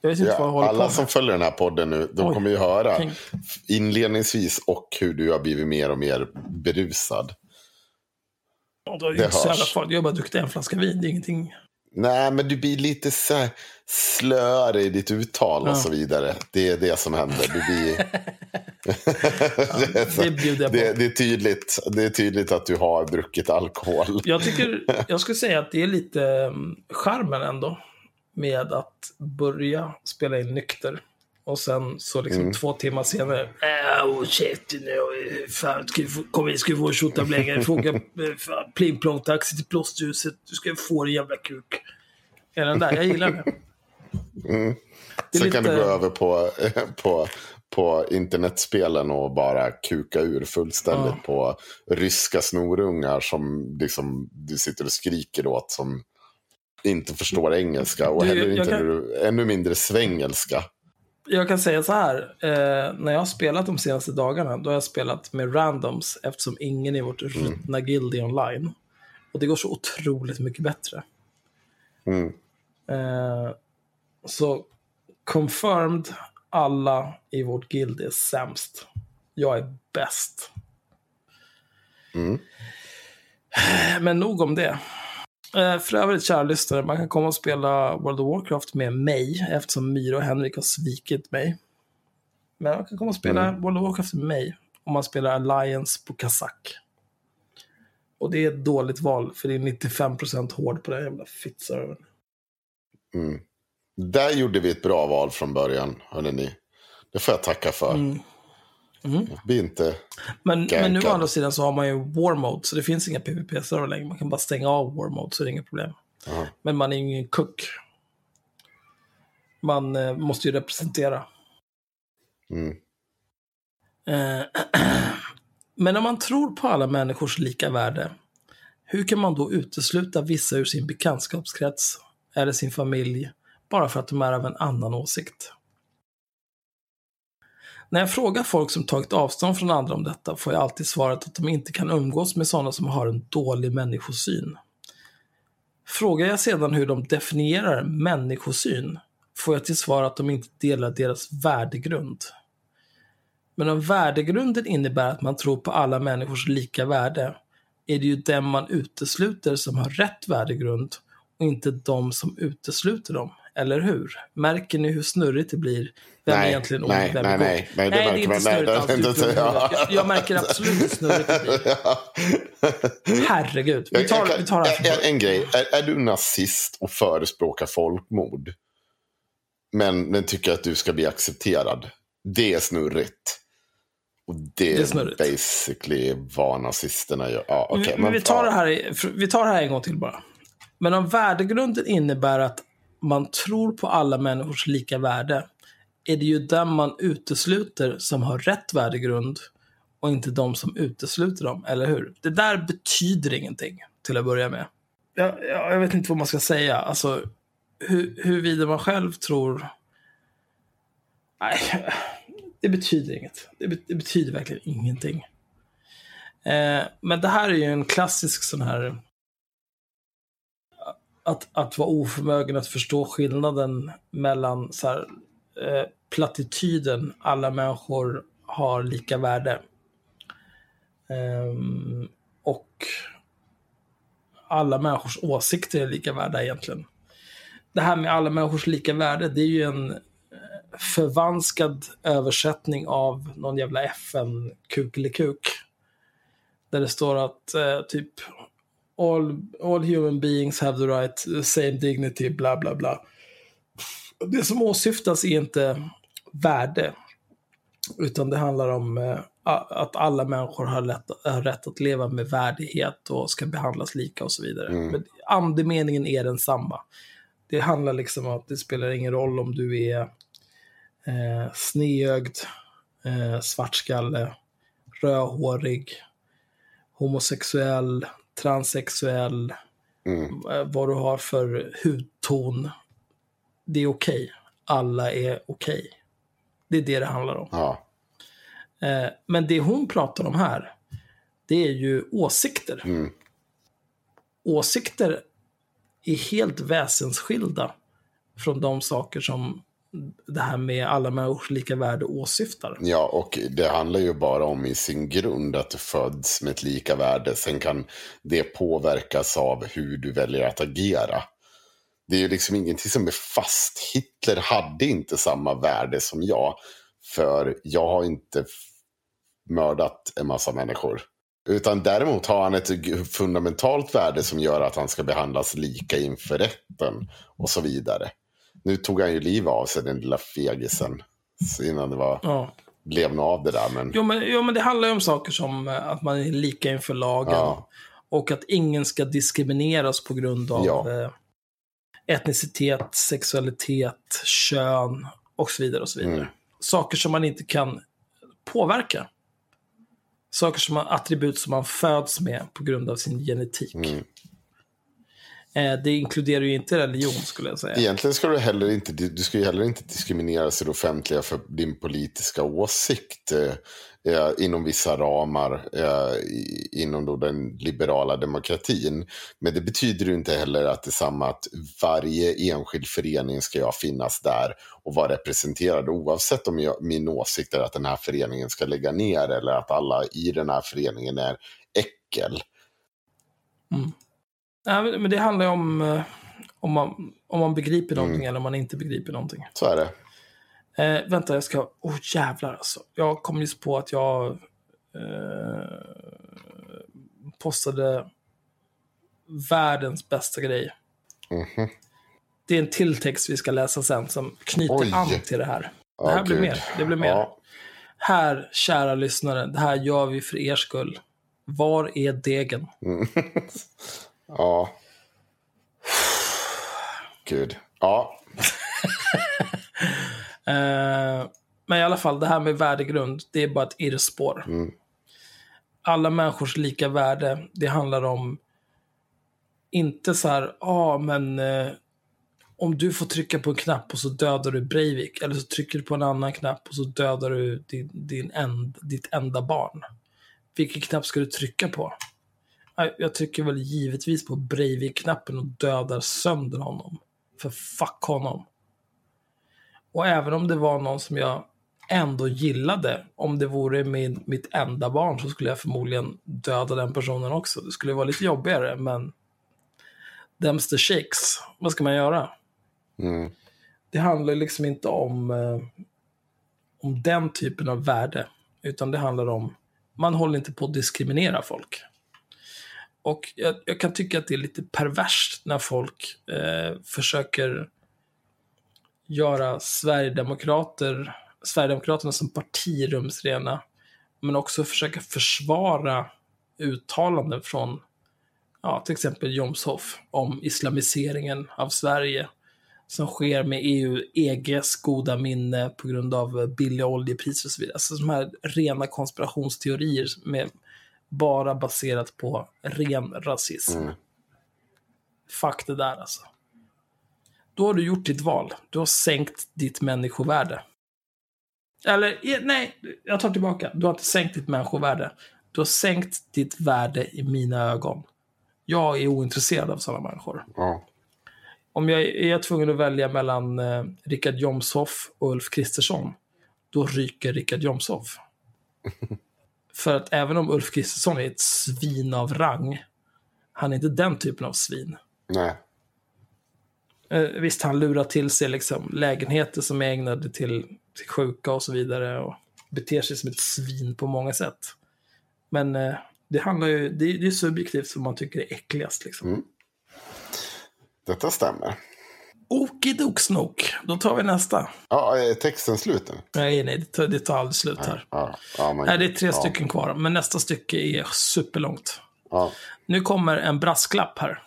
Jag vet jag Ja, alla som följer den här podden nu, de Oj. kommer ju höra Tänk- inledningsvis och hur du har blivit mer och mer berusad. Ja, det det hörs. Jag har bara druckit en flaska vin. Det är ingenting. Nej, men du blir lite så slöare i ditt uttal och Ja. så vidare. Det är det som händer. Du blir... så- det bjuder jag på. det, det, är tydligt, det är tydligt att du har druckit alkohol. Jag tycker, jag skulle säga att det är lite um, charmen ändå med att börja spela in nykter Och sen så liksom två timmar senare. Äh, oh shit, nu, fan, ska få, kom igen, ska vi få en tjottablänga? Fråga eh, fan, pling plong taxi till plåsterhuset. Du ska få en jävla kuk. Är den där? Jag gillar det. Det är Sen kan du lite- gå över på, på, på internetspelen och bara kuka ur fullständigt på ryska snorungar som liksom, du sitter och skriker åt som inte förstår engelska och Du, heller inte kan- nu- ännu mindre svengelska. Jag kan säga så här. Eh, när jag har spelat de senaste dagarna, då har jag spelat med randoms eftersom ingen i vårt ruttna guild är online. Och det går så otroligt mycket bättre. Mm. Eh, så confirmed, alla i vårt guild är sämst. Jag är bäst. Mm. Men nog om det. Eh, För övrigt, kära lyssnare, man kan komma och spela World of Warcraft med mig, eftersom Myra och Henrik har svikit mig. Men man kan komma och spela World of Warcraft med mig, om man spelar Alliance på Kazak. Och det är ett dåligt val, för det är 95% hård på den jävla fittservern. Mm. Där gjorde vi ett bra val från början, hörde ni. Det får jag tacka för. Mm. Jag blir inte... Men, men nu å andra sidan så har man ju War Mode, så det finns inga PVP-server längre. Man kan bara stänga av War Mode, så det är inget problem. Aha. Men man är ju ingen kuck. Man eh, måste ju representera. Mm. Eh, Men om man tror på alla människors lika värde, hur kan man då utesluta vissa ur sin bekantskapskrets eller sin familj bara för att de är av en annan åsikt? När jag frågar folk som tagit avstånd från andra om detta får jag alltid svaret att de inte kan umgås med sådana som har en dålig människosyn. Frågar jag sedan hur de definierar människosyn får jag till svar att de inte delar deras värdegrund. Men om värdegrunden innebär att man tror på alla människors lika värde är det ju dem man utesluter som har rätt värdegrund och inte de som utesluter dem. Eller hur? Märker ni hur snurrigt det blir? Vem är Nej, egentligen nej, ond, vem nej, är nej, nej, det nej, det är inte. Nej, snurrigt alls. det- du är dum i det- huvudet. Jag, jag märker absolut hur snurrigt det blir. Herregud. Vi tar, vi tar det här en, en grej. Är, är du nazist och förespråkar folkmord? Men, men tycker att du ska bli accepterad? Det är snurrigt. Och det, Det är är snurrigt. basically vad nazisterna gör. Ja, okej, men, vi, tar ja. det här, vi tar det här en gång till bara. Men om värdegrunden innebär att man tror på alla människors lika värde är det ju den man utesluter som har rätt värdegrund och inte de som utesluter dem, eller hur? Det där betyder ingenting till att börja med. Jag, jag, jag vet inte vad man ska säga. Alltså, hur, huruvida man själv tror... Nej, det betyder inget. Det, be, det betyder verkligen ingenting. Eh, men det här är ju en klassisk sån här... Att, att vara oförmögen att förstå skillnaden mellan så här, eh, plattityden alla människor har lika värde. Ehm, och alla människors åsikter är lika värda egentligen. Det här med alla människors lika värde, det är ju en eh, förvanskad översättning av någon jävla FN-kukelikuk. Där det står att eh, typ all, all human beings have the right, same dignity, bla bla bla. Det som åsyftas är inte värde, utan det handlar om eh, att alla människor har, lätt, har rätt att leva med värdighet och ska behandlas lika och så vidare. Men andemeningen är densamma. Det handlar liksom om att det spelar ingen roll om du är eh, sneögd, eh, svartskalle, rödhårig, homosexuell, transsexuell, Mm. eh, vad du har för hudton. Det är okej. Alla är okej. Det är det det handlar om. Ja. Eh, men det hon pratar om här, det är ju åsikter. Mm. Åsikter är helt väsensskilda från de saker som det här med alla människors lika värde åsyftar. Ja, och det handlar ju bara om i sin grund att du föds med ett lika värde. Sen kan det påverkas av hur du väljer att agera. Det är ju liksom ingenting som är fast. Hitler hade inte samma värde som jag. För jag har inte mördat en massa människor. Utan däremot har han ett fundamentalt värde som gör att han ska behandlas lika inför rätten. Och så vidare. Nu tog han ju liv av sig, den lilla fegisen. Innan det var, Ja. blev något av det där. Men Jo, men, jo, men det handlar ju om saker som eh, att man är lika inför lagen. Ja. Och att ingen ska diskrimineras på grund av Ja. eh, etnicitet, sexualitet, kön och så vidare. och så vidare. Mm. Saker som man inte kan påverka. Saker som man, attribut som man föds med på grund av sin genetik. Mm. Eh, det inkluderar ju inte religion skulle jag säga. Egentligen ska du heller inte, du ska heller inte diskrimineras i det offentliga för din politiska åsikt. Eh, eh, inom vissa ramar eh, inom då den liberala demokratin. Men det betyder ju inte heller att det är samma att varje enskild förening ska jag finnas där och vara representerad oavsett om jag, min åsikt är att den här föreningen ska lägga ner eller att alla i den här föreningen är äckel. Nej, men- det handlar ju om eh, om man, om man begriper Mm. någonting eller om man inte begriper någonting. Så är det. Eh, vänta, jag ska... Åh oh, jävlar alltså. Jag kom just på att jag eh, postade världens bästa grej. Mhm. Det är en till text vi ska läsa sen som knyter Oj. an till det här. Det här blir gud. mer. Det blir mer. Ja. Här, kära lyssnare, det här gör vi för er skull. Var är degen? Ja. Gud. Ja. Eh, men i alla fall, det här med värdegrund, det är bara ett irrspår. Mm. Alla människors lika värde, det handlar om inte så här, ja ah, men eh, om du får trycka på en knapp och så dödar du Breivik, eller så trycker du på en annan knapp och så dödar du din, din end, ditt enda barn. Vilken knapp ska du trycka på? Jag- trycker väl givetvis på Breivik-knappen och dödar sönder honom. För fuck honom. Och även om det var någon som jag ändå gillade, om det vore min, mitt enda barn så skulle jag förmodligen döda den personen också. Det skulle vara lite jobbigare, men them's the shakes. Vad ska man göra? Mm. Det handlar liksom inte om, eh, om den typen av värde, utan det handlar om, man håller inte på att diskriminera folk. Och jag, jag kan tycka att det är lite perverst när folk eh, försöker göra Sverigedemokrater, Sverigedemokraterna som parti rumsrena, men också försöka försvara uttalanden från ja, till exempel Jomshof om islamiseringen av Sverige som sker med EU, EGs goda minne på grund av billiga oljepriser och så vidare. Alltså de här rena konspirationsteorier med bara baserat på ren rasism. Mm. Fuck det där alltså. Då har du gjort ditt val. Du har sänkt ditt människovärde. Eller, nej, jag tar tillbaka. Du har inte sänkt ditt människovärde. Du har sänkt ditt värde i mina ögon. Jag är ointresserad av sådana människor. Ja. Om jag är tvungen att välja mellan eh, Richard Jomshoff och Ulf Kristersson, då ryker Richard Jomshoff. För att även om Ulf Kristersson är ett svin av rang, han är inte den typen av svin. Nej. Eh, visst, han lurar till sig liksom lägenheter som är ägnade till, till sjuka och så vidare och beter sig som ett svin på många sätt. Men eh, det handlar ju, det, är- det är subjektivt som man tycker är äckligast. Liksom. Mm. Detta stämmer. Okidoksnok, då tar vi nästa. Ja, är texten slut nu? Nej, nej, det tar, det tar aldrig slut här. Ja. Ja, men, Nej, det är tre ja. stycken kvar, men nästa stycke är superlångt. Nu kommer en brasklapp här.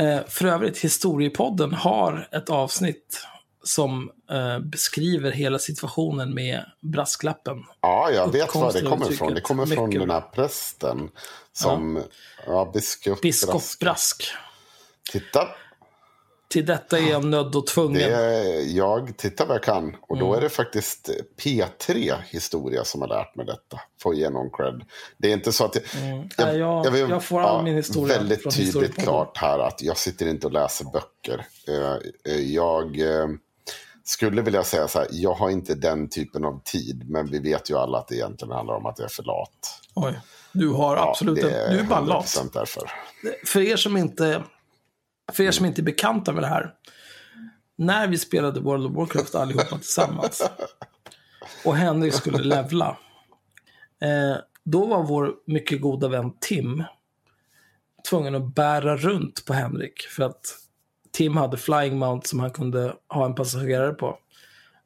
Eh, för övrigt, Historiepodden har ett avsnitt som eh, beskriver hela situationen med brasklappen. ja, jag vet var det kommer ifrån. Det kommer från Mycket den här prästen. Som, ja, biskop, Biskop Brask. Brask. Titta, Till detta är jag nödd och tvungen. det är, jag tittar vad jag kan. Och Mm. då är det faktiskt P3 Historia som har lärt mig detta. Får ge någon cred. Det är inte så att jag... Nej, jag- vill- jag får all min historia Väldigt från tydligt klart här att jag sitter inte och läser böcker. Eh, eh, Jag eh, skulle vilja säga så här, jag har inte den typen av tid. Men vi vet ju alla att det egentligen handlar om att jag är för lat. Oj. Du har Ja, absolut det en, Du är bara lat. 100% därför. för er som inte för er som inte är bekanta med det här. När vi spelade World of Warcraft allihopa tillsammans och Henrik skulle levla. Eh, då var vår mycket goda vän Tim tvungen att bära runt på Henrik för att Tim hade flying mount som han kunde ha en passagerare på.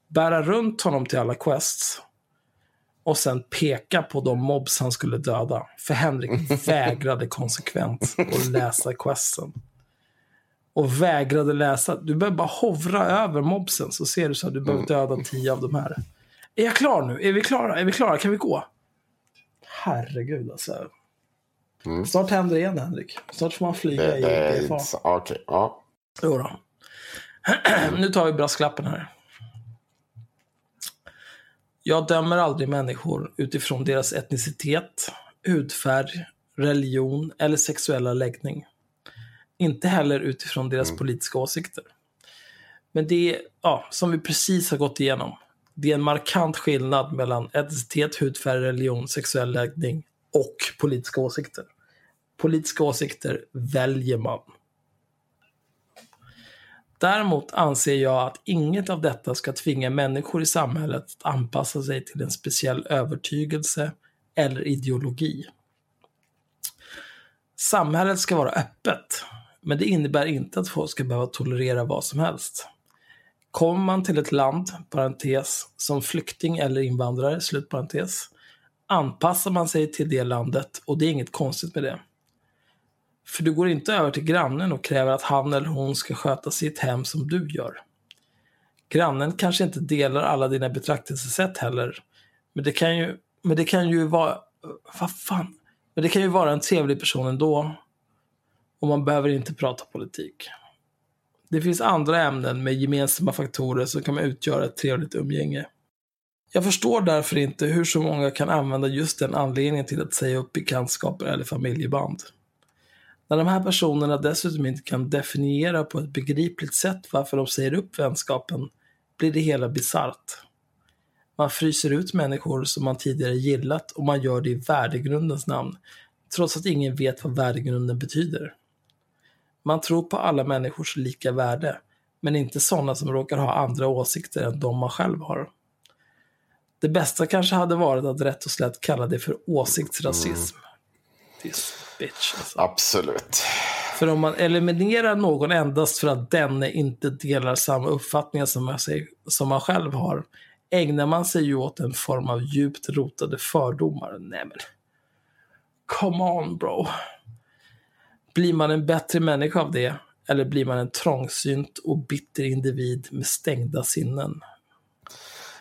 bära runt honom till alla quests och sen peka på de mobs han skulle döda. För Henrik vägrade konsekvent att läsa questen. Och vägrade läsa. Du behöver bara hovra över mobsen så ser du så att du behöver döda tio av de här. Är jag klar nu? Är vi klara? Är vi klara? Kan vi gå? Herregud alltså. Snart händer det igen Henrik. Snart får man flyga Det, i det PFA. Okej, ja. Jo då. nu tar vi brasklappen här. Jag dömer aldrig människor utifrån deras etnicitet, hudfärg, religion eller sexuella läggning. Inte heller utifrån deras politiska åsikter. Men det är, ja, som vi precis har gått igenom, det är en markant skillnad mellan etnicitet, hudfärg, religion, sexuell läggning och politiska åsikter. Politiska åsikter väljer man. Däremot anser jag att inget av detta ska tvinga människor i samhället att anpassa sig till en speciell övertygelse eller ideologi. Samhället ska vara öppet, men det innebär inte att folk ska behöva tolerera vad som helst. Kommer man till ett land, parentes, som flykting eller invandrare, slutparentes, anpassar man sig till det landet och det är inget konstigt med det. För du går inte över till grannen och kräver att han eller hon ska sköta sitt hem som du gör. Grannen kanske inte delar alla dina betraktelsesätt heller. Men det kan ju, men det kan ju vara, vad fan, men det kan ju vara en trevlig person ändå. Och man behöver inte prata politik. Det finns andra ämnen med gemensamma faktorer som kan utgöra ett trevligt umgänge. Jag förstår därför inte hur så många kan använda just den anledningen till att säga upp bekantskaper eller familjeband. När de här personerna dessutom inte kan definiera på ett begripligt sätt varför de säger upp vänskapen blir det hela bisarrt. Man fryser ut människor som man tidigare gillat och man gör det i värdegrundens namn, trots att ingen vet vad värdegrunden betyder. Man tror på alla människors lika värde, men inte sådana som råkar ha andra åsikter än de man själv har. Det bästa kanske hade varit att rätt och slätt kalla det för åsiktsrasism. This bitch alltså. Absolut. För om man eliminerar någon endast för att denne inte delar samma uppfattningar som man, sig, som man själv har, ägnar man sig ju åt en form av djupt rotade fördomar. Nej men, come on bro. Blir man en bättre människa av det? Eller blir man en trångsynt och bitter individ med stängda sinnen?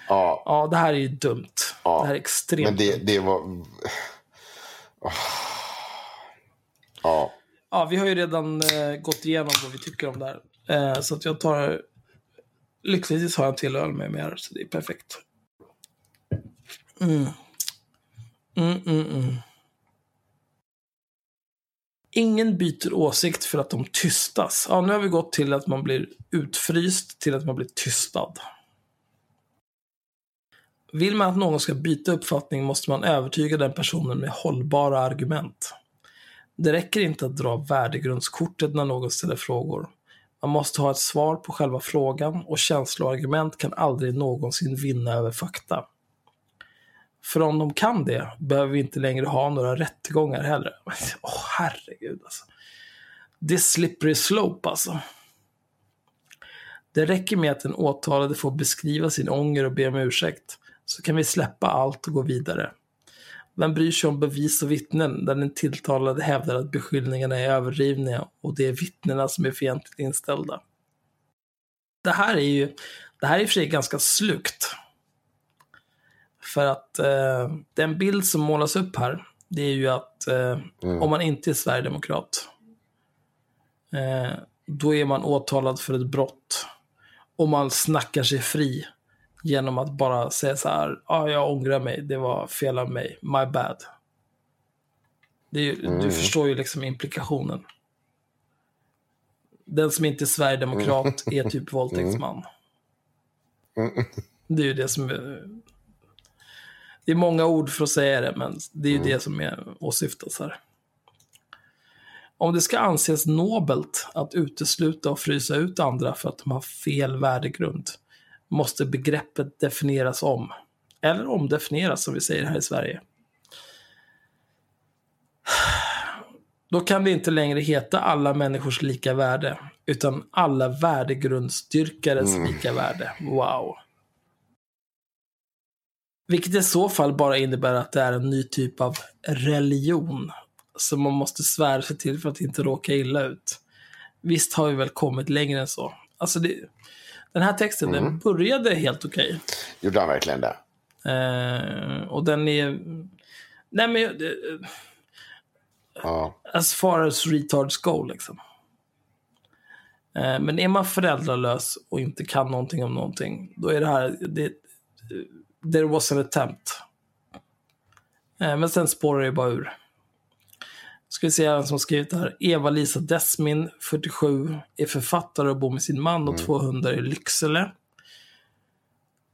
Ja, Ja, det här är ju dumt. Ja, Det här är extremt men det, det var... Ah. Ja, Ja, vi har ju redan eh, gått igenom vad vi tycker om det här. Eh, så att jag tar... Lyckligtvis har jag en till öl med mig här, så det är perfekt. Mm. Mm, mm, mm. Ingen byter åsikt för att de tystas. Ja, nu har vi gått till att man blir utfryst till att man blir tystad. Vill man att någon ska byta uppfattning måste man övertyga den personen med hållbara argument. Det räcker inte att dra värdegrundskortet när någon ställer frågor. Man måste ha ett svar på själva frågan och känsloargument kan aldrig någonsin vinna över fakta. För om de kan det behöver vi inte längre ha några rättegångar heller. Åh herregud alltså. Det är slippery slope alltså. Det räcker med att den åtalade får beskriva sin ånger och be om ursäkt, så kan vi släppa allt och gå vidare. Vem bryr sig om bevis och vittnen där den tilltalade hävdar att beskyllningarna är överdrivna och det är vittnena som är fientligt inställda? Det här är ju det här är i och för sig ganska slukt. För att eh, den bild som målas upp här, det är ju att eh, om man inte är sverigedemokrat, eh, då är man åtalad för ett brott. Och man snackar sig fri genom att bara säga så här, ja, ah, jag ångrar mig, det var fel av mig, my bad. Ju- Du förstår ju liksom implikationen. Den som inte är sverigedemokrat är typ våldtäktsman. Det är ju det som. Det är många ord för att säga det, men det är ju det som är åsyftas här. Om det ska anses nobelt att utesluta och frysa ut andra för att de har fel värdegrund måste begreppet definieras om. Eller omdefinieras som vi säger här i Sverige. Då kan det inte längre heta alla människors lika värde, utan alla värdegrundsdyrkares lika värde. Wow. Vilket i så fall bara innebär att det är en ny typ av religion som man måste svära sig till för att inte råka illa ut. Visst har vi väl kommit längre än så. Alltså det, den här texten den började helt okej. Gjorde han verkligen det? Eh, och den är... Nej men... eh, Ja. as far as retards go liksom. Eh, men är man föräldralös och inte kan någonting om någonting, då är det här, det, there was an attempt. Eh, men sen spårar det bara ur. Ska vi se vem som skrivit det här. Eva-Lisa Desmin, 47, är författare och bor med sin man och två hundar i Lycksele.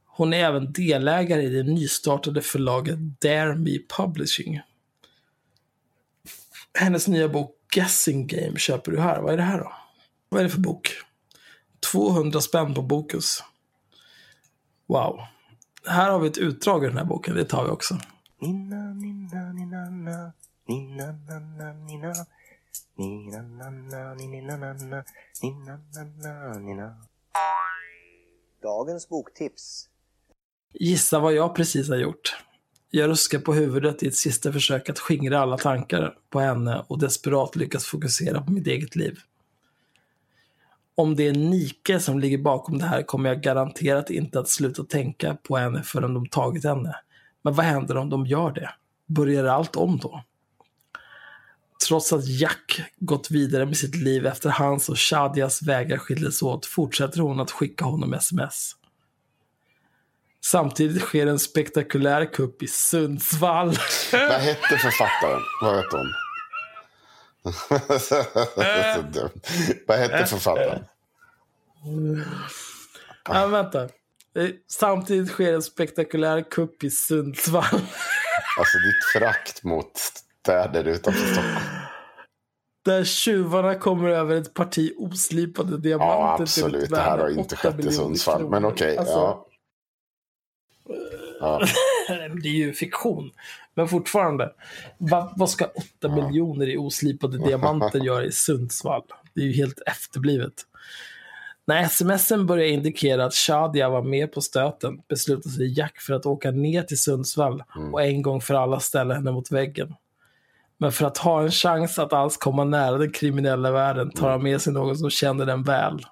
Hon är även delägare i det nystartade förlaget Dare Me Publishing. Hennes nya bok Guessing Game köper du här. Vad är det här då? Vad är det för bok? 200 spänn på Bokus. Wow. Här har vi ett utdrag ur den här boken. Det tar vi också. Nina, nina, nina, na. Nina, na, na, nina. Nina, na, na, nina, na, na. Nina, na, na, nina. Dagens boktips. Gissa vad jag precis har gjort. Jag ruskar på huvudet i ett sista försök att skingra alla tankar på henne och desperat lyckas fokusera på mitt eget liv. Om det är Nike som ligger bakom det här kommer jag garanterat inte att sluta tänka på henne förrän de tagit henne. Men vad händer om de gör det? Börjar allt om då? Trots att Jack gått vidare med sitt liv efter hans och Shadias vägar skildes åt fortsätter hon att skicka honom sms. Samtidigt sker en spektakulär kupp i Sundsvall. Vad hette författaren? Vad hette hon? Så dumt. Vad hette författaren? Ja, vänta. Eh, Samtidigt sker en spektakulär kupp i Sundsvall. Alltså ditt frakt mot städer utanför Stockholm. Där tjuvarna kommer över ett parti oslipade Ja, diamanter ett absolut. Det här har inte skett i Sundsvall. kronor. Men okej. Alltså, ja. Ja. Det är ju fiktion. Men fortfarande. Va, vad ska åtta miljoner i oslipade diamanter göra i Sundsvall? Det är ju helt efterblivet. När smsen började indikera att Shadia var med på stöten beslutade sig Jack för att åka ner till Sundsvall och en gång för alla ställa henne mot väggen. Men för att ha en chans att alls komma nära den kriminella världen tar han med sig någon som känner den väl.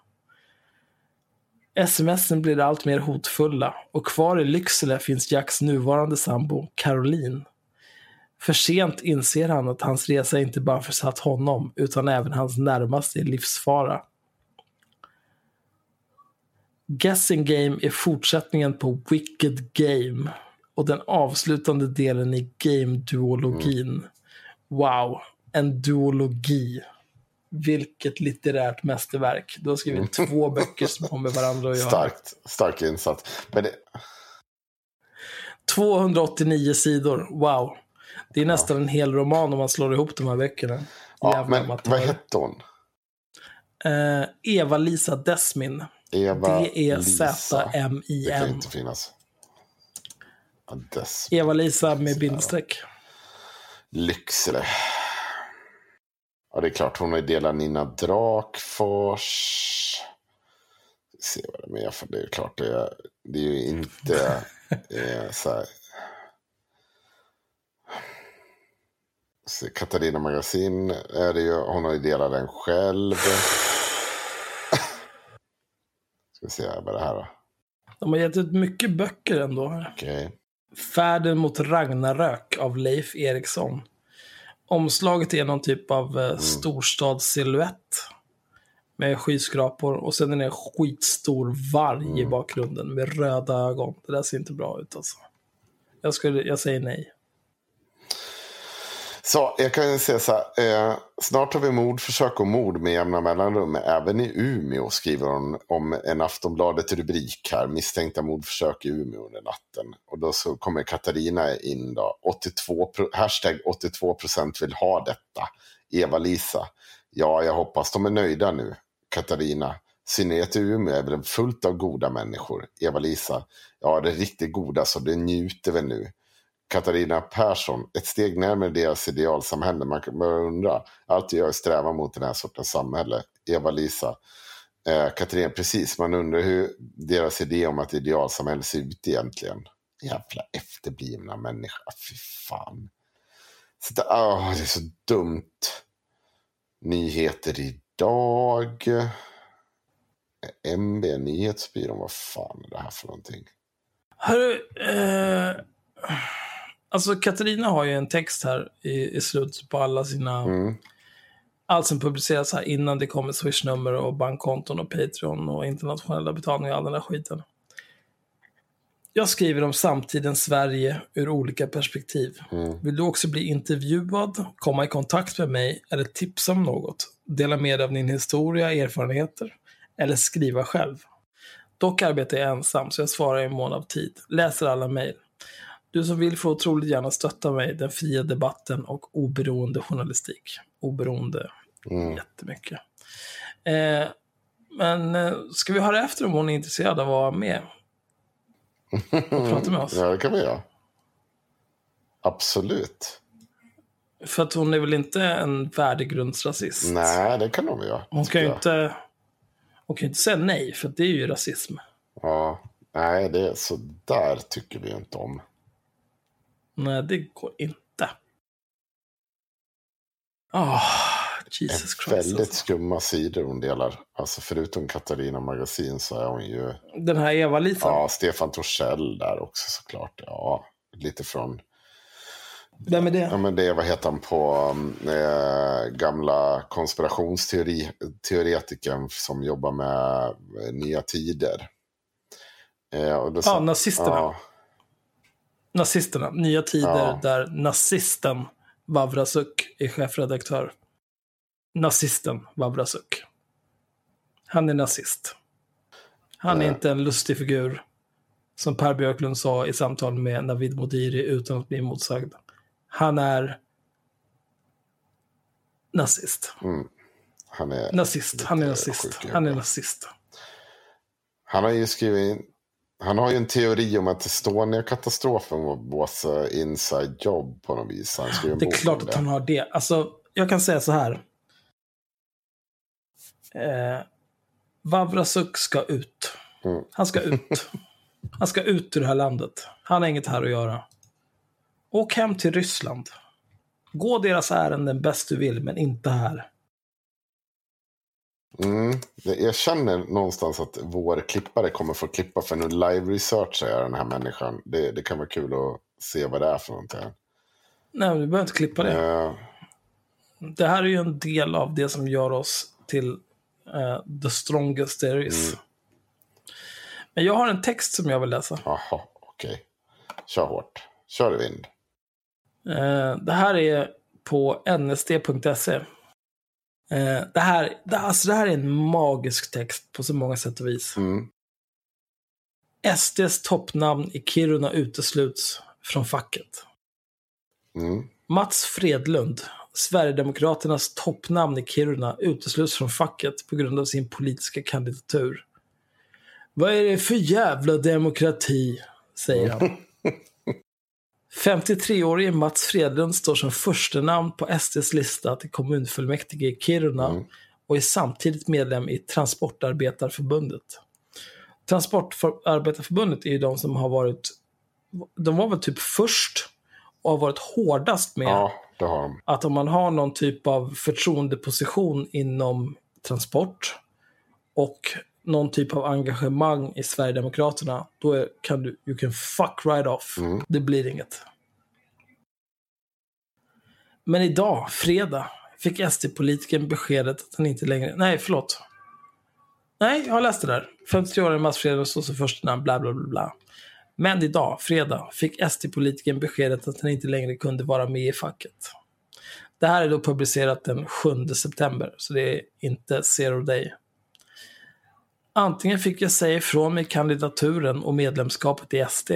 Smsen blir allt mer hotfulla och kvar i Lycksele finns Jacks nuvarande sambo Caroline. För sent inser han att hans resa inte bara försatt honom utan även hans närmaste i livsfara. Guessing Game är fortsättningen på Wicked Game och den avslutande delen i Game-duologin. Wow, en duologi. Vilket litterärt mästerverk. Du har skrivit två böcker som har med varandra att göra. Starkt, stark insats. Men det, 289 sidor, wow. Det är nästan en hel roman om man slår ihop de här böckerna. ja, Jävla men vad hette hon? Eh, Eva-Lisa Desmin. Eva Lisa. Det kan D-E-Z-M-I-N. inte finnas. Ja, Des. Eva-Lisa med bindestreck. Lycksele. Ja, det är klart. Hon har ju delat Nina Drakfors. Ser vad det är med för det är klart. Det är, det är ju inte eh, så här. Katarina Magasin är det ju. Hon har ju delat den själv. Ska vi se vad det här då. De har gett ut mycket böcker ändå. Okej. Färden mot Ragnarök av Leif Eriksson. Omslaget är någon typ av Mm. eh, storstadssilhuett. Med skyskrapor och sen är det en skitstor varg Mm. i bakgrunden med röda ögon. Det där ser inte bra ut alltså. Jag, skulle, jag säger nej. Så jag kan ju säga så här. Eh, snart har vi mordförsök och mord med jämna mellanrum. Även i Umeå skriver hon om en Aftonbladet-rubrik här. Misstänkta mordförsök i Umeå under natten. Och då så kommer Katarina in då. 82, pro- hashtag 82 procent vill ha detta. Eva-Lisa. Ja, jag hoppas de är nöjda nu. Katarina. Synnerhet i Umeå är väl fullt av goda människor. Eva-Lisa. Ja, det är riktigt goda så det njuter vi nu. Katarina Persson, ett steg närmare deras idealsamhälle. Man kan börja undra, allt jag strävar mot den här sortens samhälle. Eva-Lisa, eh, Katarina, precis, man undrar hur deras idé om att idealsamhälle ser ut egentligen. Jävla efterblivna människa. Fy fan. Så det, oh, det är så dumt. Nyheter idag. MB Nyhetsbyrån. Vad fan är det här för någonting? Hörru, eh, alltså Katarina har ju en text här i, i slutet på alla sina... Mm. Allt som publiceras här innan det kommer swishnummer och bankkonton och Patreon och internationella betalningar och all den där skiten. Jag skriver om samtidens Sverige ur olika perspektiv. Vill du också bli intervjuad, komma i kontakt med mig eller tipsa om något? Dela med dig av din historia, erfarenheter eller skriva själv. Dock arbetar jag ensam så jag svarar i mån av tid. Läser alla mejl. Du som vill får otroligt gärna stötta mig, den fria debatten och oberoende journalistik. Oberoende jättemycket. Eh, men eh, ska vi höra efter om hon är intresserad av att vara med? Och prata med oss? Ja, det kan vi göra. Absolut. För att hon är väl inte en värdegrundsrasist? Nej, det kan de göra. Hon kan ju inte, hon kan inte säga nej, för det är ju rasism. Ja, nej, det är så där tycker vi inte om. Nej, det går inte. Ah, Jesus Christ. Väldigt Alltså. skumma sidor hon delar. Alltså förutom Katarina Magasin så är hon ju... Den här Eva-Lisa, Ja, Stefan Torssell där också såklart. Ja, lite från... vem är det? Ja, men det är, vad heter han på eh, gamla konspirationsteoretikern som jobbar med eh, Nya Tider. Eh, och det, Ja, nazisterna. Ja, Nazisterna, Nya Tider, Ja. där nazisten Vavrasuk är chefredaktör. Nazisten Vavrasuk. Han är nazist. Han är inte en lustig figur. Som Per Björklund sa i samtal med Navid Modiri utan att bli motsagd. Han är nazist. han är... Nazist. Han är nazist. sjuk Han är nazist. Han har ju skrivit... Han har ju en teori om att Estonia-katastrofen var Båse inside job på något vis. Han skrev en Det är klart att han har det. Alltså, jag kan säga så här. Eh, Vavrasuk ska ut. Mm. Han ska ut. Han ska ut ur det här landet. Han har inget här att göra. Åk hem till Ryssland. Gå deras ärenden bäst du vill, men inte här. Mm, jag känner någonstans att vår klippare kommer få klippa för nu live-researchar jag den här människan. Det, det kan vara kul att se vad det är för någonting. Nej, du behöver inte klippa det. Eh, Det här är ju en del av det som gör oss till eh, the strongest there is. Mm. Men jag har en text som jag vill läsa. Jaha, okej. Kör hårt. Kör i vind. Eh, det här är på nsd.se. Eh, det, här, det, alltså det här är en magisk text på så många sätt och vis. Mm. SDs toppnamn i Kiruna utesluts från facket. Mm. Mats Fredlund, Sverigedemokraternas toppnamn i Kiruna, utesluts från facket på grund av sin politiska kandidatur. Vad är det för jävla demokrati? säger han. 53-årige Mats Fredlund står som första namn på SDs lista till kommunfullmäktige i Kiruna och är samtidigt medlem i Transportarbetarförbundet. Transportarbetarförbundet är ju de som har varit, de var väl typ först och har varit hårdast med Ja, de. att om man har någon typ av förtroendeposition inom transport och någon typ av engagemang i Sverigedemokraterna, då är, kan du you can fuck right off. Det blir inget. Men idag, fredag, fick SD-politikern beskedet att han inte längre... Nej, förlåt. Nej, jag har läst det där. 53-årig Mats Fredrik står som första namn, bla bla bla bla. Men idag, fredag, fick SD-politikern beskedet att han inte längre kunde vara med i facket. Det här är då publicerat den 7 september, så det är inte zero day. Antingen fick jag säga ifrån mig kandidaturen och medlemskapet i SD,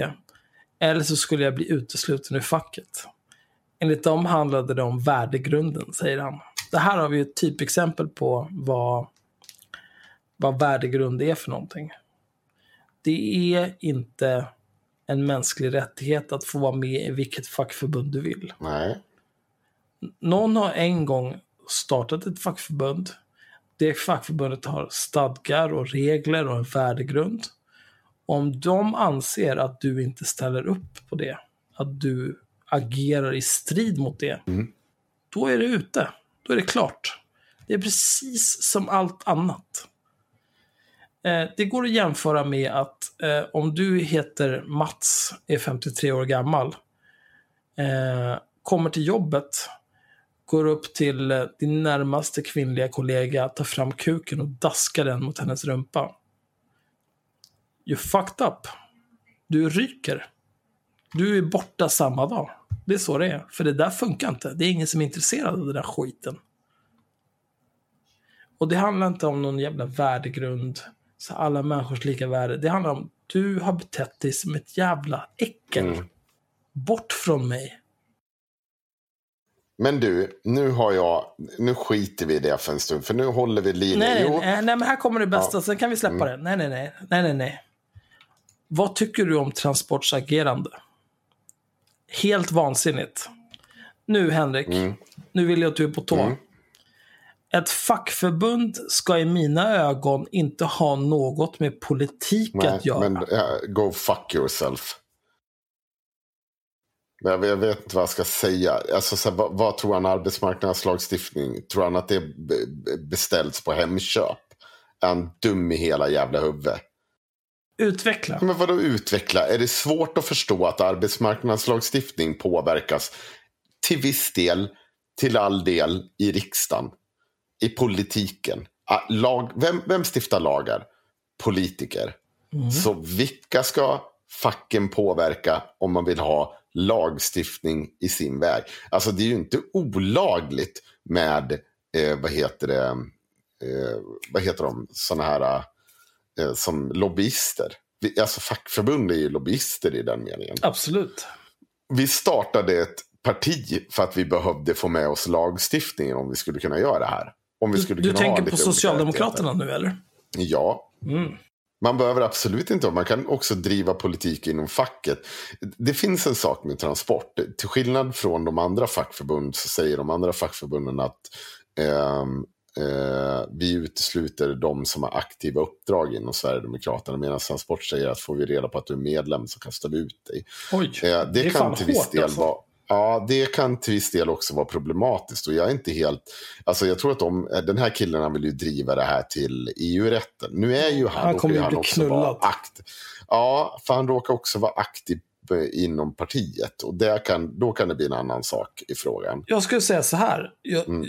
eller så skulle jag bli utesluten ur facket. Enligt dem handlade det om värdegrunden, säger han. Det här har vi ett typexempel på vad, vad värdegrund är för någonting. Det är inte en mänsklig rättighet att få vara med i vilket fackförbund du vill. Nej. Någon har en gång startat ett fackförbund. Det fackförbundet har stadgar och regler och en värdegrund. Om de anser att du inte ställer upp på det, att du agerar i strid mot det, då är det ute. Då är det klart. Det är precis som allt annat. Eh, det går att jämföra med att eh, om du heter Mats, är 53 år gammal, eh, kommer till jobbet, går upp till eh, din närmaste kvinnliga kollega, tar fram kuken och daskar den mot hennes rumpa. You fucked up. Du ryker. Du är borta samma dag. Det är så det är. För det där funkar inte. Det är ingen som är intresserad av den där skiten. Och det handlar inte om någon jävla värdegrund. Så alla människors lika värde. Det handlar om du har betett dig som ett jävla äckel. Mm. Bort från mig. Men du, nu har jag, nu skiter vi i det för en stund. För nu håller vi linjen. Nej, Jo, nej, nej, men här kommer det bästa. Sen kan vi släppa det. Nej, nej, nej. Nej, nej, nej. Vad tycker du om Transports agerande? Helt vansinnigt. Nu, Henrik. Nu vill jag att du är på tå. Ett fackförbund ska i mina ögon inte ha något med politik nej, att göra. men ja, go fuck yourself. Men Jag, jag vet inte vad jag ska säga. Alltså, så här, vad, vad tror han arbetsmarknadslagstiftning? Tror han att det be- be- beställs på Hemköp? Är han dum i hela jävla huvudet? Utveckla. Men vadå utveckla? Är det svårt att förstå att arbetsmarknadslagstiftning påverkas till viss del, till all del, i riksdagen? I politiken? Ah, Lag, vem, vem stiftar lagar? Politiker. Så vilka ska facken påverka om man vill ha lagstiftning i sin väg? Alltså det är ju inte olagligt med, eh, vad heter det, eh, vad heter de, sådana här eh, som lobbyister. Vi, alltså fackförbund är ju lobbyister i den meningen. Absolut. Vi startade ett parti för att vi behövde få med oss lagstiftningen om vi skulle kunna göra det här. Om vi Du, skulle du kunna ha tänker på Socialdemokraterna nu, eller? Ja. Mm. Man behöver absolut inte, man kan också driva politik inom facket. Det finns en sak med transport. Till skillnad från de andra fackförbund så säger de andra fackförbunden att ehm, eh, vi utesluter de som har aktiva uppdrag inom Sverigedemokraterna. Medan Transport säger att får vi reda på att du är medlem så kastar vi ut dig. Oj, Eh, det, det kan till viss del alltså. vara Ja, det kan till viss del också vara problematiskt. Och jag är inte helt... Alltså jag tror att de, den här killen han vill ju driva det här till EU-rätten. Nu är ju han, Han kommer ju bli också knullad. akt, Ja, för han råkar också vara aktiv eh, inom partiet. Och där kan, då kan det bli en annan sak i frågan. Jag skulle säga så här. Jag, Mm.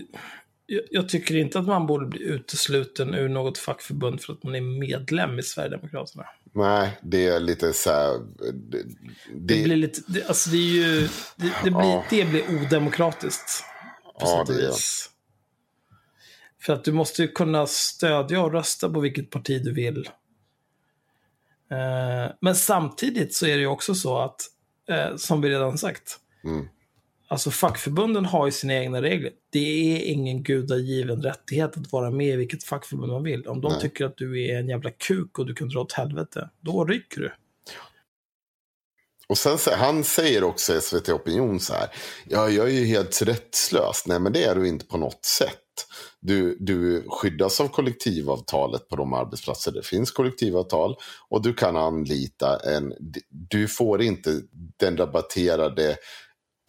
jag, jag tycker inte att man borde bli utesluten ur något fackförbund för att man är medlem i Sverigedemokraterna. Nej, det är lite så här... Det, Det, det, blir lite, det, alltså det är ju, det, det, blir, Ja. det blir odemokratiskt. På Ja, det är- vis. För att du måste ju kunna stödja och rösta på vilket parti du vill. Eh, men samtidigt så är det ju också så att, eh, som vi redan sagt, Mm. Alltså fackförbunden har ju sina egna regler. Det är ingen gudagiven rättighet att vara med i vilket fackförbund man vill. Om de Nej. tycker att du är en jävla kuk och du kan dra åt helvete, då rycker du. Och sen han säger också SVT Opinion så här. Ja, jag är ju helt rättslös. Nej, men det är du inte på något sätt. Du, du skyddas av kollektivavtalet på de arbetsplatser det finns kollektivavtal. Och du kan anlita en... Du får inte den rabatterade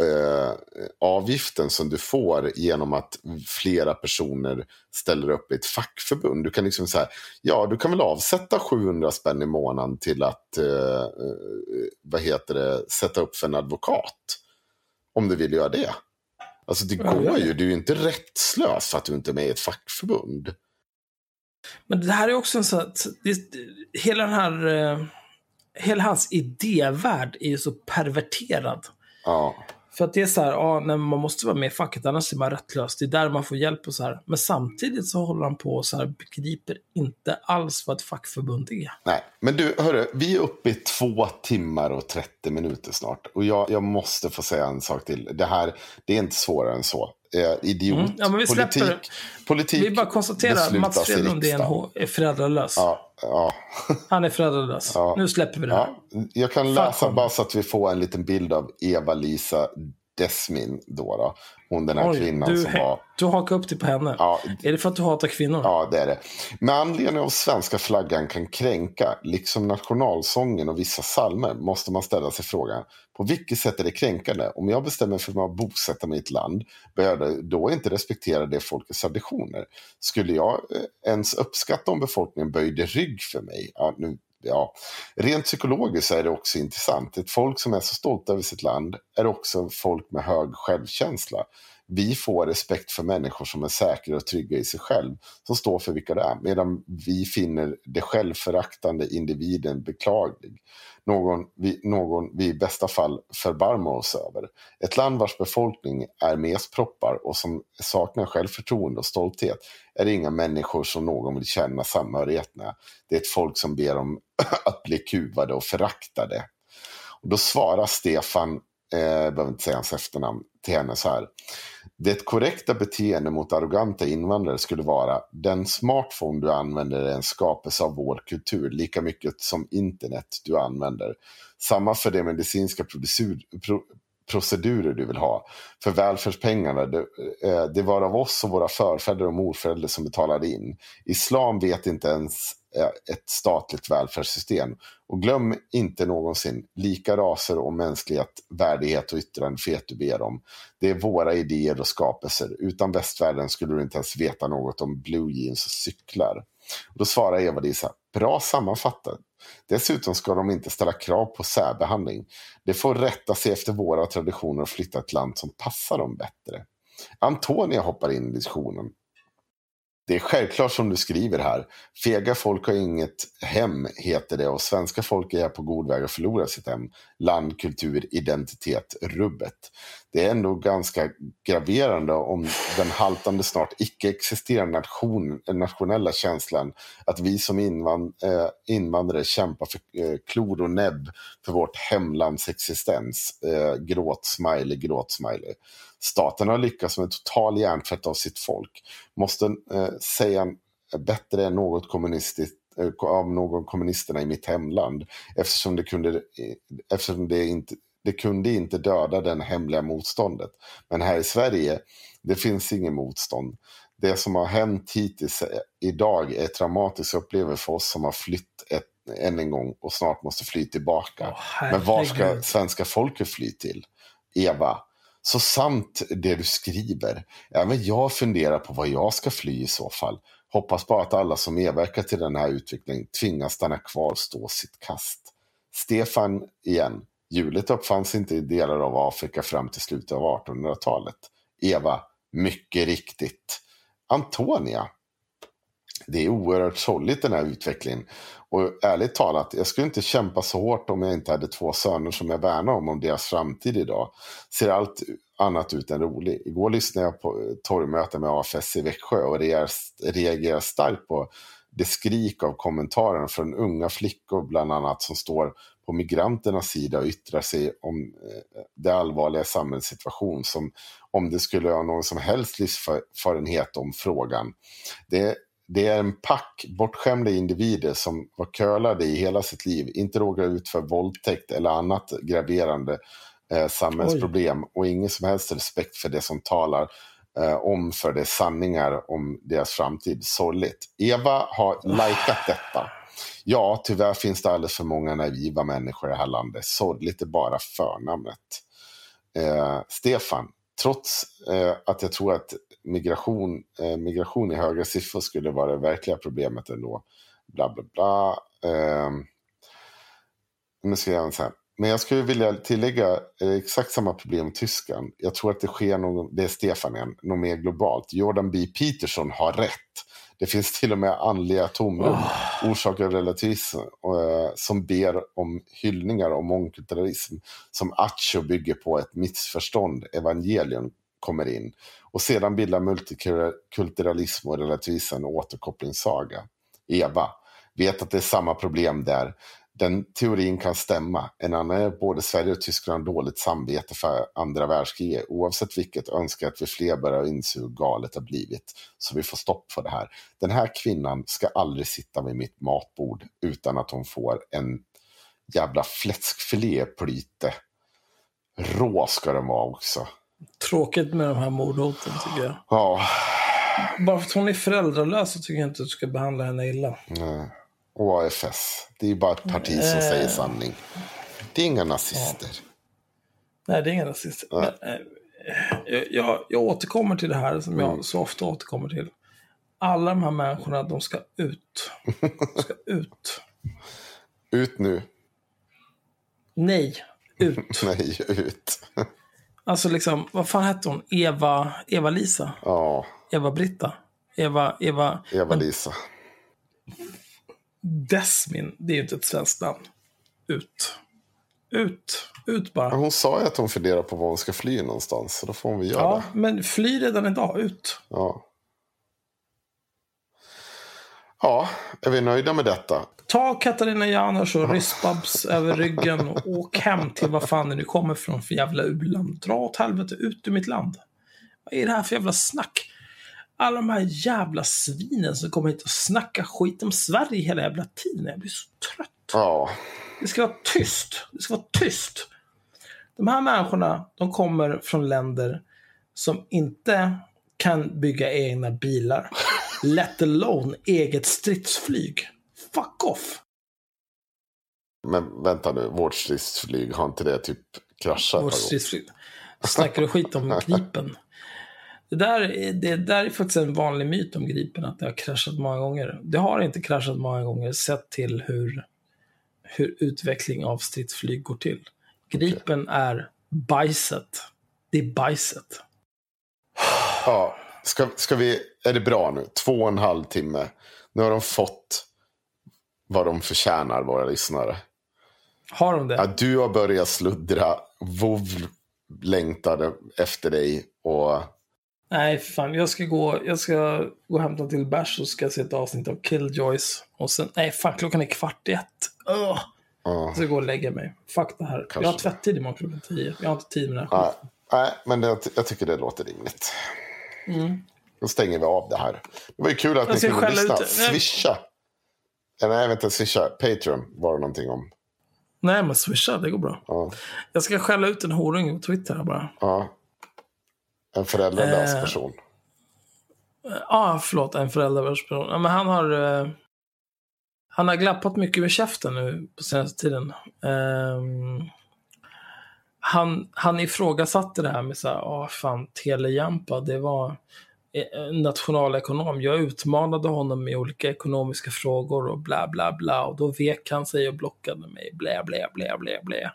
eh, avgiften som du får genom att flera personer ställer upp i ett fackförbund. Du kan liksom så här, ja du kan väl avsätta 700 spänn i månaden till att, eh, eh, vad heter det, sätta upp för en advokat. Om du vill göra det. Alltså det går ja. ju, du är ju inte rättslös för att du inte är med i ett fackförbund. Men det här är också en sån att det, hela den här, eh, hela hans idévärld är ju så perverterad. Ja, för att det är så här, ja, nej, man måste vara med i facket, annars är man rättlös. Det är där man får hjälp och så här. Men samtidigt så håller han på och så här, begriper inte alls vad ett fackförbund är. nej. Men du, hörru, vi är uppe i två timmar och 30 minuter snart. Och jag, jag måste få säga en sak till. Det här, det är inte svårare än så. Eh, idiot, Mm, ja, politik, politik Vi bara konstaterar att Mats Fredlund är, en, är föräldralös. Ja, ja, Han är föräldralös. Nu släpper vi det här. ja. Jag kan läsa bara så att vi får en liten bild av Eva-Lisa Desmin då. då. Hon den här Oj, kvinnan du, som var... du hakar upp dig på henne. Ja, Är det för att du hatar kvinnor? Ja, det är det. Med anledning av svenska flaggan kan kränka, liksom nationalsången och vissa salmer, måste man ställa sig frågan, på vilket sätt är det kränkande? Om jag bestämmer för mig att bosätta mig i ett land, bör jag då inte respektera det folkets traditioner? Skulle jag eh, ens uppskatta om befolkningen böjde rygg för mig? Ja, nu ja, rent psykologiskt är det också intressant. Ett folk som är så stolt över sitt land är också folk med hög självkänsla. Vi får respekt för människor som är säkra och trygga i sig själv, som står för vilka det är, medan vi finner det självföraktande individen beklaglig. Någon vi, någon vi i bästa fall förbarmar oss över. Ett land vars befolkning är mesproppar och som saknar självförtroende och stolthet är det inga människor som någon vill känna samhörighet med. Det är ett folk som ber om att bli kuvade och föraktade. Och då svarar Stefan, eh, jag behöver inte säga hans efternamn, till henne så här. Det korrekta beteende mot arroganta invandrare skulle vara den smartphone du använder är en skapelse av vår kultur lika mycket som internet du använder. Samma för de medicinska pro procedurer du vill ha. För välfärdspengarna, det, eh, det var av oss och våra förfäder och morföräldrar som betalade in. Islam vet inte ens Eh, ett statligt välfärdssystem. Och glöm inte någonsin, lika raser och mänsklighet, värdighet och yttrandefrihet du ber om. Det är våra idéer och skapelser. Utan västvärlden skulle du inte ens veta något om blue jeans och cyklar. Och då svarar Eva-Lisa, bra sammanfattat. Dessutom ska de inte ställa krav på särbehandling. De får rätta sig efter våra traditioner och flytta ett land som passar dem bättre. Antonia hoppar in i diskussionen. Det är självklart som du skriver här. Fega folk har inget hem, heter det, och svenska folk är på god väg att förlora sitt hem. Land, kultur, identitet, rubbet. Det är ändå ganska graverande om den haltande, snart icke-existerande nation, nationella känslan att vi som invand, eh, invandrare kämpar för eh, klor och näbb för vårt hemlands existens. Eh, gråt, smiley, gråt, smiley. Staten har lyckats med total hjärntvätt av sitt folk. Måste eh, säga bättre än något kommunistiskt eh, av någon kommunisterna i mitt hemland. Eftersom det kunde, eh, eftersom det inte, det kunde inte döda den hemliga motståndet. Men här i Sverige, det finns ingen motstånd. Det som har hänt hittills eh, idag är traumatiska upplevelser för oss som har flytt ett, än en gång och snart måste fly tillbaka. Åh, Men var ska svenska folket fly till? Eva, så sant det du skriver. Även jag funderar på vad jag ska fly i så fall. Hoppas bara att alla som medverkar till den här utvecklingen tvingas stanna kvar och stå sitt kast. Stefan igen. Hjulet uppfanns inte i delar av Afrika fram till slutet av 1800-talet. Eva, mycket riktigt. Antonia, det är oerhört sorgligt den här utvecklingen. Och ärligt talat, jag skulle inte kämpa så hårt om jag inte hade två söner som jag värnar om, om deras framtid idag. Ser allt annat ut än rolig. Igår lyssnade jag på torgmöte med AFS i Växjö och reagerade starkt på det skrik av kommentarer från unga flickor bland annat som står på migranternas sida och yttrar sig om eh, det allvarliga samhällssituation som om det skulle ha någon som helst livserfarenhet om frågan. Det, det är en pack bortskämda individer som var curlade i hela sitt liv, inte råkade ut för våldtäkt eller annat graverande eh, samhällsproblem och ingen som helst respekt för det som talar eh, om för det sanningar om deras framtid. Sorgligt. Eva har likat detta. Ja, tyvärr finns det alldeles för många naiva människor i det här landet. Sorgligt är bara förnamnet. Eh, Stefan, trots eh, att jag tror att migration, eh, migration i höga siffror skulle vara det verkliga problemet ändå. Bla, bla, bla. Eh, nu ska jag så här. Men jag skulle vilja tillägga eh, exakt samma problem i Tyskland. Jag tror att det sker någon, det är Stefan igen, något mer globalt. Jordan B. Peterson har rätt. Det finns till och med andliga tomrum, Oh. orsakade av relativism, eh, som ber om hyllningar om mångkulturalism. Som Acho bygger på ett missförstånd, evangelium, kommer in. Och sedan bildar multikulturalism och relativism en återkopplingssaga. Eva, vet att det är samma problem där. Den teorin kan stämma. En annan är att både Sverige och Tyskland har dåligt samvete för andra världskriget. Oavsett vilket önskar jag att vi fler börjar inse hur galet det har blivit. Så vi får stopp för det här. Den här kvinnan ska aldrig sitta vid mitt matbord utan att hon får en jävla fläskfilé plyte. Rå ska den vara också. Tråkigt med de här mordhoten tycker jag. Ja, Bara för att hon är föräldralös så tycker jag inte att du ska behandla henne illa. nej. AFS. Det är bara ett parti som Eh. säger sanning. Det är inga nazister. Nej, det är ingen rasist. Men, eh, jag, jag, återkommer till det här som Mm. jag så ofta återkommer till. Alla de här människorna, de ska ut. De ska ut. Ut nu. Nej, ut. Nej, ut. Alltså liksom, vad fan hette hon? Eva, Eva-Lisa? Ja, Eva-Britta? Eva, Eva, Eva-Lisa. Desmin, det är ju inte ett svenskt namn. Ut. Ut. Ut bara. Hon sa ju att hon funderar på var hon ska fly någonstans. Så då får hon väl göra Ja, det. men fly redan idag. Ut. Ja. Ja, är vi nöjda med detta? Ta Katarina Janouch och Ryssbabs över ryggen och åk hem till vad fan nu kommer från för jävla u-land. Dra åt helvete ut ur mitt land. Vad är det här för jävla snack? Alla de här jävla svinen som kommer hit och snackar skit om Sverige hela jävla tiden. Jag blir så trött. Ja, Det ska vara tyst. Det ska vara tyst. De här människorna, de kommer från länder som inte kan bygga egna bilar. Let alone eget stridsflyg. Fuck off! men vänta nu. Vårt stridsflyg, har inte det typ kraschat? Vårt stridsflyg. Snackar du skit om Gripen? Det där, är- det där är faktiskt en vanlig myt om Gripen, att det har kraschat många gånger. Det har inte kraschat många gånger, sett till hur, hur utveckling av stridsflyg går till. Gripen är bajset. Det är bajset. Ja, ska, ska vi, är det bra nu? Två och en halv timme. Nu har de fått vad de förtjänar, våra lyssnare. Har de det? Ja, du har börjat sluddra. Vov längtade efter dig. Och Nej, fan. Jag ska gå, jag ska gå och hämta till bärs och ska se ett avsnitt av Killjoys. Och sen, nej fan, klockan är kvart i ett. Ugh. ja, Jag ska gå och lägga mig. Fuck det här. Jag har Kanske. tvättid imorgon klockan tio. Jag har inte tid med det här nej, men det, jag tycker det låter rimligt. Mm. Då stänger vi av det här. Det var ju kul att Jag ni kunde lyssna. ut-. Swisha. Ja, nej, vänta, swisha. Patreon var det någonting om. Nej, men swisha, det går bra. Ja, Jag ska skälla ut en horunge på Twitter här bara. ja. En föräldralös Eh. person. Ja, ah, förlåt, en föräldravärldsperson. Ja, men han har... Eh, han har glappat mycket med käften nu på senaste tiden. Ehm, han, han ifrågasatte det här med så här, ah fan, Telejampa, det var nationalekonom. Jag utmanade honom med olika ekonomiska frågor och bla bla bla. Och då vek han sig och blockade mig. Blä, blä, blä, blä, blä.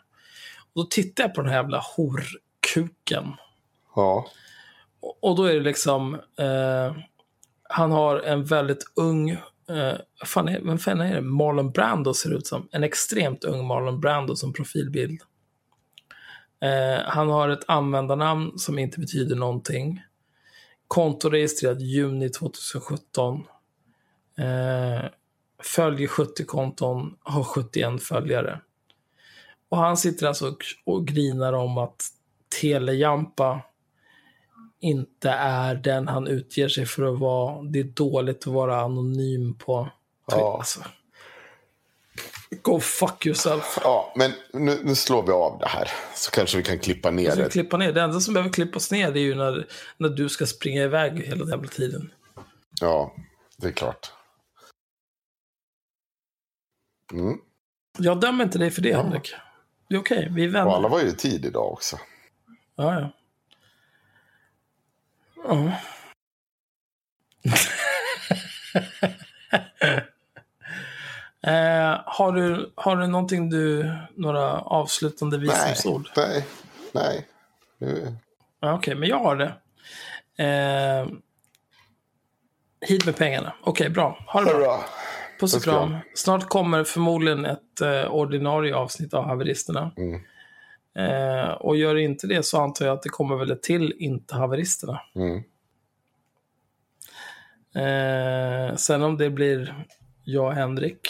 Och då tittade jag på den här jävla horkuken. Ja. Och- Och då är det liksom, eh, han har en väldigt ung, eh, fan är, vem fan är det? Marlon Brando ser det ut som. En extremt ung Marlon Brando som profilbild. Eh, han har ett användarnamn som inte betyder någonting. Konto registrerat juni 2017. Eh, följer 70 konton, har 71 följare. Och han sitter alltså och, grinar om att Telejampa inte är den han utger sig för att vara. Det är dåligt att vara anonym på... Ja. Alltså. Go fuck yourself. Ja, men nu, nu slår vi av det här. Så kanske vi kan klippa ner det. klippa ner. Det enda som behöver klippas ner är ju när, när du ska springa iväg hela jävla tiden. Ja, det är klart. Mm. Jag dömer inte dig för det, Henrik. Det är okej, vi är vänner. Och alla var ju i tid idag också. Ja, ja. Ja. Eh, har, du, har du någonting du, några avslutande Nej, visdomsord? nej, nej. Nu, Ja, Okej, men jag har det. Eh, hit med pengarna. Okej, bra. Ha det bra. Puss och kram. Snart kommer förmodligen ett eh, ordinarie avsnitt av Haveristerna. Mm. Eh, och gör inte det så antar jag att det kommer väl ett till Inte Haveristerna. Mm. Eh, sen om det blir jag och Henrik,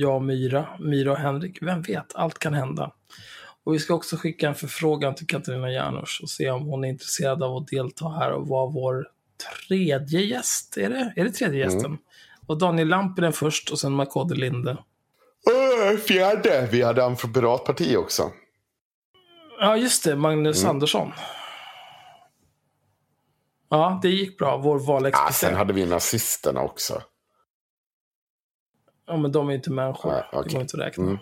jag och Myra, Myra och Henrik, vem vet, allt kan hända. Och vi ska också skicka en förfrågan till Katarina Janouch och se om hon är intresserad av att delta här och vara vår tredje gäst. Är det, är det tredje gästen? Och Daniel Lampinen först och sen Makode Linde. Fjärde. Vi hade han från Piratparti också. Ja, just det. Magnus Mm. Andersson. Ja, det gick bra. Vår Ja, valexpert. sen hade vi nazisterna också. Ja, men de är inte människor. Ja, okej. Det går inte att räkna. Mm.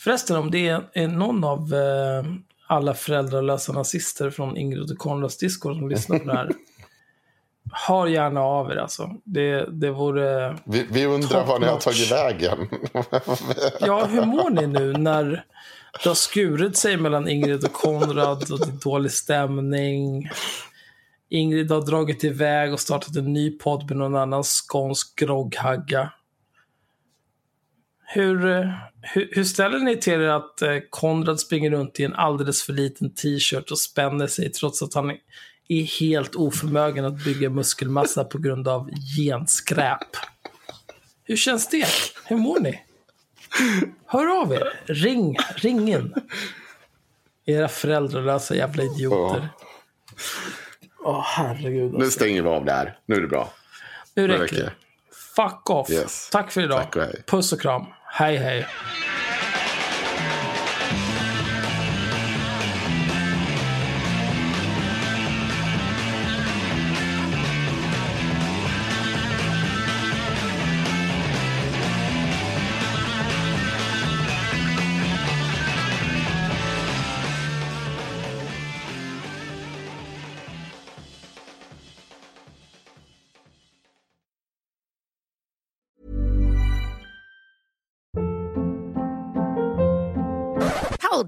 Förresten, om det är, är någon av eh, alla föräldralösa nazister från Ingrid och Konrads Discord som lyssnar på det här. Hör gärna av er alltså. Det, det vore... Vi, vi undrar var ni har tagit vägen. Ja, hur mår ni nu när det har skurit sig mellan Ingrid och Konrad och det är dålig stämning? Ingrid har dragit iväg och startat en ny podd med någon annan skånsk grogghagga. Hur, eh, hur, hur ställer ni till er att eh, Konrad springer runt i en alldeles för liten t-shirt och spänner sig trots att han är helt oförmögen att bygga muskelmassa på grund av genskräp? Hur känns det? Hur mår ni? Hör av er. Ring. Ring in. Era föräldralösa jävla idioter. Åh, herregud. nu stänger vi av där. Nu är det bra. Nu räcker det. Fuck off. Yes. Tack för idag. Tack och hej. Puss och kram. Hej, hej.